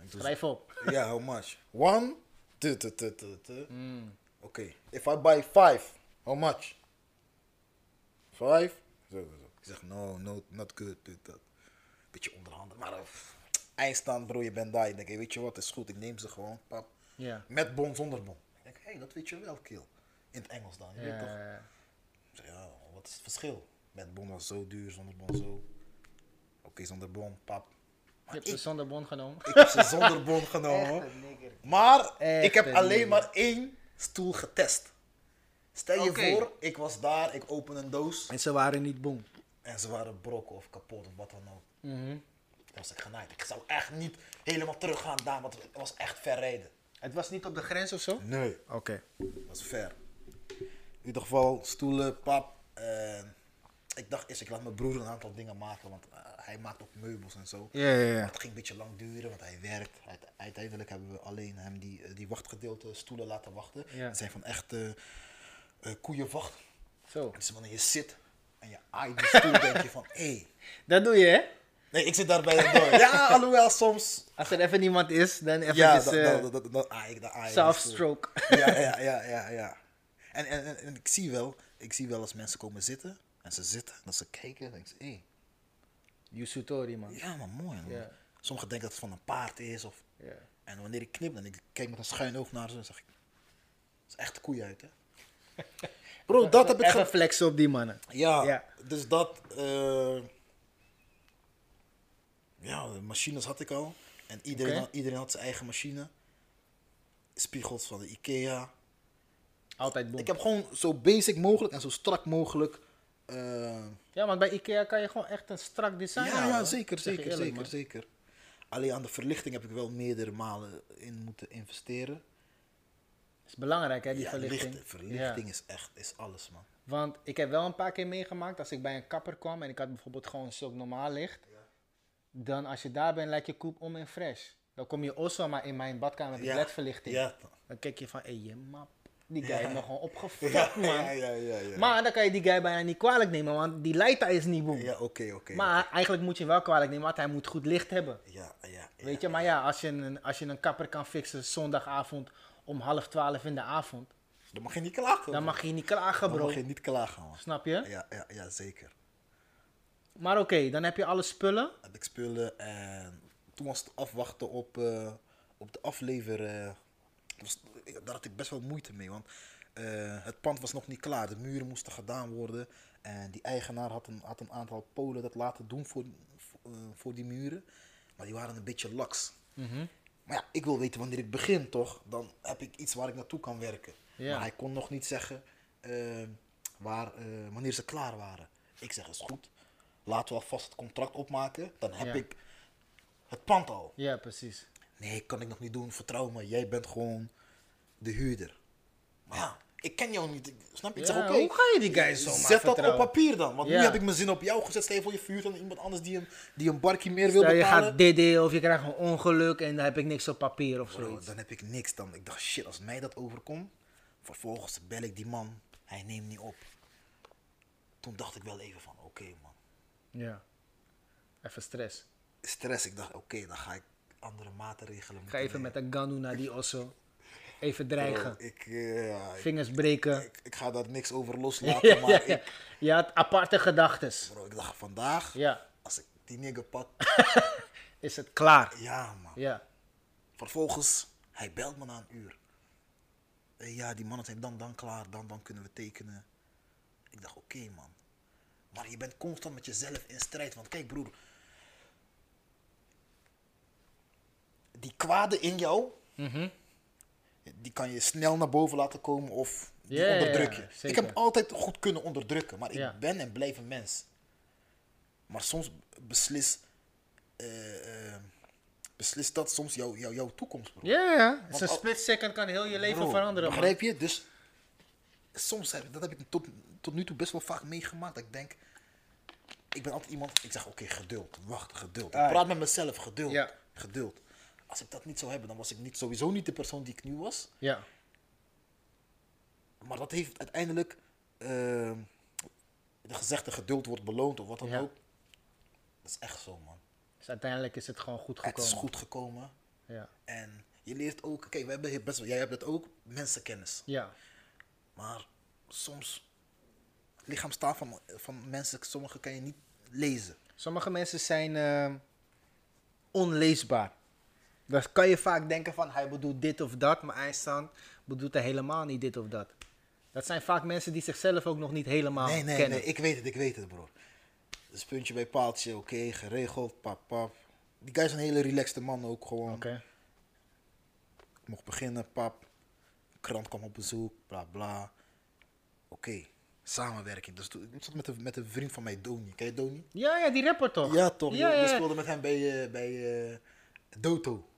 ik doe Schrijf op. Ja, how much? One? Tu, tu, tu, tu. Mm. Oké, if I buy five, how much? Five? Zo, zo, zo. Ik zeg, no, no, not good, dit, dat. Beetje onderhanden, maar uh, eindstand bro, je bent daar. Ik denk, hey, weet je wat, is goed, ik neem ze gewoon, pap. Ja. Met bon, zonder bon. Ik denk, hé, hey, dat weet je wel, kill. In het Engels dan, je weet toch? Ja. Ik zeg, ja, wat is het verschil? Met bon was zo duur, zonder bon zo. Oké, zonder bon, pap. Je Maar hebt ik, ze zonder bon genomen. ik heb ze zonder bon genomen. Maar Echt ik heb een alleen maar één stoel getest. Stel je voor, ik was daar, ik open een doos En ze waren niet boem. en ze waren broken of kapot of wat dan ook. Mhm. Dan was ik genaaid. Ik zou echt niet helemaal teruggaan daar, want het was echt ver rijden. Het was niet op de grens of zo? Nee. Oké. Het was ver. In ieder geval, stoelen, pap. ik dacht eerst, ik laat mijn broer een aantal dingen maken, want eh, hij maakt ook meubels en zo. Ja, ja, Maar ja. het ging een beetje lang duren, want hij werkt. Uite- Uiteindelijk hebben we alleen hem die, eh, die wachtgedeelte stoelen laten wachten. Ja. Het zijn van echte eh koeienwacht. Zo. Dus wanneer je zit en je aait die stoel, denk je van, hé. Hey. Dat doe je, hè? Nee, ik zit daar bij hem door. Ja, alhoewel soms... Als er even niemand is, dan even Ja, ja, dat, dat, dat, ah, ik- soft stroke. Ja, ja, ja, ja, ja. En, en, en, en ik zie wel, ik zie wel als mensen komen zitten, en ze zitten, en dat ze kijken, en denk ik, hé, Yusutori, man. ja man, mooi man. Ja. Sommigen denken dat het van een paard is, of... Ja. En wanneer ik knip, dan ik kijk met een schuin oog naar ze, dan zeg ik, dat is echt de koei uit, hè. Bro, dat heb ik... Ge- flexen op die mannen. Ja, Ja. dus dat... eh, ja, de machines had ik al. En iedereen, had, iedereen had zijn eigen machine. Spiegels van de Ikea. Altijd boom. Ik heb gewoon zo basic mogelijk en zo strak mogelijk. Eh, Ja, want bij Ikea kan je gewoon echt een strak design ja, ja, zeker, zeker, eerlijk, zeker, man. zeker. Alleen aan de verlichting heb ik wel meerdere malen in moeten investeren. is belangrijk, hè, die ja, verlichting. licht- verlichting Ja. is echt is alles, man. Want ik heb wel een paar keer meegemaakt als ik bij een kapper kwam en ik had bijvoorbeeld gewoon zulk normaal licht. Dan als je daar bent, lijkt je koep om en fresh. Dan kom je also maar in mijn badkamer met ledverlichting. Ja, Dan kijk je van, hé, je map. Die guy heeft me gewoon opgefokt, ja, man. Maar dan kan je die guy bijna niet kwalijk nemen, want die lighter is niet boem. ja, oké, oké. Maar eigenlijk moet je hem wel kwalijk nemen, want hij moet goed licht hebben. Ja, ja, ja. Weet je, maar ja, als je, een, als je een kapper kan fixen zondagavond om half twaalf in de avond, Dan mag je niet klagen. dan mag je niet klagen, Dan bro. mag je niet klagen, man. Snap je? Ja, ja, ja zeker. Maar oké, dan heb je alle spullen. Heb ik spullen en toen was het afwachten op, eh, op de aflever. eh, was, daar had ik best wel moeite mee, want eh, het pand was nog niet klaar. De muren moesten gedaan worden en die eigenaar had een, had een aantal polen dat laten doen voor, voor, eh, voor die muren. Maar die waren een beetje laks. Maar ja, ik wil weten wanneer ik begin, toch? Dan heb ik iets waar ik naartoe kan werken. Maar hij kon nog niet zeggen eh, waar, wanneer ze klaar waren. Ik zeg, is goed. Laten we alvast het contract opmaken. Dan heb ik het pand al. Ja, precies. Nee, kan ik nog niet doen. Vertrouw me. Jij bent gewoon de huurder. Maar ja, ik ken jou niet. Snap je? Ik zeg, oké. hoe ga je die guy zomaar Zet dat vertrouwen? op papier dan. Want nu heb ik mijn zin op jou gezet. Stel je voor je vuurt aan iemand anders die een, die een barkie meer wil Stel je betalen. gaat DD of je krijgt een ongeluk en dan heb ik niks op papier of zoiets. dan heb ik niks. Dan, ik dacht, shit, als mij dat overkomt. Vervolgens bel ik die man. Hij neemt niet op. Toen dacht ik wel even van, oké man. Ja. Even stress. Stress. Ik dacht, oké, dan ga ik andere maatregelen Ga even met een ganu naar die osso. Even dreigen. Bro, ik, eh, ik, Vingers breken. ik, ik ga daar niks over loslaten. ja, maar ja, Je had aparte gedachtes. bro, ik dacht, vandaag, Ja. als ik die nigger pak. Is het klaar? ja man. Ja. Vervolgens, hij belt me na een uur. Eh, ja, die mannen zijn dan, dan klaar, dan, dan kunnen we tekenen. Ik dacht, oké man. Maar je bent constant met jezelf in strijd. Want kijk broer, die kwade in jou, Mhm. die kan je snel naar boven laten komen of die Ja, ja, onderdruk ja, je. Ik zeker. heb altijd goed kunnen onderdrukken, maar ik Ja. ben en blijf een mens. Maar soms beslis, eh, eh, beslist dat soms jouw toekomst, bro. Ja, ja. Zo'n al- split second kan heel je leven Bro, veranderen. Begrijp je? Dus soms, heb, dat heb ik tot, tot nu toe best wel vaak meegemaakt. Dat ik denk, ik ben altijd iemand, ik zeg oké, geduld, wacht, geduld. Ik Ah. praat met mezelf, geduld, Ja. geduld. Als ik dat niet zou hebben, dan was ik niet, sowieso niet de persoon die ik nu was. Ja. Maar dat heeft uiteindelijk, eh, de gezegde geduld wordt beloond of wat dan Ja. ook. Dat is echt zo, man. Dus uiteindelijk is het gewoon goed Het gekomen. is goed gekomen. Ja. En je leert ook, kijk, we hebben best wel, jij hebt het ook, mensenkennis. Ja. Maar soms, het lichaamstaal van, van mensen, sommige kan je niet lezen. Sommige mensen zijn eh, onleesbaar. Dan kan je vaak denken van hij bedoelt dit of dat, maar eindstand bedoelt hij helemaal niet dit of dat. Dat zijn vaak mensen die zichzelf ook nog niet helemaal nee, nee, kennen. nee, ik weet het, ik weet het, bro. Dus puntje bij paaltje, oké, geregeld, pap, pap. Die guy is een hele relaxte man ook gewoon. Oké. Ik mocht beginnen, pap. Krant kwam op bezoek, bla bla. Oké, samenwerking. Dus ik zat met een, met een vriend van mij, Doni. Ken je Doni? Ja, ja, die rapper toch? Ja, toch? Ja, ja, ja. speelde met hem bij, eh, bij eh, Doto.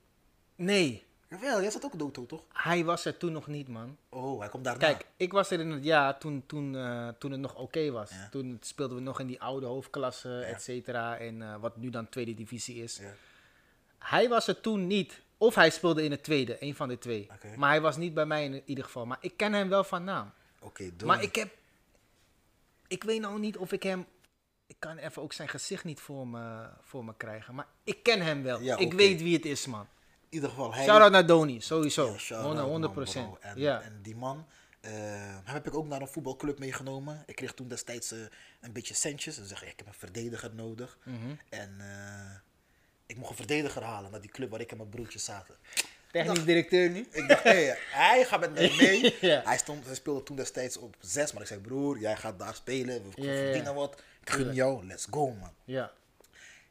Nee, Jawel, jij zat ook Doto, toch? hij was er toen nog niet, man. Oh, hij komt daarna. Kijk, ik was er in het jaar toen, toen, eh, toen het nog oké was. Ja. Toen speelden we nog in die oude hoofdklasse, et cetera. En eh, wat nu dan tweede divisie is. Ja. Hij was er toen niet. Of hij speelde in het tweede, een van de twee. Maar hij was niet bij mij in ieder geval. Maar ik ken hem wel van naam. Oké. Maar ik heb. Ik weet nou niet of ik hem ik kan even ook zijn gezicht niet voor me, voor me krijgen. Maar ik ken hem wel. Ja, ik weet wie het is, man. In ieder geval, hij... Shout-out naar Doni, sowieso. Ja, shout-out, 100 man, 100 procent. bro. En, Ja. en die man, eh, hem heb ik ook naar een voetbalclub meegenomen. Ik kreeg toen destijds eh, een beetje centjes. Ze zeggen, ik heb een verdediger nodig. Mhm. En eh, ik mocht een verdediger halen naar die club waar ik en mijn broertjes zaten. Technisch directeur nu? Ik dacht, hé, hij gaat met mij mee. Ja. hij, stond, hij speelde toen destijds op zes, maar ik zei, broer, jij gaat daar spelen. We verdienen wat. Ik gun jou, let's go, man. Ja.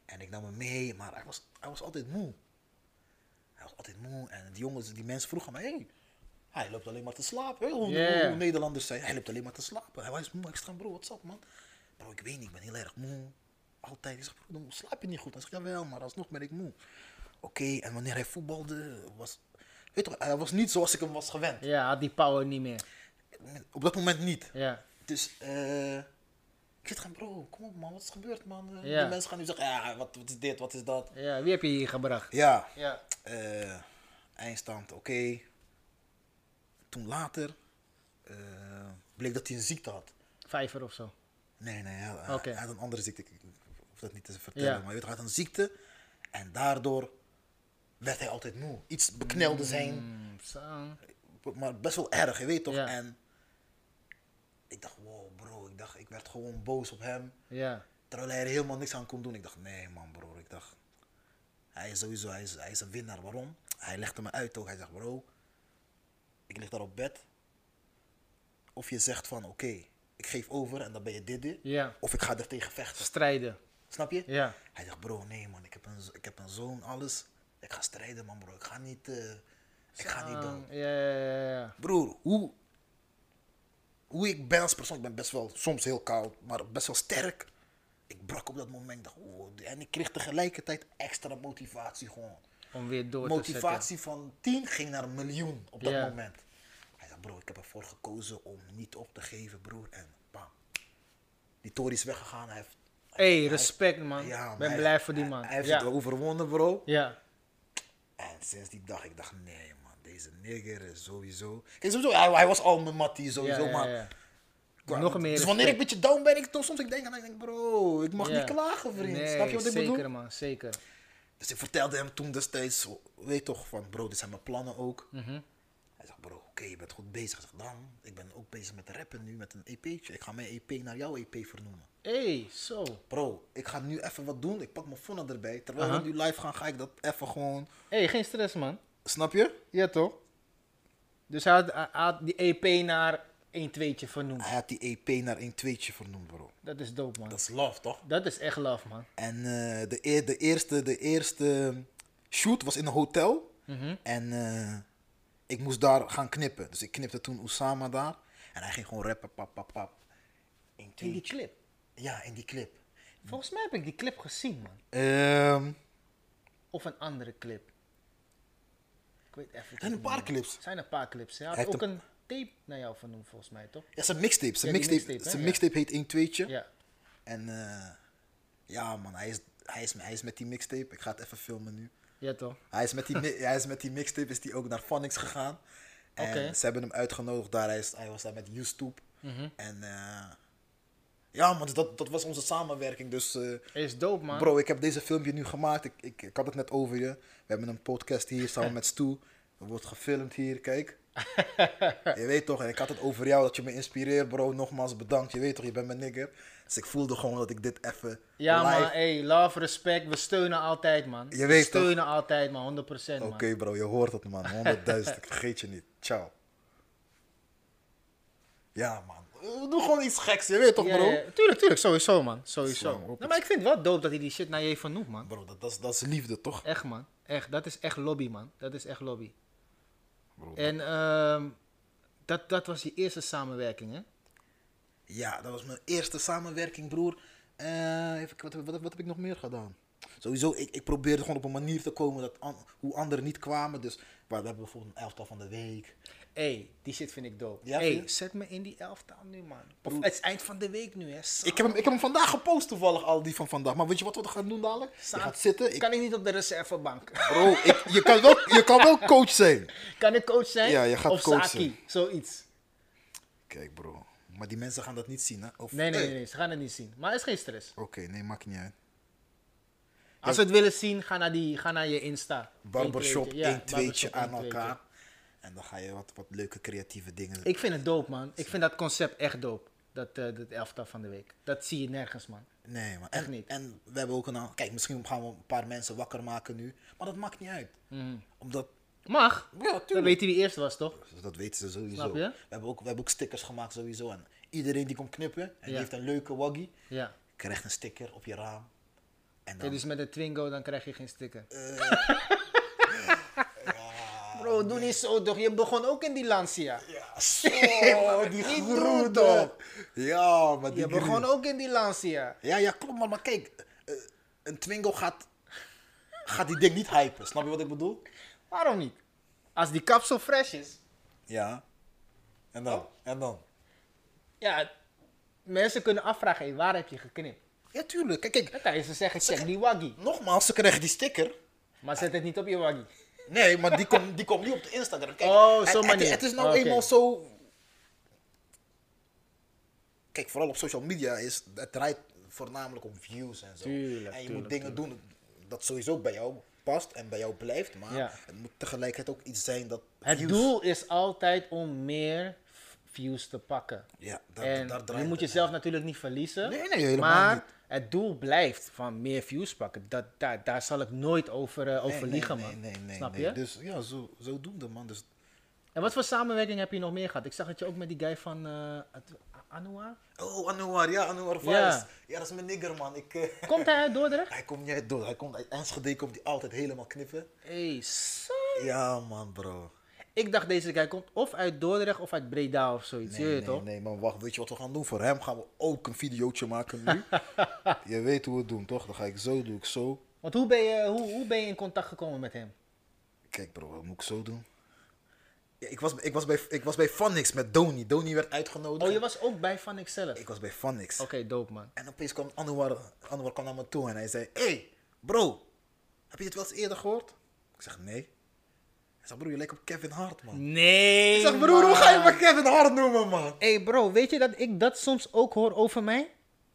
En ik nam hem mee, maar hij was, hij was altijd moe. Was altijd moe. En die jongens, die mensen vroegen mij, hey, hij loopt alleen maar te slapen. Ja. hoe Nederlanders zijn, hij loopt alleen maar te slapen. Hij was moe. Ik bro, wat up, man? Bro, ik weet niet, ik ben heel erg moe. Altijd. Ik zeg, bro, dan slaap je niet goed? Hij zegt, jawel, maar alsnog ben ik moe. Oké, en wanneer hij voetbalde, was... Weet je, wel, hij was niet zoals ik hem was gewend. Ja, had die power niet meer. Op dat moment niet. Ja. Dus eh ik zit gaan, bro, kom op man, wat is gebeurd man? Ja. Die mensen gaan nu zeggen, ja, wat, wat is dit, wat is dat? ja. Wie heb je hier gebracht? Ja, Ja. eh, eindstand, oké. Toen later eh, bleek dat hij een ziekte had. Vijver of zo. Nee, nee, hij, hij- had een andere ziekte. Ik hoef dat niet te vertellen, Ja. maar weet, hij had een ziekte. En daardoor werd hij altijd moe. Iets beknelde zijn, Mm, zo. maar best wel erg, je weet toch? Ja. En ik dacht, wow bro, ik dacht, ik werd gewoon boos op hem. Ja. Terwijl hij er helemaal niks aan kon doen. Ik dacht, nee man bro, ik dacht, hij is sowieso, hij is, hij is een winnaar. Waarom? Hij legde me uit ook. Hij zegt, bro, ik lig daar op bed. Of je zegt van, oké, ik geef over en dan ben je dit, dit. Ja. Of ik ga er tegen vechten. Strijden. Snap je? Ja. Hij zegt, bro, nee man, ik heb een, ik heb een zoon, alles. Ik ga strijden man bro, ik ga niet, eh, ik ga niet. Ah, Ja, ja, ja, ja. Broer, hoe, hoe ik ben als persoon, ik ben best wel soms heel koud, maar best wel sterk. Ik brak op dat moment, dacht, oh, en ik kreeg tegelijkertijd extra motivatie gewoon. Om weer door te Motivatie van 10 ging naar een miljoen op dat moment. Hij zei, bro, ik heb ervoor gekozen om niet op te geven, broer. En bam. Die Tory is weggegaan. Hij heeft, hey, hij- respect man. Ja, ben hij- blij voor die hij- man. Hij heeft ja. het overwonnen, bro. ja. En sinds die dag, ik dacht, nee deze nigger is sowieso... Kijk, sowieso, hij, hij was al mijn mattie, sowieso, ja, maar... Nog meer Dus wanneer ik een beetje down ben, ik toch soms ik denk, en ik denk, bro, ik mag niet klagen, vriend. Nee, Snap je wat ik zeker, bedoel? man, zeker. Dus ik vertelde hem toen destijds, weet toch, van bro, dit zijn mijn plannen ook. Mhm. Hij zegt, bro, oké, je bent goed bezig. Ik zeg, dan, ik ben ook bezig met rappen nu, met een EP'tje. Ik ga mijn EP naar jouw EP vernoemen. hey, zo. Bro, ik ga nu even wat doen. Ik pak mijn phone erbij. Terwijl Aha. we nu live gaan, ga ik dat even gewoon... hey, geen stress, man. Snap je? Ja, toch? Dus hij had, hij had die EP naar 1 2 vernoemd. Hij had die EP naar een tweetje vernoemd, bro. Dat is dope, man. Dat is love, toch? Dat is echt love, man. En eh, de, e- de, eerste, de eerste shoot was in een hotel. Mhm. En eh, ik moest daar gaan knippen. Dus ik knipte toen Osama daar. En hij ging gewoon rappen, pap, pap, pap. In, In die clip. Ja, in die clip. Volgens mij heb ik die clip gezien, man. Ehm, Of een andere clip. Ik weet even. er zijn een paar clips. Er zijn een paar clips. Hij ook een- tape naar jou vernoemd, volgens mij, toch? Ja, zijn mixtape. Zijn Ja, mixtape, zijn mixtape heet 1 tweetje. Ja. En eh, ja, man, hij is, hij, is, hij is met die mixtape. Ik ga het even filmen nu. Ja, toch? Hij is met die, hij is met die mixtape is die ook naar Phonics gegaan. En Oké. ze hebben hem uitgenodigd daar. Hij, is, hij was daar met YouTube. Mhm. En eh, ja, man, dus dat, dat was onze samenwerking. Dus eh, Is dope, man. bro, ik heb deze filmpje nu gemaakt. Ik, ik, ik had het net over je. We hebben een podcast hier samen met Stu. Er wordt gefilmd hier, kijk. je weet toch, en ik had het over jou, dat je me inspireert, bro. Nogmaals bedankt. Je weet toch, je bent mijn nigger. Dus ik voelde gewoon dat ik dit even Ja, live... man. Hey, love, respect. We steunen altijd, man. Je We weet toch? steunen altijd, man. 100%, man. Oké bro, je hoort het man. 100.000, ik vergeet je niet. Ciao. Ja man, Doe gewoon iets geks, je weet toch bro? ja, tuurlijk, tuurlijk. Sowieso, man. Sowieso. Slang op Nou, maar ik vind het wel dope dat hij die shit naar je heeft vernoemd, man. Bro, dat, dat, is, dat is liefde toch? Echt, man. Echt. Dat is echt lobby, man. Dat is echt lobby. Bro, En ehm, dat, dat was je eerste samenwerking, hè? Ja, dat was mijn eerste samenwerking broer. Eh, even, wat, wat, wat heb ik nog meer gedaan? Sowieso, ik, ik probeerde gewoon op een manier te komen dat an- hoe anderen niet kwamen. Dus waar, we hebben bijvoorbeeld een elftal van de week. hey, die shit vind ik dope. Ja, zet me in die elftal nu, man. Of het is eind van de week nu, hè? Ik heb, hem, ik heb hem vandaag gepost toevallig, al die van vandaag. Maar weet je wat we gaan doen dadelijk? Je gaat zitten. Ik, Kan ik niet op de reservebank? bro, ik, je, kan wel, je kan wel coach zijn. kan ik coach zijn? Ja, je gaat of coach Saki, zijn. zoiets. Kijk bro, Maar die mensen gaan dat niet zien, hè? Of, Nee, nee, nee, nee, ze gaan het niet zien. Maar is geen stress. Oké, nee, maakt niet uit. Als ze het willen zien, ga naar, die, ga naar je Insta. Barbershop, tweetje. Één tweetje aan elkaar. En dan ga je wat, wat leuke creatieve dingen Ik vind het dope, man. Ik vind dat concept echt dope. Dat, eh dat elftal van de week. Dat zie je nergens, man. Nee, maar Echt en, niet. En we hebben ook een Kijk, misschien gaan we een paar mensen wakker maken nu. Maar dat maakt niet uit. Omdat. Mag. Ja, Dan tuurlijk. weet hij wie eerst was, toch? Dat weten ze sowieso. Snap je? We, hebben ook, we hebben ook stickers gemaakt sowieso. En iedereen die komt knippen en die heeft een leuke waggie, Ja. krijgt een sticker op je raam. En dan. Kijk, dus met een Twingo, dan krijg je geen sticker. Eh, Bro, doe niet zo toch. Je begon ook in die Lancia. ja, zo, die toch? Ja, maar die Je begon ook in die Lancia. Ja, ja, klopt. Maar, maar kijk, eh, een Twingo gaat, gaat die ding niet hypen. Snap je wat ik bedoel? Waarom niet? Als die kapsel fresh is. Ja. En dan? En dan? Ja, mensen kunnen afvragen, hey, waar heb je geknipt? Ja, tuurlijk. Kijk, kijk. Je ze zeggen, check die waggie. Nogmaals, ze krijgen die sticker. Maar zet het niet op je waggie. Nee, maar die komt die komt niet op de Instagram. Kijk, Oh, het- is nou Oké. eenmaal zo... Kijk, vooral op social media is het draait voornamelijk om views en zo. Tuurlijk, en je tuurlijk, moet dingen doen dat sowieso bij jou past en bij jou blijft. Maar Ja. het moet tegelijkertijd ook iets zijn dat... Het views- doel is altijd om meer views te pakken. Ja, daar, en daar je draait moet het. jezelf natuurlijk niet verliezen. Nee, nee, helemaal maar niet. Het doel blijft van meer views pakken. Dat, daar, daar zal ik nooit over, over Nee, liegen, nee, man. Nee, nee, nee, Snap nee. je? Dus ja, zo, zodoende, man. Dus En wat voor samenwerking heb je nog meer gehad? Ik zag dat je ook met die guy van eh Anouar. Oh, Anouar, ja, Anouar Vice. Ja. Ja. dat is mijn nigger, man. Ik, eh, Komt hij uit Dordrecht? hij komt niet uit door. Hij komt uit Enschede, komt hij altijd helemaal knippen. Hey, so- Ja, man, bro. Ik dacht deze guy komt of uit Dordrecht of uit Breda of zoiets. Nee, je weet nee, toch? nee, maar wacht, weet je wat we gaan doen? Voor hem gaan we ook een videootje maken nu. je weet hoe we het doen, toch? Dan ga ik zo, doe ik zo. Want hoe ben, je, hoe, hoe ben je in contact gekomen met hem? Kijk, bro, wat moet ik zo doen? Ja, ik, was, ik, was bij, ik was bij Funix met Doni. Doni werd uitgenodigd. Oh, je was ook bij Van zelf. Ik was bij Funix. Oké, dope man. En opeens kwam Anouar, Anouar kwam naar me toe en hij zei: hey, bro, heb je dit wel eens eerder gehoord? Ik zeg: Nee. Hij zegt: Bro, je lijkt op Kevin Hart, man. Nee. Ik zeg: Broer, hoe ga je me Kevin Hart noemen, man? Hey bro, weet je dat ik dat soms ook hoor over mij?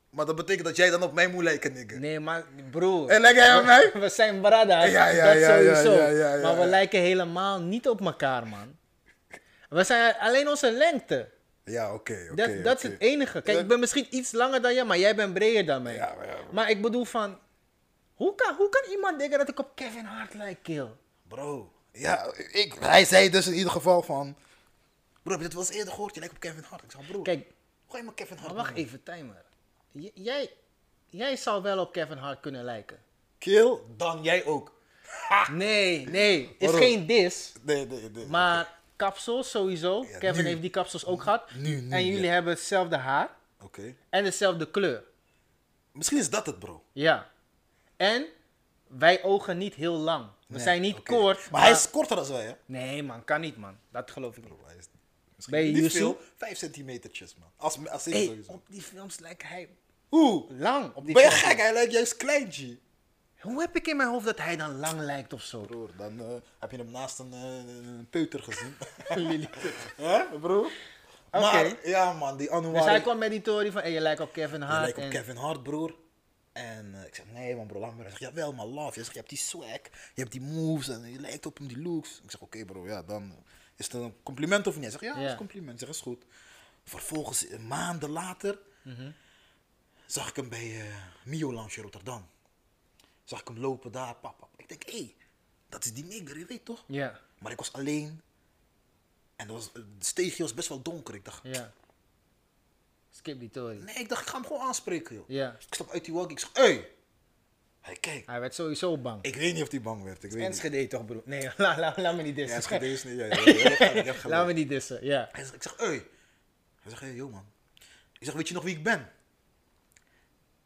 Maar dat betekent dat jij dan op mij moet lijken, nigga. Nee, maar broer. En lijk jij op mij? We zijn brothers. Ja, ja, dat ja, ja, sowieso. ja, ja, ja, maar we lijken helemaal niet op elkaar, man. We zijn alleen onze lengte. Ja, oké. Dat, dat is het enige. Kijk, ik ben misschien iets langer dan jij, maar jij bent breder dan mij. Ja, maar ja, maar ik bedoel van... Hoe kan, hoe kan iemand denken dat ik op Kevin Hart lijk, kill? Bro, ja, ik, hij zei dus in ieder geval van... Bro, heb je dit wel eens eerder gehoord? Je lijkt op Kevin Hart. Ik zeg, bro, Kijk, je me Kevin Hart maar wacht even, timer. J- jij, jij zou wel op Kevin Hart kunnen lijken. Kill, dan jij ook. Nee, nee. Is Waarom? geen dis. Nee, nee, nee. Maar kapsels sowieso. Ja, Kevin nu. heeft die kapsels ook gehad. Nu, nu, en jullie ja. hebben hetzelfde haar. Oké. En dezelfde kleur. Misschien is dat het, bro. Ja. En wij ogen niet heel lang. We Nee, zijn niet kort. Maar, hij is korter dan wij, hè? Nee man, kan niet man. Dat geloof ik niet. Bro, hij is misschien Ben je niet Yusu? veel. Vijf centimetertjes, man. Als, als ik Hey, sowieso. op die films lijkt hij Hoe? lang. Op die Ben je films. gek? Hij lijkt juist klein, G. Hoe heb ik in mijn hoofd dat hij dan lang lijkt of zo? Broer, dan eh, heb je hem naast een, eh, een peuter gezien. Lilliput. Hè, broer? Oké. Ja man, die Anouar... Dus hij kwam met die theorie van, hey, je lijkt op Kevin Je Hart. lijkt op en... Kevin Hart, broer. En eh, ik zeg, nee man bro, laat me. Hij zegt, jawel man, love. Je zegt, je hebt die swag, je hebt die moves en je lijkt op hem, die looks. Ik zeg, oké bro, ja, dan is het een compliment of niet? Hij zegt, ja, dat is een compliment. Ik zeg, is goed. Vervolgens, eh, maanden later, Mhm. zag ik hem bij eh Mio Lounge in Rotterdam. Zag ik hem lopen daar, pap, pap. Ik denk, hé, hey, dat is die nigger, je weet toch? Ja, Maar ik was alleen. En dat was, het steegje was best wel donker. Ik dacht, ja. Skip die theorie. nee, ik dacht, ik ga hem gewoon aanspreken, joh. Ja. Ik stap uit die walkie, ik zeg, hé. Hey. Hij kijkt. Hij werd sowieso bang. Ik weet niet of hij bang werd. Ik weet niet. Toch, broer? Nee, laat la, la me niet Ja, dissen. Enschede is niet. Ja, ja, ja, laat me niet dissen, ja. Hij zegt, ik zeg, hé. Hey. Hij zegt, hé, hey, yo man. Ik zeg, weet je nog wie ik ben?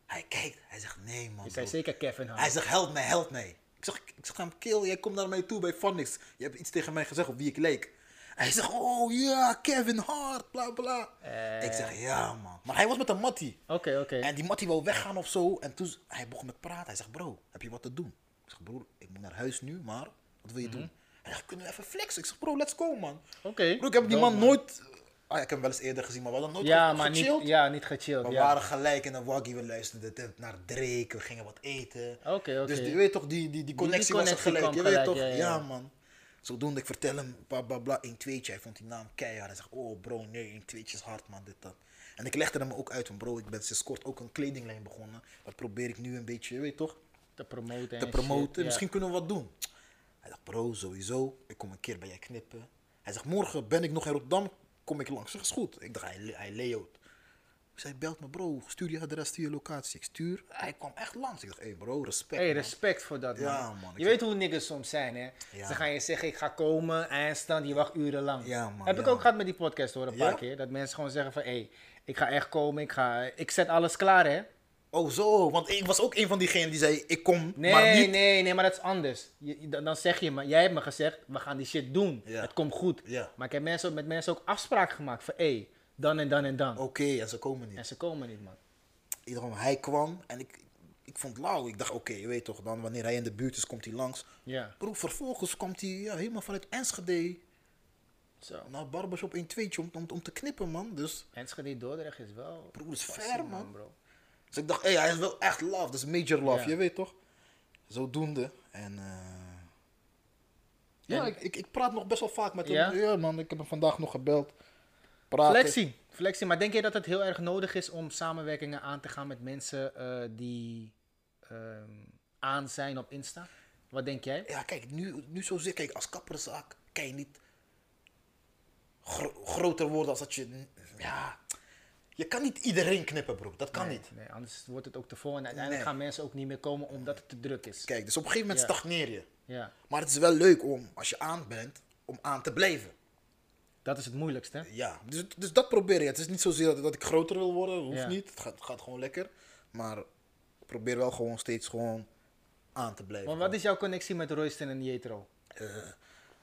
Hij kijkt. Hij zegt, nee man. Je zei zeker Kevin Hart. Hij zegt, help mij, help mij. Ik zeg, ik zeg hem, kill, jij komt naar mij toe bij Phonics. Je hebt iets tegen mij gezegd op wie ik leek. Hij zegt, oh ja, Kevin Hart, bla bla. Eh. Ik zeg, ja man. Maar hij was met een mattie. Oké, oké. En die mattie wou weggaan of zo. En toen hij begon met praten. Hij zegt, bro, heb je wat te doen? Ik zeg, broer, ik moet naar huis nu, maar wat wil je Mhm. doen? Hij zegt, kunnen we even flexen? Ik zeg, bro, let's go man. Oké. Bro, ik heb die man nooit Ah, ik heb hem wel eens eerder gezien, maar we hadden nooit Ja, maar niet, gechilled. ja, niet gechilled. We ja. waren gelijk in een waggie, we luisterden de- naar Drake, we gingen wat eten. Oké, oké. Dus je weet toch, die, die, die connectie was gelijk. Je kwam weet gelijk, toch, ja. man. Zodoende, ik vertel hem, bla bla bla, 1 2 Hij vond die naam keihard. Hij zegt, oh bro, nee, 1 2 is hard man, dit dat. En ik legde hem ook uit van, bro, ik ben sinds kort ook een kledinglijn begonnen. Dat probeer ik nu een beetje, je weet toch, te promoten. te en promoten. shit, ja. Misschien kunnen we wat doen. Hij dacht, bro, sowieso. Ik kom een keer bij jij knippen. Hij zegt, morgen ben ik nog in Rotterdam. Kom ik langs. Ik zeg, is goed. Ik dacht, hij, hij layout. Zei, belt me, bro. Stuur je adres, stuur je locatie. Ik stuur. Hij kwam echt langs. Ik dacht, hé, hey, bro, respect. Hey, man. respect voor dat, man. Ja, man, Je weet hoe niggas soms zijn, hè? Ja. Ze gaan je zeggen, ik ga komen, eindstand, je wacht urenlang. Ja, man, Heb ik ook gehad met die podcast, hoor, een paar keer. Dat mensen gewoon zeggen van, hé, hey, ik ga echt komen, ik, ga, ik zet alles klaar, hè? Oh, zo. Want ik was ook een van diegenen die zei, ik kom, Nee, maar niet. nee, nee, maar dat is anders. Je, dan, dan zeg je me, jij hebt me gezegd, we gaan die shit doen. Het komt goed. Ja. Maar ik heb mensen, met mensen ook afspraken gemaakt van, hé, hey, dan en dan en dan. Oké, en ze komen niet. En ze komen niet, man. Iedereen, hij kwam en ik, ik vond het lauw. Ik dacht, oké, je weet toch, dan wanneer hij in de buurt is, komt hij langs. Ja, Bro, vervolgens komt hij ja, helemaal vanuit Enschede zo. naar Barbershop 1 2 om, om, om te knippen, man. Dus, Enschede Dordrecht is wel... Broer, is ver, man. bro. dus ik dacht, hé, hij is wel echt love. Dat is major love, Ja. je weet toch? Zodoende. En eh, ja, En- ik, ik praat nog best wel vaak met hem. Ja? Ja, man, ik heb hem vandaag nog gebeld. Praten. Flexie. Flexie. Maar denk je dat het heel erg nodig is om samenwerkingen aan te gaan met mensen eh, die ehm, aan zijn op Insta? Wat denk jij? Ja, kijk, nu, nu zo zit, kijk, als kapperszaak kan je niet gro- groter worden als dat je, ja, je kan niet iedereen knippen, bro. Dat kan nee, niet. Nee, anders wordt het ook te vol en uiteindelijk Nee. gaan mensen ook niet meer komen omdat het te druk is. Kijk, dus op een gegeven moment Ja. stagneer je. Ja, Maar het is wel leuk om, als je aan bent, om aan te blijven. Dat is het moeilijkste. hè? Ja, dus, dus dat probeer je. Het is niet zozeer dat, dat ik groter wil worden, hoeft Ja. niet. Het gaat, het gaat gewoon lekker. Maar ik probeer wel gewoon steeds gewoon aan te blijven. Want wat is jouw connectie met Royston en Jetro? Eh,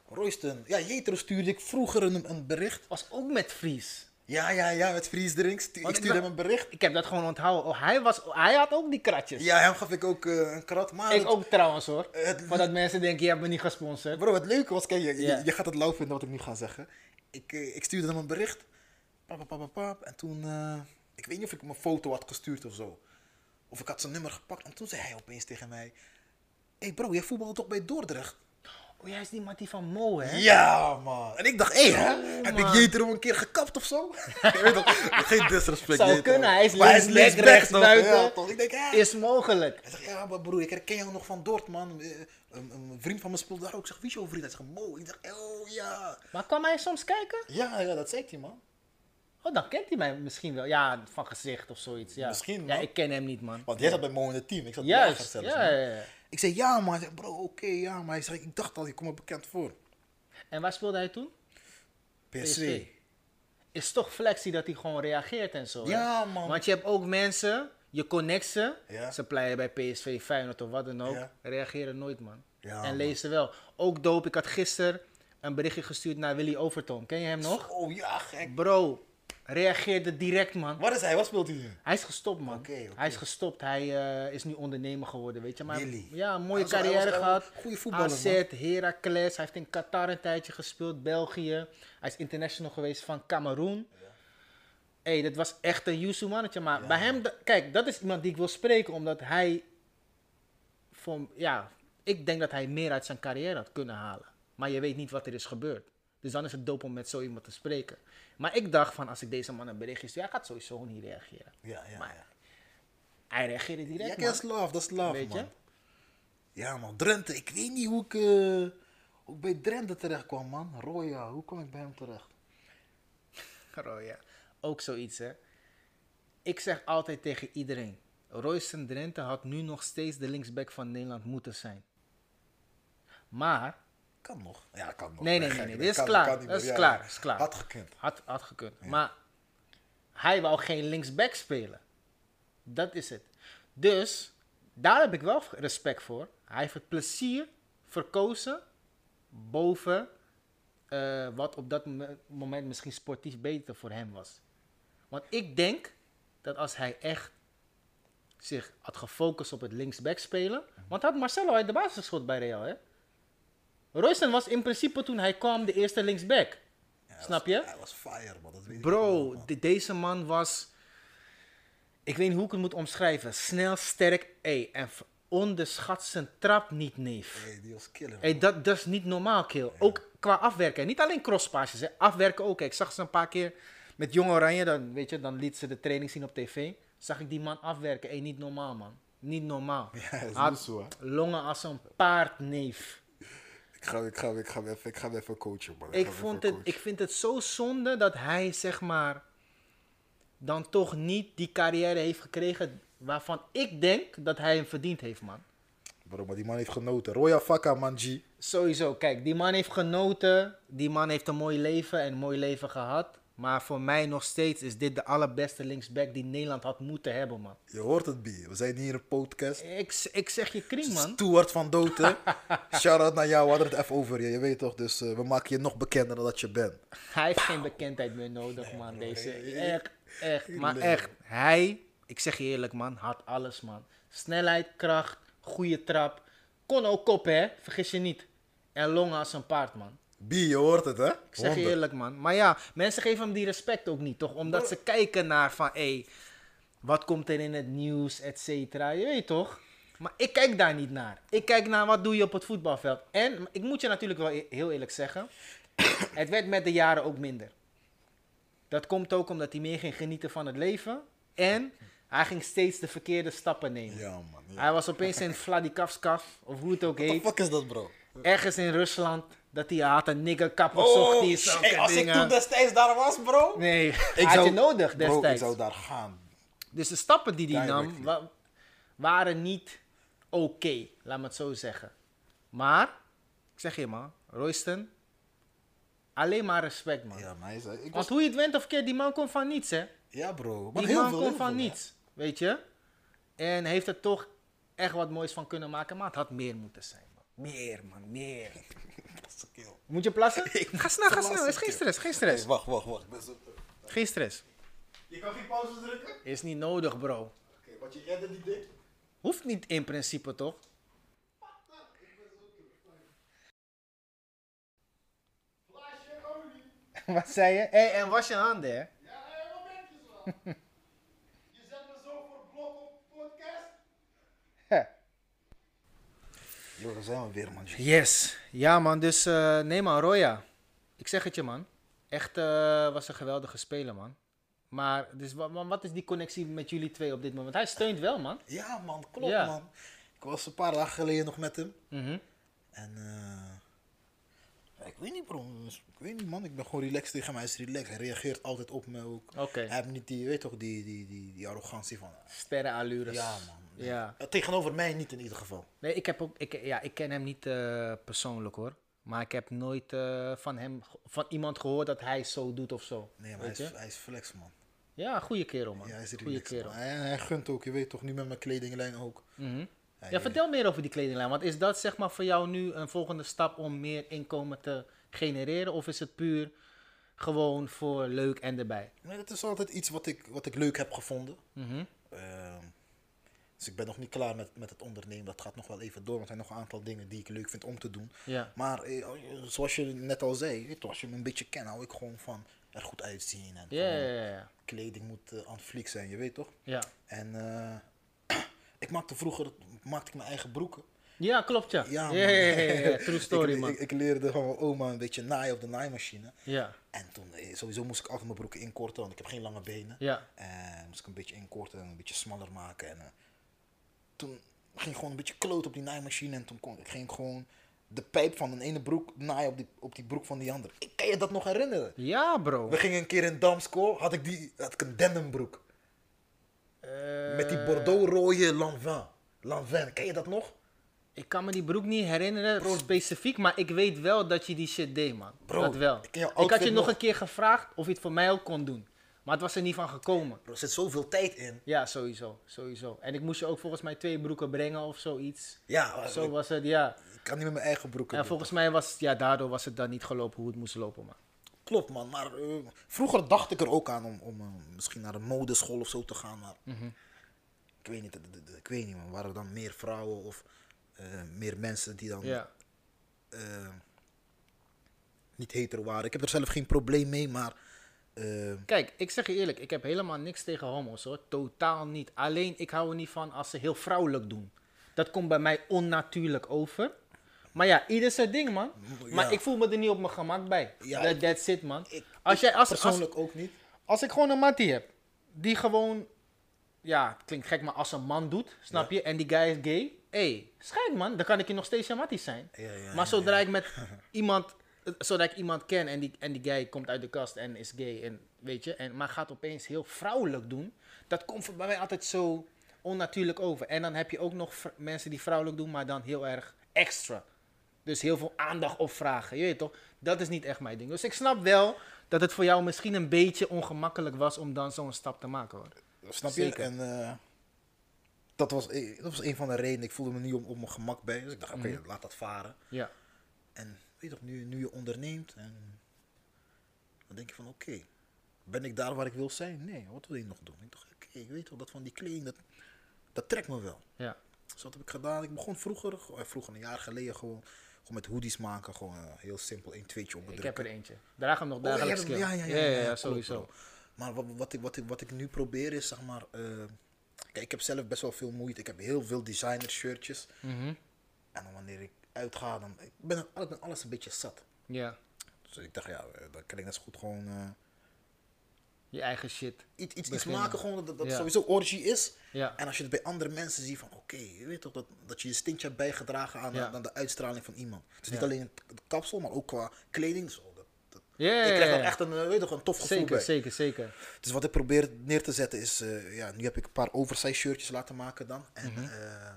Royston, ja, Jetro stuurde ik vroeger een, een bericht. Was ook met Fries. Ja, ja, ja, met vriesdrinks. Ik stuurde hem een bericht. Ik heb dat gewoon onthouden. Oh, hij, was, hij had ook die kratjes. Ja, hem gaf ik ook eh, een krat. Maar Ik het, ook trouwens hoor. Het- Voordat mensen denken, je hebt me niet gesponsord. bro, het leuke was, kijk, je, je gaat het lauw vinden wat ik nu ga zeggen. Ik, eh, ik stuurde hem een bericht. Pap, pap, pap. En toen, eh, ik weet niet of ik hem een foto had gestuurd of zo. Of ik had zijn nummer gepakt. En toen zei hij opeens tegen mij: Hé hey bro, jij voetbalde toch bij Dordrecht? Oh, jij is die Mattie van Mo, hè? Ja, man. En ik dacht, hé, hè? Oh, heb man. ik Jetro een keer gekapt of zo? je weet toch, geen disrespect. Zou Jetro. kunnen, hij is Maar links, linksback rechts, nog, buiten. Ja, toch? Ik denk, hè? Is mogelijk. Hij zegt, ja, maar broer, ik herken jou nog van Dort, man. Eh, Een, een vriend van me speelde daar ook. Ik zeg, wie is jouw vriend? Hij zegt, Mo. Ik dacht, oh ja. Maar kan hij soms kijken? Ja, ja, dat zei hij, man. Oh, dan kent hij mij misschien wel. Ja, van gezicht of zoiets. Ja. Misschien, Ja, man. ik ken hem niet, man. Want jij zat bij Mo in het team. Ik zat bij Juist. Zelfs, Ja, ja, ja. Ik zei, ja, man. Hij zegt, bro, oké, ja. Maar hij zegt, ik dacht al, je komt me bekend voor. En waar speelde hij toen? PSV. Is toch flexie dat hij gewoon reageert en zo. hè? Ja, man. Want je hebt ook mensen, je connect ze. Ja. Ze pleien bij PSV, Feyenoord of wat dan ook. Ja. Reageren nooit, man. Ja, en man. lezen wel. Ook dope. Ik had gisteren een berichtje gestuurd naar Willy Overton. Ken je hem nog? Oh, ja, gek. Bro, reageerde direct, man. Wat is hij? Wat speelt hij nu? Hij is gestopt, man. Oké. Hij is gestopt. Hij eh, is nu ondernemer geworden, weet je. Maar ja, een mooie carrière gehad. goede voetballer, AZ, man. Heracles. Hij heeft in Qatar een tijdje gespeeld, België. Hij is international geweest van Cameroen. hey, dat was echt een Yusu mannetje. Maar bij hem, kijk, dat is iemand die ik wil spreken, omdat hij, ja, ik denk dat hij meer uit zijn carrière had kunnen halen. Maar je weet niet wat er is gebeurd. Dus dan is het dope om met zo iemand te spreken. Maar ik dacht van, als ik deze man een berichtje stuur, hij gaat sowieso niet reageren. Ja, ja, Maar ja. Hij reageerde direct, Ja, dat is love, dat is love, Weet je? man. Ja, man. Drenthe, ik weet niet hoe ik, eh, hoe ik bij Drenthe terecht kwam, man. Roya, hoe kwam ik bij hem terecht? Ja, ook zoiets hè. Ik zeg altijd tegen iedereen, Royston Drenthe had nu nog steeds de linksback van Nederland moeten zijn. Maar, Kan nog. Ja, kan nog. Nee, nee, nee, nee, dat dit is kan- klaar. Dat is klaar, is klaar. Had gekund. had, had gekund. Maar hij wou geen linksback spelen. Dat is het. Dus, daar heb ik wel respect voor. Hij heeft het plezier verkozen boven eh, wat op dat mo- moment misschien sportief beter voor hem was. Want ik denk dat als hij echt zich had gefocust op het linksback spelen. Want had Marcelo uit de basis geschot bij Real, hè? Royston was in principe toen hij kwam de eerste linksback. Ja. Snap je? Hij was fire, man. Dat weet ik Bro, wel, man. de- deze man was. Ik weet niet hoe ik het moet omschrijven. Snel, sterk. Ey, en onderschat zijn trap niet, neef. Hey, die was killer. Hey, dat, dat is niet normaal, kill. Ook qua afwerken. Niet alleen crosspasjes, hè. afwerken ook. Ik zag ze een paar keer met Jong Oranje. Dan, weet je, dan liet ze de training zien op tv. Zag ik die man afwerken. Hey, niet normaal, man. Niet normaal. Ja, dat is Had zo, hè. longen als een paard, neef. Ik ga, ik, ga, ik, ga hem even, ik ga even coachen, man. Ik, vond het, coachen. ik vind het zo zonde dat hij, zeg maar, dan toch niet die carrière heeft gekregen waarvan ik denk dat hij hem verdiend heeft, man. Bro, maar die man heeft genoten. Roya Fakka, man, G. Sowieso, kijk, die man heeft genoten. Die man heeft een mooi leven en een mooi leven gehad. Maar voor mij nog steeds is dit de allerbeste linksback die Nederland had moeten hebben, man. Je hoort het, B. We zijn hier in een podcast. Ik, ik zeg je kring, man. Stuart van Doten. Shout-out naar jou. We hadden het even over je. Je weet toch, dus eh, we maken je nog bekender dan dat je bent. Hij heeft geen bekendheid meer nodig, man. Deze. Echt, echt. Maar echt, hij, ik zeg je eerlijk, man, had alles, man. Snelheid, kracht, goede trap. Kon ook koppen, hè? Vergis je niet. En longen als een paard, man. B, je hoort het, hè? Ik zeg je eerlijk, man. Maar ja, mensen geven hem die respect ook niet, toch? Omdat ze kijken naar van, hé, wat komt er in het nieuws, et cetera. Je weet toch? Maar ik kijk daar niet naar. Ik kijk naar wat doe je op het voetbalveld. En ik moet je natuurlijk wel e- heel eerlijk zeggen, het werd met de jaren ook minder. Dat komt ook omdat hij meer ging genieten van het leven. En hij ging steeds de verkeerde stappen nemen. Ja, man. Ja. Hij was opeens in Vladikavkaz, of hoe het ook heet. fuck is dat, bro? Ergens in Rusland. Dat hij had een nigger kapper Oh, zocht die zulke shit, als ik dingen. toen destijds daar was, bro. Nee, Ik had zou- je nodig Bro, ik destijds. zou daar gaan. Dus de stappen die hij nam wa- waren niet oké, laat me het zo zeggen. Maar, ik zeg je man, Royston, alleen maar respect man. Ja, maar zei... Ik was... Want hoe je het went of keer, die man komt van niets hè. Ja, bro. Maar Die heel man veel, komt van veel, niets, weet je. En heeft er toch echt wat moois van kunnen maken, maar het had meer moeten zijn man. Meer man, meer. Moet je plassen? Ik ga snel, ga snel. Is geen stress, geen stress. Hey, wacht, wacht, wacht. Ik ben zo terug. Geen stress. Je kan geen pauze drukken? Oké, Is niet nodig bro. wat je eerder niet deed. Hoeft niet in principe toch? Wat zei je? Hé, en was je handen, hè? Ja, hey, momentjes wel. je zet me zo voor blok op podcast. Yo, daar zijn we weer, man. Yes. Ja, man. Dus eh, nee, man. Roya. Ik zeg het je, man. Echt eh, was een geweldige speler, man. Maar dus, wa- wa- wat is die connectie met jullie twee op dit moment? Hij steunt wel, man. Ja, man, klopt, Ja. man. Ik was een paar dagen geleden nog met hem. Mhm. En eh, ik weet niet, bro. Ik weet niet, man. Ik ben gewoon relaxed tegen hem. Hij is relaxed. Hij reageert altijd op me ook. Hij heeft niet die, weet toch, die, die, die, die arrogantie van... Sterrenallures. Ja, man. Ja. Tegenover mij niet in ieder geval. Nee, ik heb ook, ik, ja, ik ken hem niet eh, persoonlijk hoor. Maar ik heb nooit eh, van hem, van iemand gehoord dat hij zo doet of zo. Nee, maar hij is, hij is flex, man. Ja, goede kerel man. Ja, hij is goede relaxed, kerel. man. Hij, hij gunt ook, je weet toch, nu met mijn kledinglijn ook. Mhm. Ja, vertel meer over die kledinglijn. Want is dat zeg maar voor jou nu een volgende stap om meer inkomen te genereren? Of is het puur gewoon voor leuk en erbij? Nee, dat is altijd iets wat ik, wat ik leuk heb gevonden. Mhm. Ehm, dus ik ben nog niet klaar met, met het ondernemen. Dat gaat nog wel even door. Want er zijn nog een aantal dingen die ik leuk vind om te doen. Ja. Maar eh, zoals je net al zei, weet als je me een beetje kent, hou ik gewoon van er goed uitzien. En kleding moet eh, aan fliek zijn, je weet toch? Ja, En eh, ik maakte vroeger maakte ik mijn eigen broeken. ja klopt ja. Ja. True story ik, man. Ik, ik leerde van mijn oma een beetje naaien op de naaimachine. Ja, En toen, eh, sowieso moest ik altijd mijn broeken inkorten, want ik heb geen lange benen. ja. En moest ik een beetje inkorten en een beetje smaller maken. En eh, toen ging ik gewoon een beetje kloot op die naaimachine. En toen kon ik ging gewoon de pijp van een ene broek naaien op die, op die broek van die andere. Ik kan je dat nog herinneren? Ja bro. We gingen een keer in Damsko, had ik, die, had ik een denimbroek. Met die Eh, Bordeaux-rode Lanvin. Lanvin, ken je dat nog? Ik kan me die broek niet herinneren specifiek, maar ik weet wel dat je die shit deed, man. Bro, dat wel. ik Ik had je nog nog. een keer gevraagd of je het voor mij ook kon doen. Maar het was er niet van gekomen. Bro, er zit zoveel tijd in. Ja, sowieso. Sowieso. En ik moest je ook volgens mij twee broeken brengen of zoiets. Ja, Zo ik, was het, ja. ik kan niet met mijn eigen broeken En doen. volgens mij was het, ja, daardoor was het dan niet gelopen hoe het moest lopen, man. Klopt man, maar eh, vroeger dacht ik er ook aan om, om eh, misschien naar een modeschool of zo te gaan. Maar Mhm. ik weet niet, ik weet niet man, waren er dan meer vrouwen of eh, meer mensen die dan Ja. niet hetero waren. Ik heb er zelf geen probleem mee, maar... Kijk, ik zeg je eerlijk, ik heb helemaal niks tegen homo's hoor. Totaal niet. Alleen ik hou er niet van als ze heel vrouwelijk doen. Dat komt bij mij onnatuurlijk over. Maar ja, ieder zijn ding, man. Maar ik voel me er niet op mijn gemak bij. Ja, That, that's it, man. ik, Als jij, als, als, persoonlijk ook niet. als ik gewoon een mattie heb, die gewoon, ja, het klinkt gek, maar als een man doet, snap je? En die guy is gay, hé, hey, schijt man, dan kan ik je nog steeds een mattie zijn. Ja, ja, maar zodra ik met iemand, zodra ik iemand ken en die, en die guy komt uit de kast en is gay en weet je, en, maar gaat opeens heel vrouwelijk doen, dat komt voor bij mij altijd zo onnatuurlijk over. En dan heb je ook nog mensen die vrouwelijk doen, maar dan heel erg extra. Dus heel veel aandacht opvragen. Je weet toch? Dat is niet echt mijn ding. Dus ik snap wel dat het voor jou misschien een beetje ongemakkelijk was om dan zo'n stap te maken hoor. Snap je? Zeker. En eh, dat, was, e- dat was een van de redenen. Ik voelde me niet op, op mijn gemak bij. Dus ik dacht, oké, Mhm. laat dat varen. Ja. En weet je toch, nu, nu je onderneemt, en dan denk je van, oké, ben ik daar waar ik wil zijn? Nee, wat wil je nog doen? Ik dacht, oké, je weet toch, dat van die kleding, dat, dat trekt me wel. Ja. Dus wat heb ik gedaan? Ik begon vroeger, eh, vroeger een jaar geleden, gewoon, gewoon met hoodies maken. Gewoon eh, heel simpel, een tweetje op Ik heb er eentje. Draag hem nog Oh, ja, dagelijks. ja, ja, ja, sowieso. Maar wat, wat, ik, wat, ik, wat ik nu probeer is, zeg maar... eh, kijk, ik heb zelf best wel veel moeite. Ik heb heel veel designer shirtjes. Mhm. En dan wanneer ik uitga, dan... Ik ben, ik alles een beetje zat. Ja. Dus ik dacht, ja, eh, dan kan ik net zo goed gewoon... Je eigen shit. iets, iets, iets maken gewoon dat, dat Ja. sowieso orgie is. Ja. En als je het bij andere mensen ziet van, oké, je weet toch dat, dat je je stintje hebt bijgedragen aan, Ja. aan de uitstraling van iemand. Dus niet alleen het, kapsel, maar ook qua kleding. Zo, dat, ik krijg ja. echt een, eh, weet toch, een tof gevoel Zeker, bij. zeker, zeker. Dus wat ik probeer neer te zetten is, eh, ja, nu heb ik een paar oversize shirtjes laten maken dan. En Mhm. eh,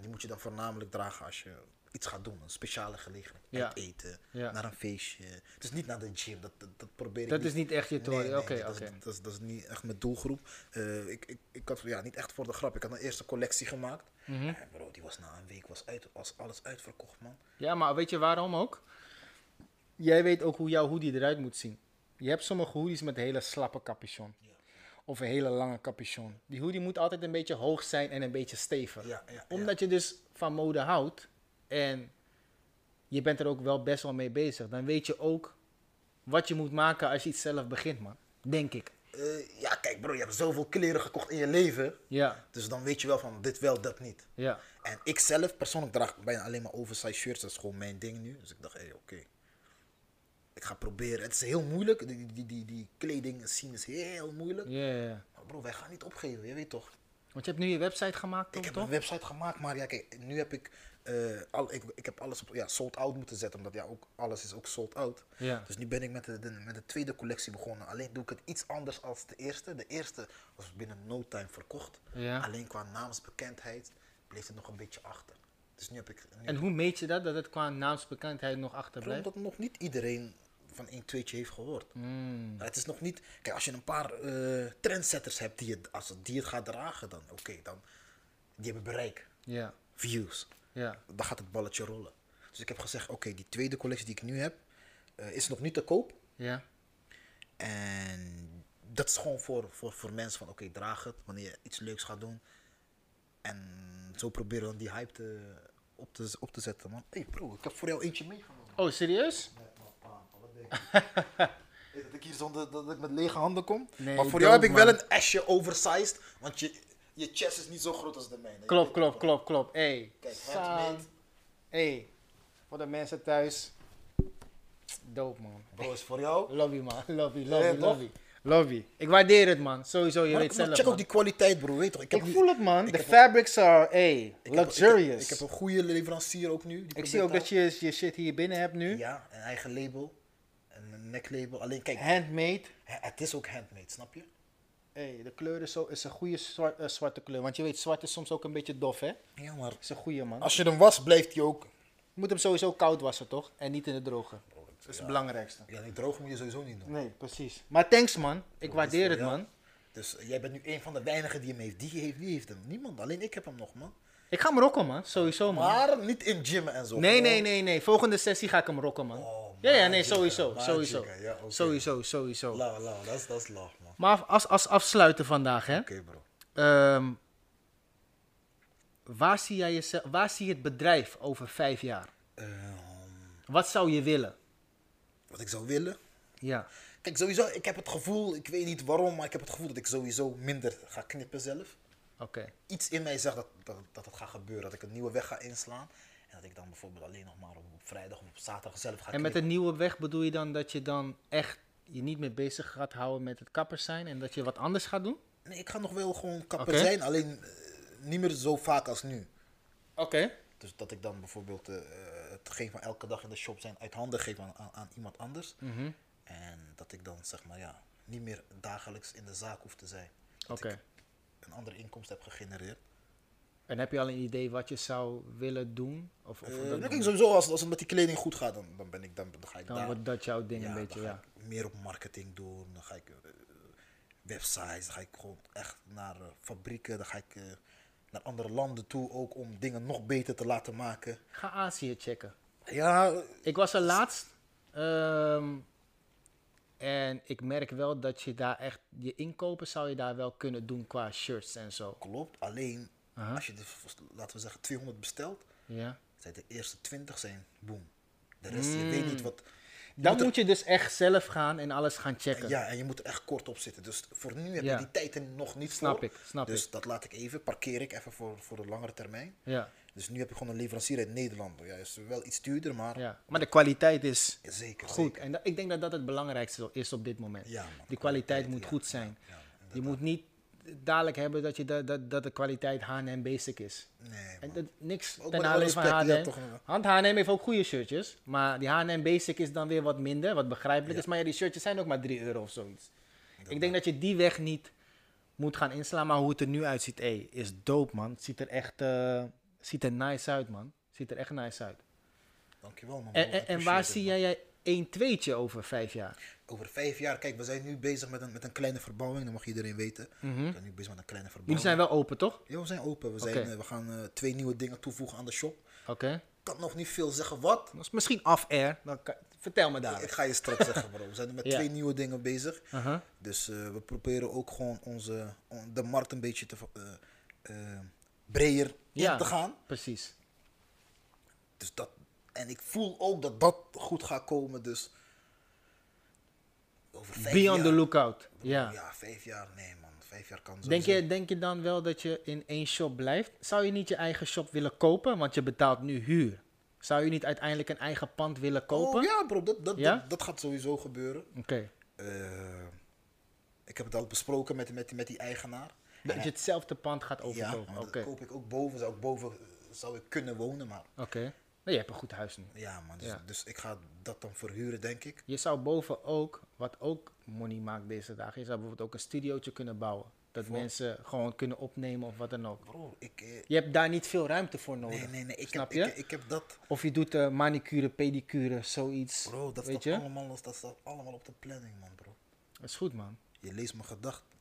die moet je dan voornamelijk dragen als je iets gaat doen. Een speciale gelegenheid. Ja. Uit eten, Ja. naar een feestje. Dus niet naar de gym, dat, dat, dat probeer ik Dat is niet echt je Nee, tory. nee, dat, is, dat, is, dat is niet echt mijn doelgroep. Eh, ik, ik, ik had ja, niet echt voor de grap. Ik had een eerste collectie gemaakt. Mhm. En bro, die was na een week was, uit, was alles uitverkocht, man. Ja, maar weet je waarom ook? Jij weet ook hoe jouw hoodie eruit moet zien. Je hebt sommige hoodies met een hele slappe capuchon. Of een hele lange capuchon. Die hoodie moet altijd een beetje hoog zijn en een beetje stevig. Ja, ja, ja. Omdat je dus van mode houdt en je bent er ook wel best wel mee bezig. Dan weet je ook wat je moet maken als je iets zelf begint, man. Denk ik. Eh, ja, kijk bro, je hebt zoveel kleren gekocht in je leven. Ja, Dus dan weet je wel van dit wel, dat niet. ja. En ik zelf persoonlijk draag bijna alleen maar oversized shirts. Dat is gewoon mijn ding nu. Dus ik dacht, hé, hey, oké. Ik ga proberen. Het is heel moeilijk. Die, die, die, die kleding zien is heel moeilijk. Ja. Maar bro, wij gaan niet opgeven, je weet toch. Want je hebt nu je website gemaakt, Ik toch? heb toch? een website gemaakt, maar ja, kijk, nu heb ik, eh, al, ik, ik heb alles op ja, sold out moeten zetten, omdat ja, ook, alles is ook sold out. Ja. Dus nu ben ik met de, de- met de tweede collectie begonnen. Alleen doe ik het iets anders als de eerste. De eerste was binnen no time verkocht. Ja. Alleen qua naamsbekendheid bleef het nog een beetje achter. Dus nu heb ik... Nu En hoe meet je dat, dat het qua naamsbekendheid nog achterblijft? omdat nog niet iedereen van een tweetje heeft gehoord. Mm. Maar Het is nog niet... Kijk, als je een paar eh, trendsetters hebt die het, als het, die het gaat dragen, dan oké, dan... Die hebben bereik, Ja, views. Ja. dan gaat het balletje rollen. Dus ik heb gezegd, oké, die tweede collectie die ik nu heb, eh, is nog niet te koop. Ja, En dat is gewoon voor, voor, voor mensen van, oké, draag het wanneer je iets leuks gaat doen. En zo proberen we die hype te, op, te, op te zetten, man. Hé hey bro, ik heb voor jou eentje meegenomen. Oh, serieus? Nee, man, pa, wat denk je? Weet dat ik hier zonder dat ik met lege handen kom? Nee, maar voor jou heb ik wel man. een asje oversized, want je, je chest is niet zo groot als de mijne. Klopt, klopt, klopt, klopt. Hey, Kijk, handmade. Hey, voor de mensen thuis. Dope, man. Bro, is voor jou. Love you, man. Love you, love you, love you. Love you. Ik waardeer het, man. Sowieso, je Maar, weet maar zelf, check man. ook die kwaliteit, bro. Weet toch? Ik, heb Ik voel het, man. ik De fabrics are, hey, Ik heb- luxurious. Ik, heb, ik heb een goede leverancier ook nu. die Ik zie ook dat je je shit hier binnen hebt nu. Ja, een eigen label. Een necklabel. Alleen kijk, Handmade. het is ook handmade, snap je? Hey, de kleur is, zo, is een goede zwart, eh, zwarte kleur. Want je weet, zwart is soms ook een beetje dof, hè? Ja, maar Is een goede, man. als je hem was, blijft hij ook... Je moet hem sowieso koud wassen, toch? En niet in de droge. Dat is ja. het belangrijkste. Ja, die droog moet je sowieso niet doen. Nee, precies. Maar thanks, man. Ik waardeer het, man. Dus eh, jij bent nu een van de weinigen die hem heeft. Die heeft, wie heeft hem? Niemand. Alleen ik heb hem nog, man. Ik ga hem rocken, man. Sowieso, man. Maar niet in gymmen en zo. Nee, nee, nee, nee. Volgende sessie ga ik hem rocken, man. Oh, ja, ja, nee, sowieso. Sowieso. ja. Sowieso, sowieso. Lauw, lauw. Dat is- dat is man. Maar als, als afsluiten vandaag, hè. Oké, bro. Ehm, waar, zie jij jezelf, waar zie je het bedrijf over vijf jaar? Ehm, Wat zou je willen? wat ik zou willen. Ja. Kijk, sowieso, ik heb het gevoel, ik weet niet waarom, maar ik heb het gevoel dat ik sowieso minder ga knippen zelf. Oké. Iets in mij zegt dat, dat, dat het gaat gebeuren, dat ik een nieuwe weg ga inslaan. En dat ik dan bijvoorbeeld alleen nog maar op, op vrijdag of op zaterdag zelf ga En met een nieuwe weg bedoel je dan dat je dan echt je niet meer bezig gaat houden met het kappers zijn en dat je wat anders gaat doen? Nee, ik ga nog wel gewoon kapper zijn, alleen eh, niet meer zo vaak als nu. Oké. Dus dat ik dan bijvoorbeeld eh, eh, hetgeen van elke dag in de shop zijn uit handen geef aan, aan, aan iemand anders. Mhm. En dat ik dan zeg maar ja, niet meer dagelijks in de zaak hoef te zijn. Dat Oké. ik een andere inkomst heb gegenereerd. En heb je al een idee wat je zou willen doen? Of, of Eh, dat nou, kijk, sowieso als, als het met die kleding goed gaat, dan, dan ben ik dan, dan ga ik dan daar. wordt dat jouw ding ja, een beetje, ja. ik meer op marketing doen. Dan ga ik eh, websites, dan ga ik gewoon echt naar eh, fabrieken, dan ga ik naar andere landen toe ook om dingen nog beter te laten maken. Ga Azië checken. Ja, Ik was er laatst. ehm, en ik merk wel dat je daar echt... Je inkopen zou je daar wel kunnen doen qua shirts en zo. klopt. Alleen Als je de, laten we zeggen 200 bestelt, Ja. zijn de eerste 20 zijn boom. De rest, je weet niet wat. je Dan moet er- moet je dus echt zelf gaan en alles gaan checken. Ja, en je moet er echt kort op zitten. Dus voor nu heb Ja. je die tijd er nog niet Snap voor. ik, snap dus ik. dat laat ik even, parkeer ik even voor, voor de langere termijn. Ja, Dus nu heb je gewoon een leverancier uit Nederland. Ja, is wel iets duurder, maar ja. Maar de kwaliteit is zeker. goed. zeker. En dat- ik denk dat dat het belangrijkste is op dit moment. Ja, man, Die kwaliteit kwaliteit, moet goed zijn. ja, je moet niet dadelijk hebben dat, je dat, dat, dat de kwaliteit H&M basic is. Nee, En dat, niks Ook ten nadele van H&M. Want H&M heeft ook goede shirtjes. Maar die H&M basic is dan weer wat minder, wat begrijpelijk is. Maar ja, die shirtjes zijn ook maar 3 euro of zoiets. Ik denk dat je die weg niet moet gaan inslaan. Maar hoe het er nu uitziet, ey, is dope, man. Het ziet er echt eh, ziet er nice uit, man. Ziet er echt nice uit. Dankjewel, man. En, en, en waar zie man. jij een tweetje over vijf jaar? Over vijf jaar, kijk, we zijn nu bezig met een, met een kleine verbouwing. Dat mag iedereen weten. We zijn nu bezig met een kleine verbouwing. Mhm. Jullie zijn wel open, toch? Ja, we zijn open. We, zijn, eh, we gaan eh, twee nieuwe dingen toevoegen aan de shop. Oké. Ik kan nog niet veel zeggen wat. Dat is misschien off-air. Dan kan- Vertel me Ik daar. ga je straks zeggen, bro. We zijn met Ja. twee nieuwe dingen bezig. Uh-huh. Dus eh, we proberen ook gewoon onze, on- de markt een beetje te, eh, breder Ja. in te gaan. Precies. Dus dat, en ik voel ook dat dat goed gaat komen. Dus over vijf Be jaar. on the lookout. Ja. Ja, vijf jaar. Nee, man. Vijf jaar kan zo. Denk je, denk je dan wel dat je in één shop blijft? Zou je niet je eigen shop willen kopen? Want je betaalt nu huur. Zou je niet uiteindelijk een eigen pand willen kopen? Oh, ja, bro. Dat, dat, Ja? dat, dat gaat sowieso gebeuren. Oké. Eh, ik heb het al besproken met, met, met die eigenaar. Dat je hetzelfde pand gaat Ja, overkopen. maar Oké. dat koop ik ook boven. Zou ik boven zou ik kunnen wonen, maar Oké. Nee, je hebt een goed huis nu. ja, man. Dus, Ja. dus ik ga dat dan verhuren, denk ik. Je zou boven ook, wat ook money maakt deze dagen, je zou bijvoorbeeld ook een studiootje kunnen bouwen. Dat mensen gewoon kunnen opnemen of wat dan ook. Bro, ik... eh, Je hebt daar niet veel ruimte voor nodig. nee, nee, nee. Ik Snap heb, je? Ik, ik heb dat... Of je doet eh, manicure, pedicure, zoiets. Bro, dat weet staat, je? allemaal, dat staat allemaal op de planning, man, bro. Dat is goed, man. Je leest mijn gedachten.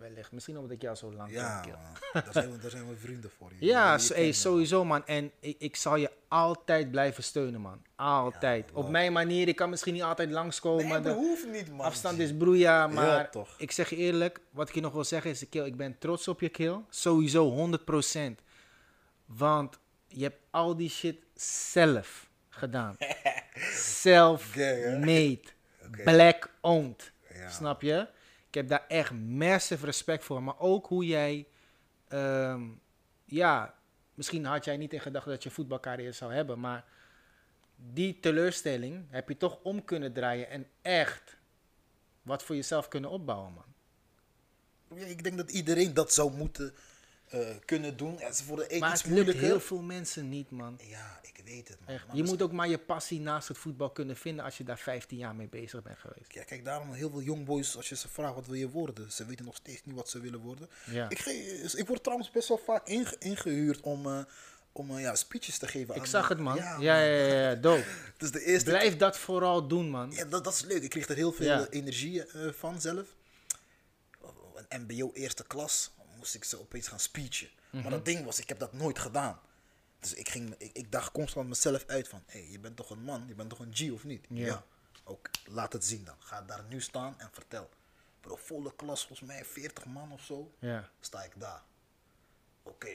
Wellicht. Misschien omdat ik jou zo lang Ja, ken. man. Daar zijn, we, daar zijn we vrienden voor. Je- Ja, je hey, sowieso, man. En ik, ik zal je altijd blijven steunen, man. Altijd. Ja, Op mijn manier. Ik kan misschien niet altijd langskomen. Nee, de hoeft niet, man. afstand is broeia. Maar toch. ik zeg je eerlijk. Wat ik je nog wil zeggen is, Kill, ik ben trots op je, Kill. Sowieso, 100%. Want je hebt al die shit zelf gedaan. Self-made. Black-owned. Ja. Snap je? Ik heb daar echt massive respect voor. Maar ook hoe jij... ehm, ja, misschien had jij niet in gedachten dat je voetbalcarrière zou hebben. Maar die teleurstelling heb je toch om kunnen draaien. En echt wat voor jezelf kunnen opbouwen, man. Ja, ik denk dat iedereen dat zou moeten eh, kunnen doen. Ja, ze worden Maar iets het lukt heel veel mensen niet, man. Ja, ik weet het, man. Echt. Je moet ook maar je passie naast het voetbal kunnen vinden als je daar 15 jaar mee bezig bent geweest. Ja, kijk, daarom heel veel jongboys, als je ze vraagt wat wil je worden, ze weten nog steeds niet wat ze willen worden. Ja. Ik, ik word trouwens best wel vaak inge- ingehuurd om, eh, om eh, ja, speeches te geven. Ik aan- zag het, man. Ja, Ja, ja, ja, ja, dope. Is de eerste Blijf dat vooral doen, man. Ja, dat, dat is leuk. Ik kreeg er heel veel Ja. energie van zelf. Een MBO eerste klas moest ik ze opeens gaan speechen. Mhm. Maar dat ding was, ik heb dat nooit gedaan. Dus ik, ging, ik, ik dacht constant mezelf uit van, hé, hey, je bent toch een man, je bent toch een G of niet? Ja. Ook, laat het zien dan. Ga daar nu staan en vertel. Bro, volle klas, volgens mij 40 man of zo, Ja. sta ik daar. Oké.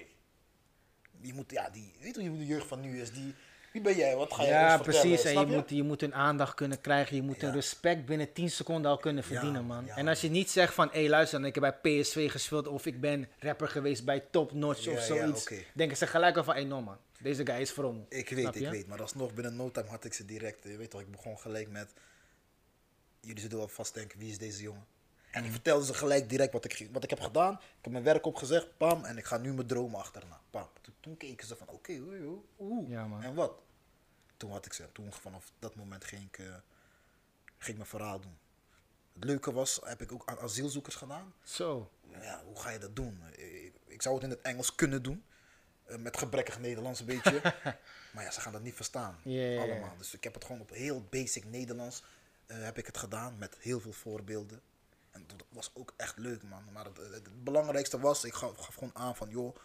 Je moet, ja, die, weet je hoe de jeugd van nu is? Die, Wie ben jij? Wat ga je Ja, precies. En je moet, je moet hun aandacht kunnen krijgen. Je moet hun Ja. respect binnen 10 seconden al kunnen verdienen, Ja, man. ja, en als je niet zegt van, hé hey, luister, dan, ik heb bij PSV gespeeld of ik ben rapper geweest bij Top Notch of zoiets. Denken ze gelijk al van, hé hey, no man, deze guy is from. Ik weet, ik weet. Maar alsnog binnen no time had ik ze direct. Je weet toch, ik begon gelijk met... Jullie zullen wel vast denken, wie is deze jongen? En ik vertelde ze gelijk direct wat ik, wat ik heb gedaan. Ik heb mijn werk opgezegd, pam. En ik ga nu mijn dromen achterna, pam. Toen, toen keken ze van, oké, oeh. Ja, man. En wat? Toen had ik ze, toen vanaf dat moment ging ik, eh, ging ik mijn verhaal doen. Het leuke was, heb ik ook aan asielzoekers gedaan. Zo. Ja, hoe ga je dat doen? Ik, ik zou het in het Engels kunnen doen. eh, met gebrekkig Nederlands een beetje. maar ja, ze gaan dat niet verstaan. Allemaal. Dus ik heb het gewoon op heel basic Nederlands eh, heb ik het gedaan. Met heel veel voorbeelden. En dat was ook echt leuk, man. Maar het, het- het belangrijkste was, ik gaf, gaf gewoon aan van, joh,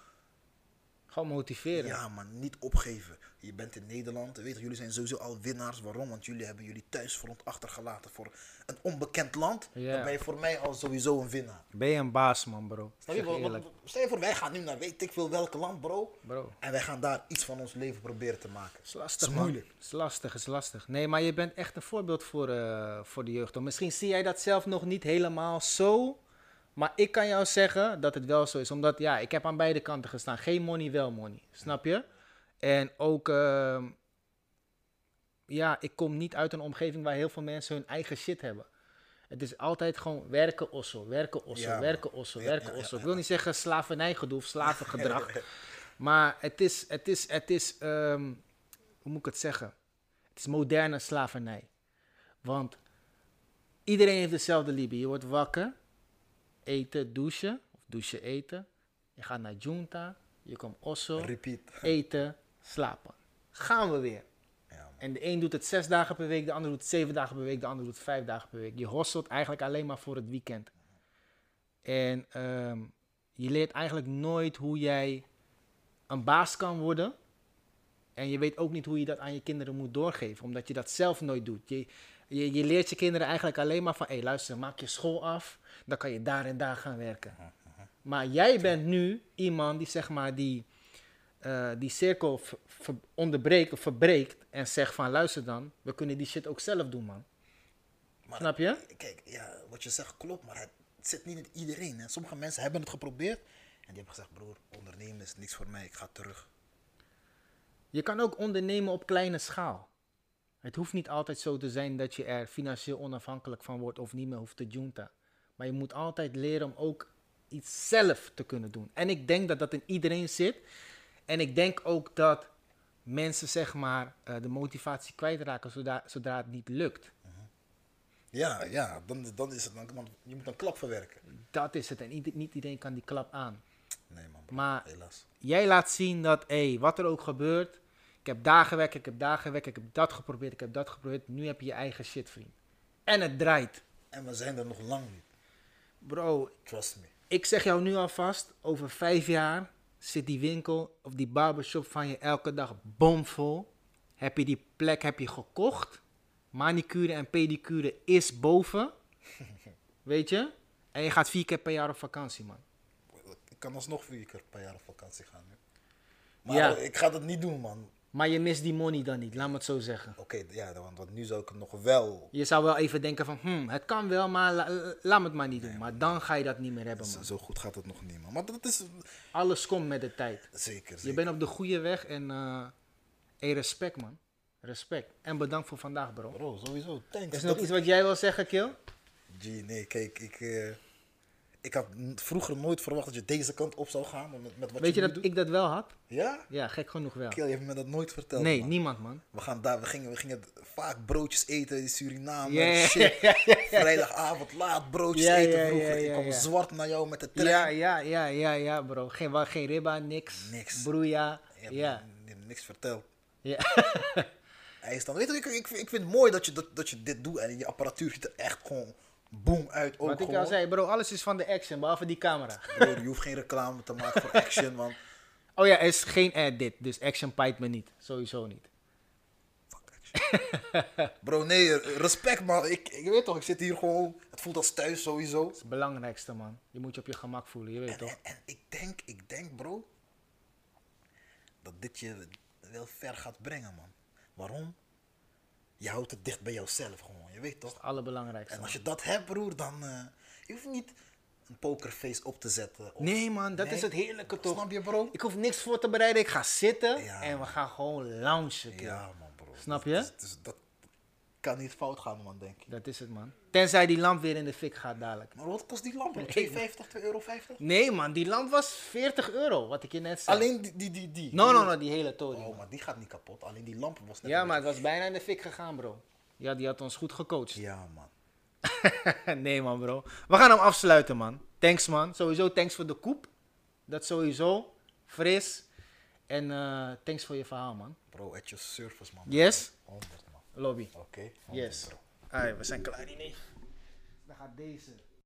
Gewoon motiveren. ja, maar niet opgeven. Je bent in Nederland. Weet je, jullie zijn sowieso al winnaars. Waarom? Want jullie hebben jullie thuisfront achtergelaten voor een onbekend land. Ja. Dan ben je voor mij al sowieso een winnaar. Ben je een baas, man, bro. Snap je? Wat- Stel je voor, wij gaan nu naar weet ik veel welk land, bro. Bro. En wij gaan daar iets van ons leven proberen te maken. is lastig, is man. moeilijk. is lastig, is lastig. Nee, maar je bent echt een voorbeeld voor, eh, voor de jeugd. Misschien zie jij dat zelf nog niet helemaal zo. Maar ik kan jou zeggen dat het wel zo is. Omdat, ja, ik heb aan beide kanten gestaan. Geen money, wel money. Snap je? En ook, ehm, ja, ik kom niet uit een omgeving waar heel veel mensen hun eigen shit hebben. Het is altijd gewoon werken osso, werken osso, Ja, werken osso, Ja, werken osso. Ik wil niet zeggen slavernijgedoe of slavengedrag. maar het is, het is, het is, ehm, hoe moet ik het zeggen? Het is moderne slavernij. Want iedereen heeft dezelfde liefde. Je wordt wakker, eten, douchen, of douchen, eten. Je gaat naar junta, je komt osso, Repeat. eten, slapen. Gaan we weer. Ja. En de een doet het zes dagen per week, de ander doet het zeven dagen per week, de ander doet het vijf dagen per week. Je hostelt eigenlijk alleen maar voor het weekend. En ehm, je leert eigenlijk nooit hoe jij een baas kan worden. En je weet ook niet hoe je dat aan je kinderen moet doorgeven, omdat je dat zelf nooit doet. Je, je, je leert je kinderen eigenlijk alleen maar van, hé luister, maak je school af, dan kan je daar en daar gaan werken. Maar jij bent nu iemand die zeg maar die, eh, die cirkel onderbreekt of verbreekt en zegt van, luister dan, we kunnen die shit ook zelf doen man. Maar, Snap je? Kijk, ja, wat je zegt klopt, maar het zit niet in iedereen. Hè. Sommige mensen hebben het geprobeerd. En die hebben gezegd, broer, ondernemen is niks voor mij. Ik ga terug. Je kan ook ondernemen op kleine schaal. Het hoeft niet altijd zo te zijn dat je er financieel onafhankelijk van wordt of niet meer hoeft te junta. Maar je moet altijd leren om ook iets zelf te kunnen doen. En ik denk dat dat in iedereen zit. En ik denk ook dat mensen zeg maar eh, de motivatie kwijtraken zodra, zodra het niet lukt. Ja, ja, dan, dan is het, dan, je moet een klap verwerken. Dat is het. En ieder- niet iedereen kan die klap aan. Nee man, bro, Maar helaas. jij laat zien dat, hé, wat er ook gebeurt. Ik heb daar gewerkt, ik heb daar gewerkt, ik heb dat geprobeerd, ik heb dat geprobeerd. Nu heb je je eigen shit, vriend. En het draait. En we zijn er nog lang niet. Bro, Trust me. ik zeg jou nu alvast, over vijf jaar zit die winkel of die barbershop van je elke dag bomvol. Heb je die plek heb je gekocht. Manicure en pedicure is boven. Weet je? En je gaat vier keer per jaar op vakantie, man. Ik kan alsnog vier keer per jaar op vakantie gaan nu. Maar Ja. ik ga dat niet doen, man. Maar je mist die money dan niet, laat me het zo zeggen. Oké, ja, want, want nu zou ik het nog wel... Je zou wel even denken van, hmm, het kan wel, maar la- la- laat me het maar niet doen. Maar dan ga je dat niet meer hebben, man. zo goed gaat het nog niet, man. Maar dat is Alles komt met de tijd. zeker, Je bent op de goede weg en eh hey, respect, man. Respect. En bedankt voor vandaag, bro. Bro, sowieso. Thanks. Is er nog iets wat jij wil zeggen, Kill? G, nee, kijk, ik, eh, ik had vroeger nooit verwacht dat je deze kant op zou gaan. Met, met wat Weet je dat doet. ik dat wel had? Ja? Ja, gek genoeg wel. Kill, je hebt me dat nooit verteld. Nee, man. niemand, man. We, gaan daar, we, gingen, we gingen vaak broodjes eten in Suriname. Ja, shit. ja, ja, Vrijdagavond laat broodjes eten vroeger. ik kwam zwart naar jou met de trein. Ja, ja, ja, ja, ja, bro. Geen, wa- geen ribba, niks. Niks. Broeia. Je Ja. niks verteld. ja. Hij is dan, weet je, ik, ik, ik vind het mooi dat je, dat, dat je dit doet en je apparatuur ziet er echt gewoon boom uit. Ook Wat ik al zei, bro, alles is van de action, behalve die camera. Bro, je hoeft geen reclame te maken voor action, want Oh ja, er is geen edit, dus action pijt me niet. Sowieso niet. fuck action. Bro, nee, respect man. Ik, ik weet toch, ik zit hier gewoon, het voelt als thuis sowieso. Dat is het belangrijkste, man. Je moet je op je gemak voelen, je weet En, toch? en, en ik denk, ik denk bro, dat dit je wel ver gaat brengen man. Waarom? Je houdt het dicht bij jouzelf gewoon, je weet toch? Het allerbelangrijkste. En als je dat hebt, broer, dan uh, je hoeft niet een pokerface op te zetten. Of... Nee, man, dat nee. is het heerlijke toch? Snap je, bro? Ik hoef niks voor te bereiden. Ik ga zitten ja. en we gaan gewoon loungen. Ja, man, bro. Snap je? Dus, dus, dat kan niet fout gaan, man, denk ik. Dat is het, man. Tenzij die lamp weer in de fik gaat dadelijk. Maar wat kost die lamp? 2,50, 2,50 euro? Nee, man, die lamp was 40 euro, wat ik je net zei. Alleen die, die, die? die. No, no, no, die hele toren. Oh, maar die gaat niet kapot. Alleen die lamp was net Ja, maar het was bijna in de fik gegaan, bro. Ja, die had ons goed gecoacht. Ja, man. nee, man, bro. We gaan hem afsluiten, man. Thanks, man. Sowieso thanks voor de koep. Dat sowieso. Fris. En uh, thanks voor je verhaal, man. Bro, at your service, man. Yes? 100, man. Lobby. Oké. Okay, yes. Alright, we zijn klaar, nee. Dan gaat deze